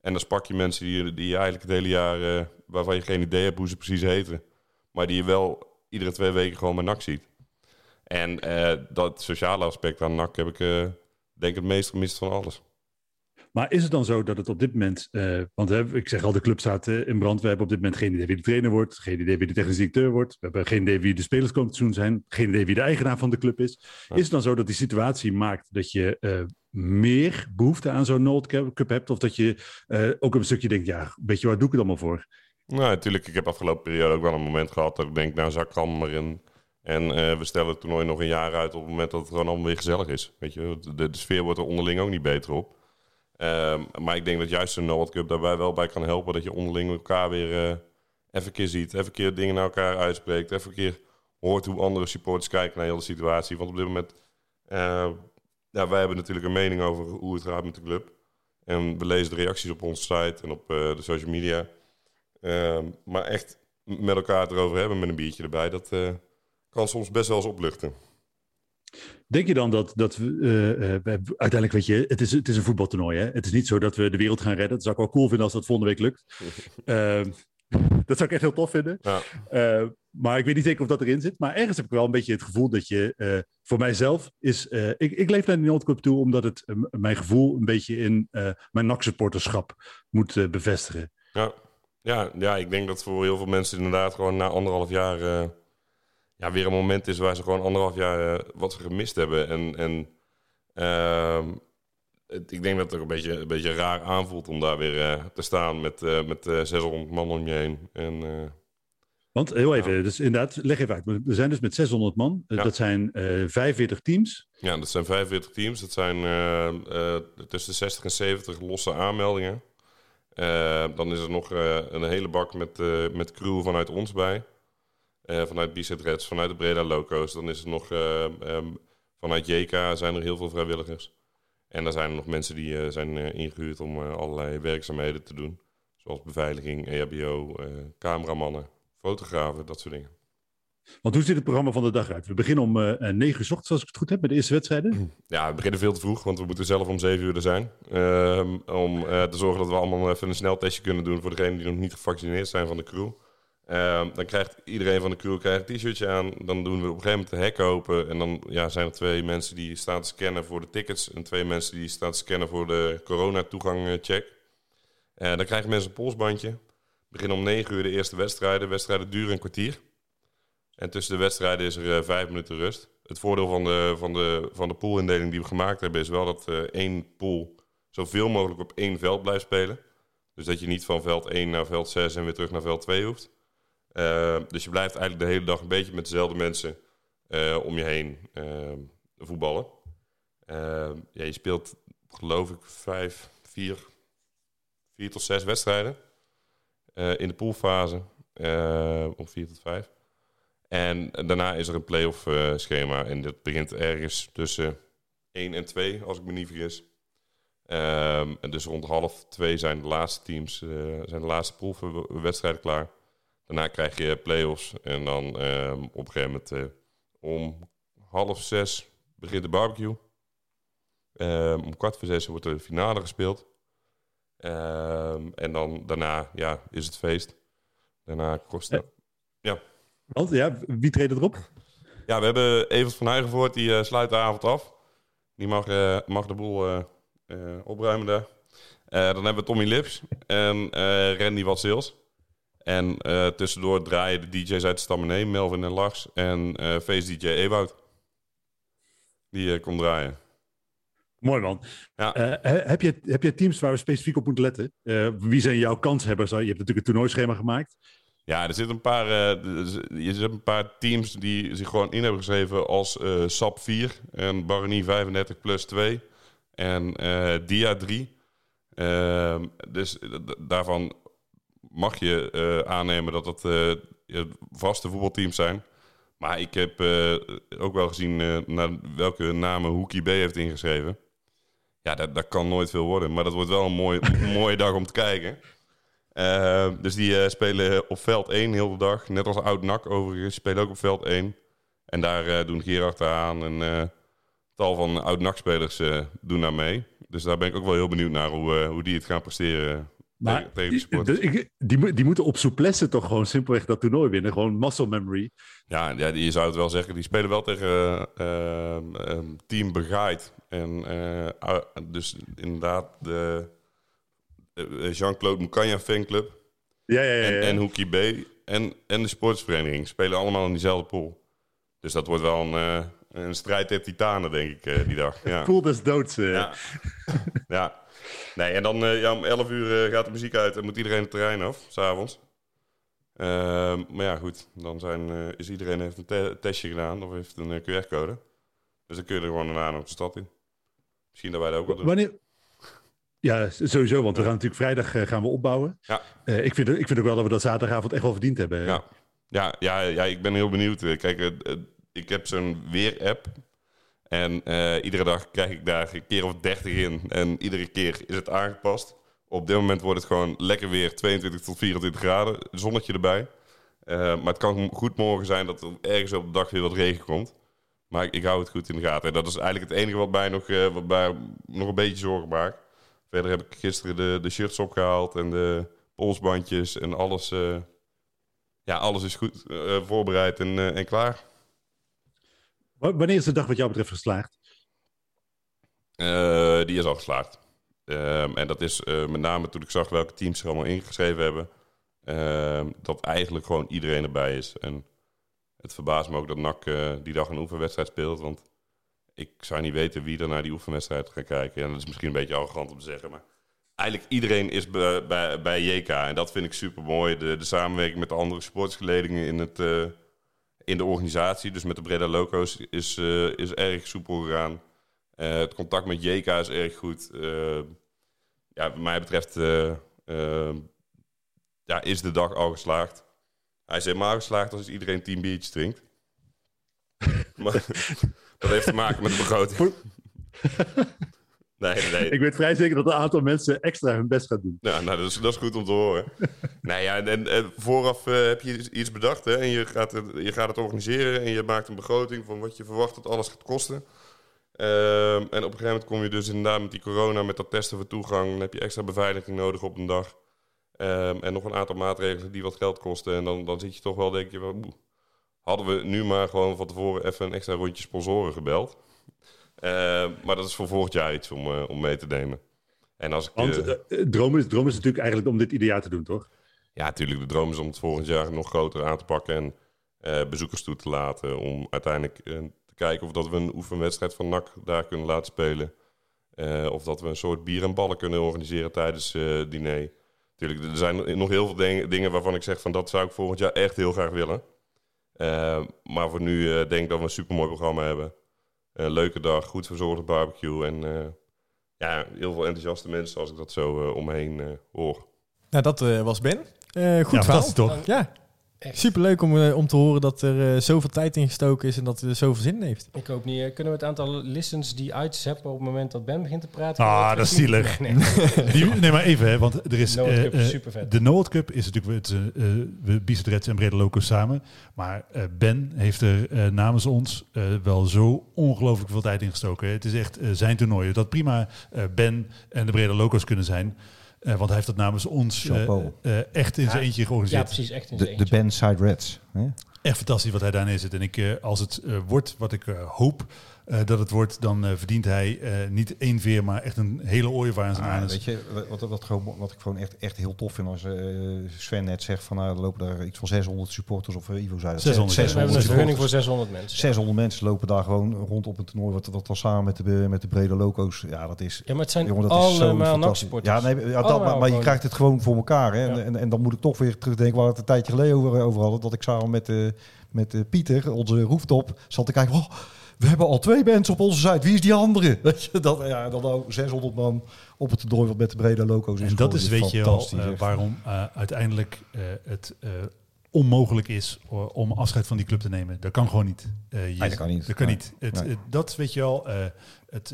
S5: En dan sprak je mensen die, die je eigenlijk het hele jaar, waarvan je geen idee hebt hoe ze precies heten. Maar die je wel iedere twee weken gewoon met NAC ziet. En dat sociale aspect aan NAC heb ik denk het meest gemist van alles.
S2: Maar is het dan zo dat het op dit moment, eh, want hè, ik zeg al, de club staat eh, in brand. We hebben op dit moment geen idee wie de trainer wordt, geen idee wie de technisch directeur wordt. We hebben geen idee wie de spelers seizoen zijn, geen idee wie de eigenaar van de club is.
S5: Ja.
S2: Is het dan zo dat die situatie maakt dat je eh, meer behoefte aan zo'n Noord Cup hebt? Of dat je ook een stukje denkt, ja, weet je waar doe ik het allemaal voor?
S5: Nou, natuurlijk, ik heb afgelopen periode ook wel een moment gehad dat ik denk, nou zak kan maar in. En we stellen het toernooi nog een jaar uit op het moment dat het gewoon allemaal weer gezellig is. Weet je, de, de sfeer wordt er onderling ook niet beter op. Ehm, maar ik denk dat juist een World Cup daarbij wel bij kan helpen dat je onderling elkaar weer eh, even een keer ziet. Even keer dingen naar elkaar uitspreekt. Even een keer hoort hoe andere supporters kijken naar de hele situatie. Want op dit moment, eh, ja, wij hebben natuurlijk een mening over hoe het gaat met de club. En we lezen de reacties op onze site en op eh, de social media. Ehm, maar echt met elkaar erover hebben met een biertje erbij, dat kan soms best wel eens opluchten.
S2: Denk je dan dat, dat we, eh, eh, we- uiteindelijk, weet je, het is, het is een voetbaltoernooi. Hè? Het is niet zo dat we de wereld gaan redden. Dat zou ik wel cool vinden als dat volgende week lukt. Ehm, dat zou ik echt heel tof vinden.
S5: Ja.
S2: Eh, maar ik weet niet zeker of dat erin zit. Maar ergens heb ik wel een beetje het gevoel dat je, voor mijzelf, is. ik, ik leef naar de Noordcup toe omdat het mijn gevoel een beetje in mijn NAC-supporterschap moet bevestigen.
S5: Ja. Ja, ja, ik denk dat voor heel veel mensen inderdaad gewoon na anderhalf jaar ja, weer een moment is waar ze gewoon anderhalf jaar eh, wat ze gemist hebben. En, en ehm, het- ik denk dat het ook een beetje, een beetje raar aanvoelt om daar weer eh, te staan met, eh, met eh, 600 man om je heen. En,
S2: Want heel even, dus inderdaad, leg even uit. We zijn dus met 600 man.
S5: Ja.
S2: Dat zijn eh 45 teams.
S5: Ja, dat zijn 45 teams. Dat zijn tussen de 60 en 70 losse aanmeldingen. Dan is er nog een hele bak met, met crew vanuit ons bij. Eh, vanuit Bizet Reds, vanuit de Breda Loco's. Dan is er nog ehm, vanuit JK zijn er heel veel vrijwilligers. En dan zijn er nog mensen die eh, zijn eh, ingehuurd om allerlei werkzaamheden te doen. Zoals beveiliging, E EHBO, eh, cameramannen, fotografen, dat soort dingen.
S2: Want hoe ziet het programma van de dag uit? We beginnen om eh 9 uur 's ochtends, als ik het goed heb, met de eerste wedstrijden.
S5: Ja, we beginnen veel te vroeg, want we moeten zelf om 7 uur er zijn. Ehm, om te zorgen dat we allemaal even een sneltestje kunnen doen voor degenen die nog niet gevaccineerd zijn van de crew. Ehm, dan krijgt iedereen van de crew krijgt een t-shirtje aan. Dan doen we op een gegeven moment de hek open. En dan ja, zijn er twee mensen die staan te scannen voor de tickets. En twee mensen die staan te scannen voor de corona-toegang-check. Eh, dan krijgen mensen een polsbandje. Beginnen om 9 uur de eerste wedstrijden. Wedstrijden duren een kwartier. En tussen de wedstrijden is er eh, vijf minuten rust. Het voordeel van de, van de, van de poolindeling die we gemaakt hebben... is wel dat eh, één pool zoveel mogelijk op één veld blijft spelen. Dus dat je niet van veld 1 naar veld 6 en weer terug naar veld 2 hoeft. Eh, dus je blijft eigenlijk de hele dag een beetje met dezelfde mensen eh, om je heen eh, voetballen. Ja, je speelt geloof ik vijf, vier, vier tot zes wedstrijden in de poolfase. om vier tot vijf. En daarna is er een play-off schema. En dat begint ergens tussen 1 en 2, als ik me niet vergis. Ehm, en dus rond half twee zijn de laatste teams, zijn de laatste proefwedstrijden klaar. Daarna krijg je play-offs. En dan ehm, op een gegeven moment eh, om half zes begint de barbecue. Ehm, om kwart voor zes wordt de finale gespeeld. Ehm, en dan daarna ja, is het feest. Daarna kost het...
S6: Want ja, wie treedt erop?
S5: Ja, we hebben Evert van Huigenvoort, die eh, sluit de avond af. Die mag, eh, mag de boel eh, eh, opruimen daar. Eh, dan hebben we Tommy Lips en eh, Randy Watsils. En eh, tussendoor draaien de DJ's uit de Stammenee, Melvin en Lars. En eh face DJ Ewout. Die eh, komt draaien.
S6: Mooi man.
S5: Ja.
S6: He- heb, je, heb je teams waar we specifiek op moeten letten? Wie zijn jouw kanshebbers? Je hebt natuurlijk een toernooischema gemaakt.
S5: Ja, er zitten een paar, z- je zit een paar teams die zich gewoon in hebben geschreven als SAP 4 en Baronie 35 plus 2 en Dia 3. Ehm, dus daarvan mag je eh, aannemen dat het eh, vaste voetbalteams zijn. Maar ik heb eh, ook wel gezien naar welke namen Hoekie B heeft ingeschreven. Ja, dat, dat kan nooit veel worden. Maar dat wordt wel een mooi, mooie dag om te kijken. Dus die spelen op veld 1 heel de dag. Net als Oud NAC overigens. Spelen ook op veld 1. En daar eh, doen Gerard aan en tal van Oud NAC-spelers eh, doen daar mee. Dus daar ben ik ook wel heel benieuwd naar hoe, hoe die het gaan presteren
S6: Maar
S5: tegen,
S6: die, ik- die, die moeten op souplesse toch gewoon simpelweg dat toernooi winnen. Gewoon muscle memory.
S5: Ja, ja, je zou het wel zeggen. Die spelen wel tegen eh, eh, eh, Team Begaaid. En eh, ah, dus inderdaad de eh, Jean-Claude Moucagna fanclub.
S6: Ja, ja, ja.
S5: En,
S6: ja.
S5: en Hoekie B. En, en de sportsvereniging spelen allemaal in diezelfde pool. Dus dat wordt wel een, een strijd der titanen, denk ik, eh, die dag. Ja.
S6: Pool des doods. eh.
S5: Ja. ja. Nee, en dan eh, ja, om 11 uur gaat de muziek uit en moet iedereen het terrein af, s'avonds. Ehm maar ja, goed. Dan zijn, is iedereen heeft een te- testje gedaan of heeft een QR-code. Dus dan kun je er gewoon een aan op de stad in. Misschien dat wij dat ook wel doen.
S6: Wanneer... Ja, sowieso, want we gaan natuurlijk vrijdag gaan we opbouwen.
S5: Ja.
S6: Ik, vind, ik vind ook wel dat we dat zaterdagavond echt wel verdiend hebben.
S5: Ja. Ja, ja, ja, ik ben heel benieuwd. Kijk, eh, ik heb zo'n weer-app. En eh, iedere dag krijg ik daar een keer of 30 in. En iedere keer is het aangepast. Op dit moment wordt het gewoon lekker weer 22 tot 24 graden. Zonnetje erbij. Eh, maar het kan goed morgen zijn dat er ergens op de dag weer wat regen komt. Maar ik, hou het goed in de gaten. En dat is eigenlijk het enige wat mij nog, eh, wat mij nog een beetje zorgen maakt. Verder heb ik gisteren de, de shirts opgehaald en de polsbandjes en alles. ja, alles is goed voorbereid en, en klaar.
S6: Wa- Wanneer is de dag wat jou betreft geslaagd?
S5: Eh, die is al geslaagd. Ehm, en dat is eh, met name toen ik zag welke teams er allemaal ingeschreven hebben. ehm, dat eigenlijk gewoon iedereen erbij is. En het verbaast me ook dat NAC eh, die dag een oefenwedstrijd speelt. Want ik zou niet weten wie er naar die oefenwedstrijd gaat kijken. En dat is misschien een beetje arrogant om te zeggen. Maar eigenlijk iedereen is bij, bij, bij JK. En dat vind ik super mooi. De, de samenwerking met de andere sportsgeledingen in, het, in de organisatie. Dus met de Breda Loco's is, eh, is erg soepel gegaan. Eh, het contact met JK is erg goed. Eh, ja, wat mij betreft ja, is de dag al geslaagd. Hij is helemaal geslaagd als iedereen tien biertjes drinkt. maar dat heeft te maken met de begroting. nee, nee.
S6: Ik weet vrij zeker dat een aantal mensen extra hun best gaat doen.
S5: Ja, nou, dat is, dat is goed om te horen. nee, ja, en, en vooraf eh, heb je iets bedacht hè, en je gaat, het, je gaat het organiseren en je maakt een begroting van wat je verwacht dat alles gaat kosten. Ehm, en op een gegeven moment kom je dus inderdaad met die corona, met dat testen voor toegang, dan heb je extra beveiliging nodig op een dag. Ehm, en nog een aantal maatregelen die wat geld kosten. En dan, dan zit je toch wel, denk je, hadden we nu maar gewoon van tevoren even een extra rondje sponsoren gebeld. Ehm, maar dat is voor volgend jaar iets om, eh, om mee te nemen. En als ik,
S6: Want
S5: eh,
S6: eh, eh, droom, is, droom is natuurlijk eigenlijk om dit ieder jaar te doen, toch?
S5: ja, natuurlijk. De droom is om het volgend jaar nog groter aan te pakken en eh, bezoekers toe te laten. Om uiteindelijk eh, te kijken of dat we een oefenwedstrijd van NAC daar kunnen laten spelen. Eh, of dat we een soort bier en ballen kunnen organiseren tijdens eh het diner. Natuurlijk, er zijn nog heel veel dingen, dingen waarvan ik zeg van dat zou ik volgend jaar echt heel graag willen. Eh, maar voor nu eh, denk ik dat we een supermooi programma hebben. Een leuke dag, goed verzorgde barbecue en eh, ja, heel veel enthousiaste mensen als ik dat zo eh, om me heen eh, hoor.
S1: Nou, dat eh, was Ben. Eh, goed
S2: ja,
S1: verhaal.
S2: toch?
S1: Ja,
S3: Echt.
S1: superleuk om, eh, om te horen dat er eh, zoveel tijd in gestoken is en dat hij er zoveel zin in heeft.
S3: Ik hoop niet. eh, Kunnen we het aantal listens die uitzeppen op het moment dat Ben begint te praten?
S2: Ah, dat is zielig.
S3: Nee, nee.
S2: Die, nee, maar even, hè, want er is... De Noord Cup is natuurlijk het, we Bicetret en Brede Loco samen. Maar eh, Ben heeft er eh, namens ons eh, wel zo ongelooflijk veel tijd in gestoken. hè. Het is echt zijn toernooi. Dat prima eh, Ben en de Brede Loco's kunnen zijn. Eh, want hij heeft dat namens ons eh, eh, echt in zijn
S3: Ja,
S2: eentje
S3: Ja,
S2: georganiseerd.
S3: precies. Echt in
S4: De,
S3: zijn
S4: de
S3: eentje.
S4: Bandside Reds. Hè?
S2: Echt fantastisch wat hij daar neerzet. En ik, eh, als het eh, wordt wat ik eh, hoop eh, dat het wordt, dan eh, verdient hij eh, niet één veer, maar echt een hele ooievaar aan zijn
S4: Ah,
S2: anus.
S4: weet je, wat, wat, wat, gewoon- wat ik gewoon echt, echt heel tof vind als eh, Sven net zegt van nou, er lopen daar iets van 600 supporters of Ivo zei dat.
S2: 600,
S3: We hebben een
S4: 600
S3: vergunning voor
S4: supporters.
S3: 600 mensen.
S4: 600 mensen lopen daar gewoon rond op een toernooi, wat, wat dan samen met de, met de brede loco's. Ja, dat is,
S3: Ja, maar het zijn
S4: jongen, dat
S3: allemaal.
S4: Ja, nee, ja, dat,
S3: Allemaal
S4: maar, maar je krijgt het gewoon voor elkaar. Hè?
S3: Ja.
S4: En, en, en dan moet ik toch weer terugdenken waar we het een tijdje geleden over, over hadden. Dat ik samen met, eh, met eh, Pieter, onze rooftop, zat te kijken. Oh, we hebben al twee mensen op onze site. Wie is die andere? Weet je, dat, ja, dan nou 600 man op het toernooi wat met de brede loco's is.
S2: En dat is, weet je wel, eh, waarom eh, uiteindelijk eh, het onmogelijk is om afscheid van die club te nemen. Dat kan gewoon niet. Eh, je-
S4: Nee, dat kan niet.
S2: Dat kan
S4: Nee.
S2: niet. Het,
S4: Nee.
S2: het- dat weet je wel. het,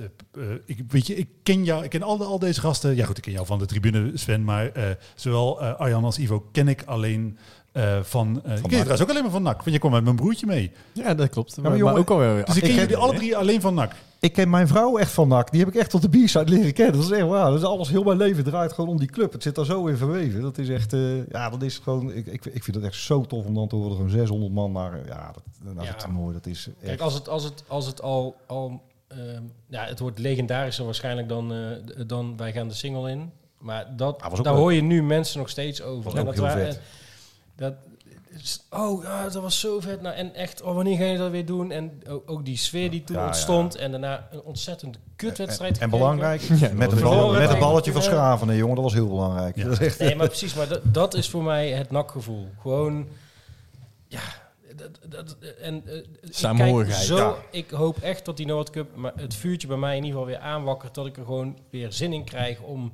S2: ik, weet je, ik ken jou, ik ken al, de- al deze gasten. Ja, goed, ik ken jou van de tribune, Sven. Maar zowel Arjan als Ivo ken ik alleen eh, van. eh ik ken je
S4: NAC.
S2: trouwens ook alleen maar van NAC. Want je kwam met mijn broertje mee.
S1: Ja, dat klopt. maar,
S4: maar
S1: maar
S4: jongen,
S1: ook alweer.
S2: Dus ik ken jullie alle drie alleen van NAC.
S4: Ik ken mijn vrouw echt van NAC. Die heb ik echt op de b-side leren kennen. Dat is echt waar. Dat is alles, heel mijn leven draait gewoon om die club. Het zit daar zo in verweven. Dat is echt, eh, ja, dat is gewoon, ik, ik, ik vind het echt zo tof om dan te horen. Gewoon 600 man naar, ja, dat, naar
S3: Ja.
S4: het toernooi. Dat is echt...
S3: Kijk, als het, als het, als het al... al ehm, ja, het wordt legendarischer waarschijnlijk dan, eh, dan wij gaan de single in. Maar dat,
S4: Ah, was ook
S3: daar hoor je nu mensen nog steeds over.
S4: Was
S3: En dat
S4: heel
S3: wa-
S4: vet.
S3: Dat, is- oh, ja, dat was zo vet. Nou, en echt, oh, wanneer ga je dat weer doen? En ook, ook die sfeer die toen
S4: Ja, ja.
S3: ontstond. En daarna een ontzettend kutwedstrijd.
S4: En, belangrijk,
S1: Ja,
S4: met, een bal- met balletje van
S3: Ja.
S4: Schraven, hè, jongen. Dat was heel belangrijk.
S2: Ja.
S4: Dat is echt,
S3: Nee, maar precies. Maar dat, dat is voor mij het nakgevoel. Gewoon, ja... Dat, dat, en,
S1: Samenhorigheid,
S3: Zo,
S4: ja.
S3: Ik hoop echt dat die Noord Cup maar het vuurtje bij mij in ieder geval weer aanwakkert. Dat ik er gewoon weer zin in krijg om,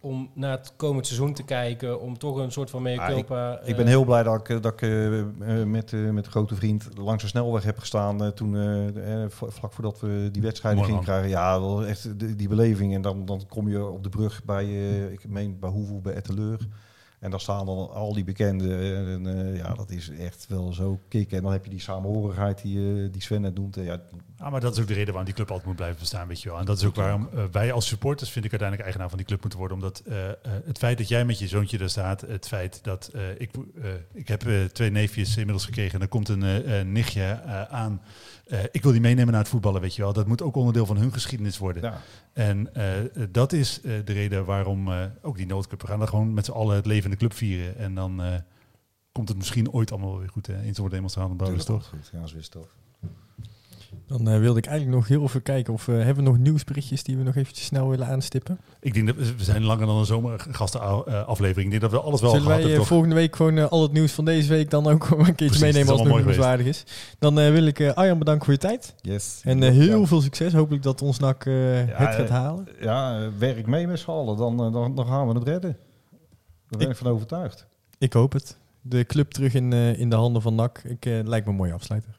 S3: om naar het komend seizoen te kijken. Om toch een soort van mea
S4: Ah, ik- ben heel blij dat ik, eh, dat ik eh, eh, met, eh, met een grote vriend langs de snelweg heb gestaan. eh, toen, eh, eh, vlak voordat we die wedstrijden
S2: Mooi,
S4: gingen krijgen. Ja, was echt die, die beleving. En dan, dan kom je op de brug bij, eh, ik meen bij Hoeveel, bij Etteleur. En daar staan dan al die bekenden. En eh, ja, dat is echt wel zo kicken. En dan heb je die samenhorigheid die, eh, die Sven net noemt. Ja,
S2: Ah, maar dat is ook de reden waarom die club altijd moet blijven bestaan, weet je wel. En dat is ook waarom eh, wij als supporters, vind ik, uiteindelijk eigenaar van die club moeten worden. Omdat eh, eh, het feit dat jij met je zoontje daar staat, het feit dat ik, ik heb twee neefjes inmiddels gekregen en er komt een nichtje aan. Ik wil die meenemen naar het voetballen, weet je wel. Dat moet ook onderdeel van hun geschiedenis worden.
S4: ja.
S2: En dat is de reden waarom ook die noodcup. We gaan dan gewoon met z'n allen het leven in de club vieren. En dan komt het misschien ooit allemaal weer goed. Hè? In zo'n demonstratie bouwen,
S4: Tuurlijk,
S2: toch?
S4: goed. Ja, zo is het toch.
S1: Dan eh, wilde ik eigenlijk nog heel even kijken of we hebben we nog nieuwsberichtjes die we nog eventjes snel willen aanstippen.
S2: Ik denk dat we zijn langer dan een zomergastenaflevering. Ik denk dat we alles wel
S1: Zullen
S2: gehad
S1: wij eh,
S2: hebben.
S1: volgende week gewoon eh, al het nieuws van deze week dan ook een keertje meenemen als het nog nieuwswaardig is. Dan eh, wil ik eh, Arjan bedanken voor je tijd.
S4: Yes.
S1: En eh, heel
S4: Ja.
S1: veel succes. Hopelijk dat ons NAC eh,
S4: Ja,
S1: het gaat
S4: eh,
S1: halen.
S4: Ja, eh, werk mee met z'n allen. Dan, eh, dan, dan gaan we het redden. Daar ben ik van overtuigd.
S1: Ik hoop het. De club terug in, eh, in de handen van NAC. Ik, eh, lijkt me een mooie afsluiter.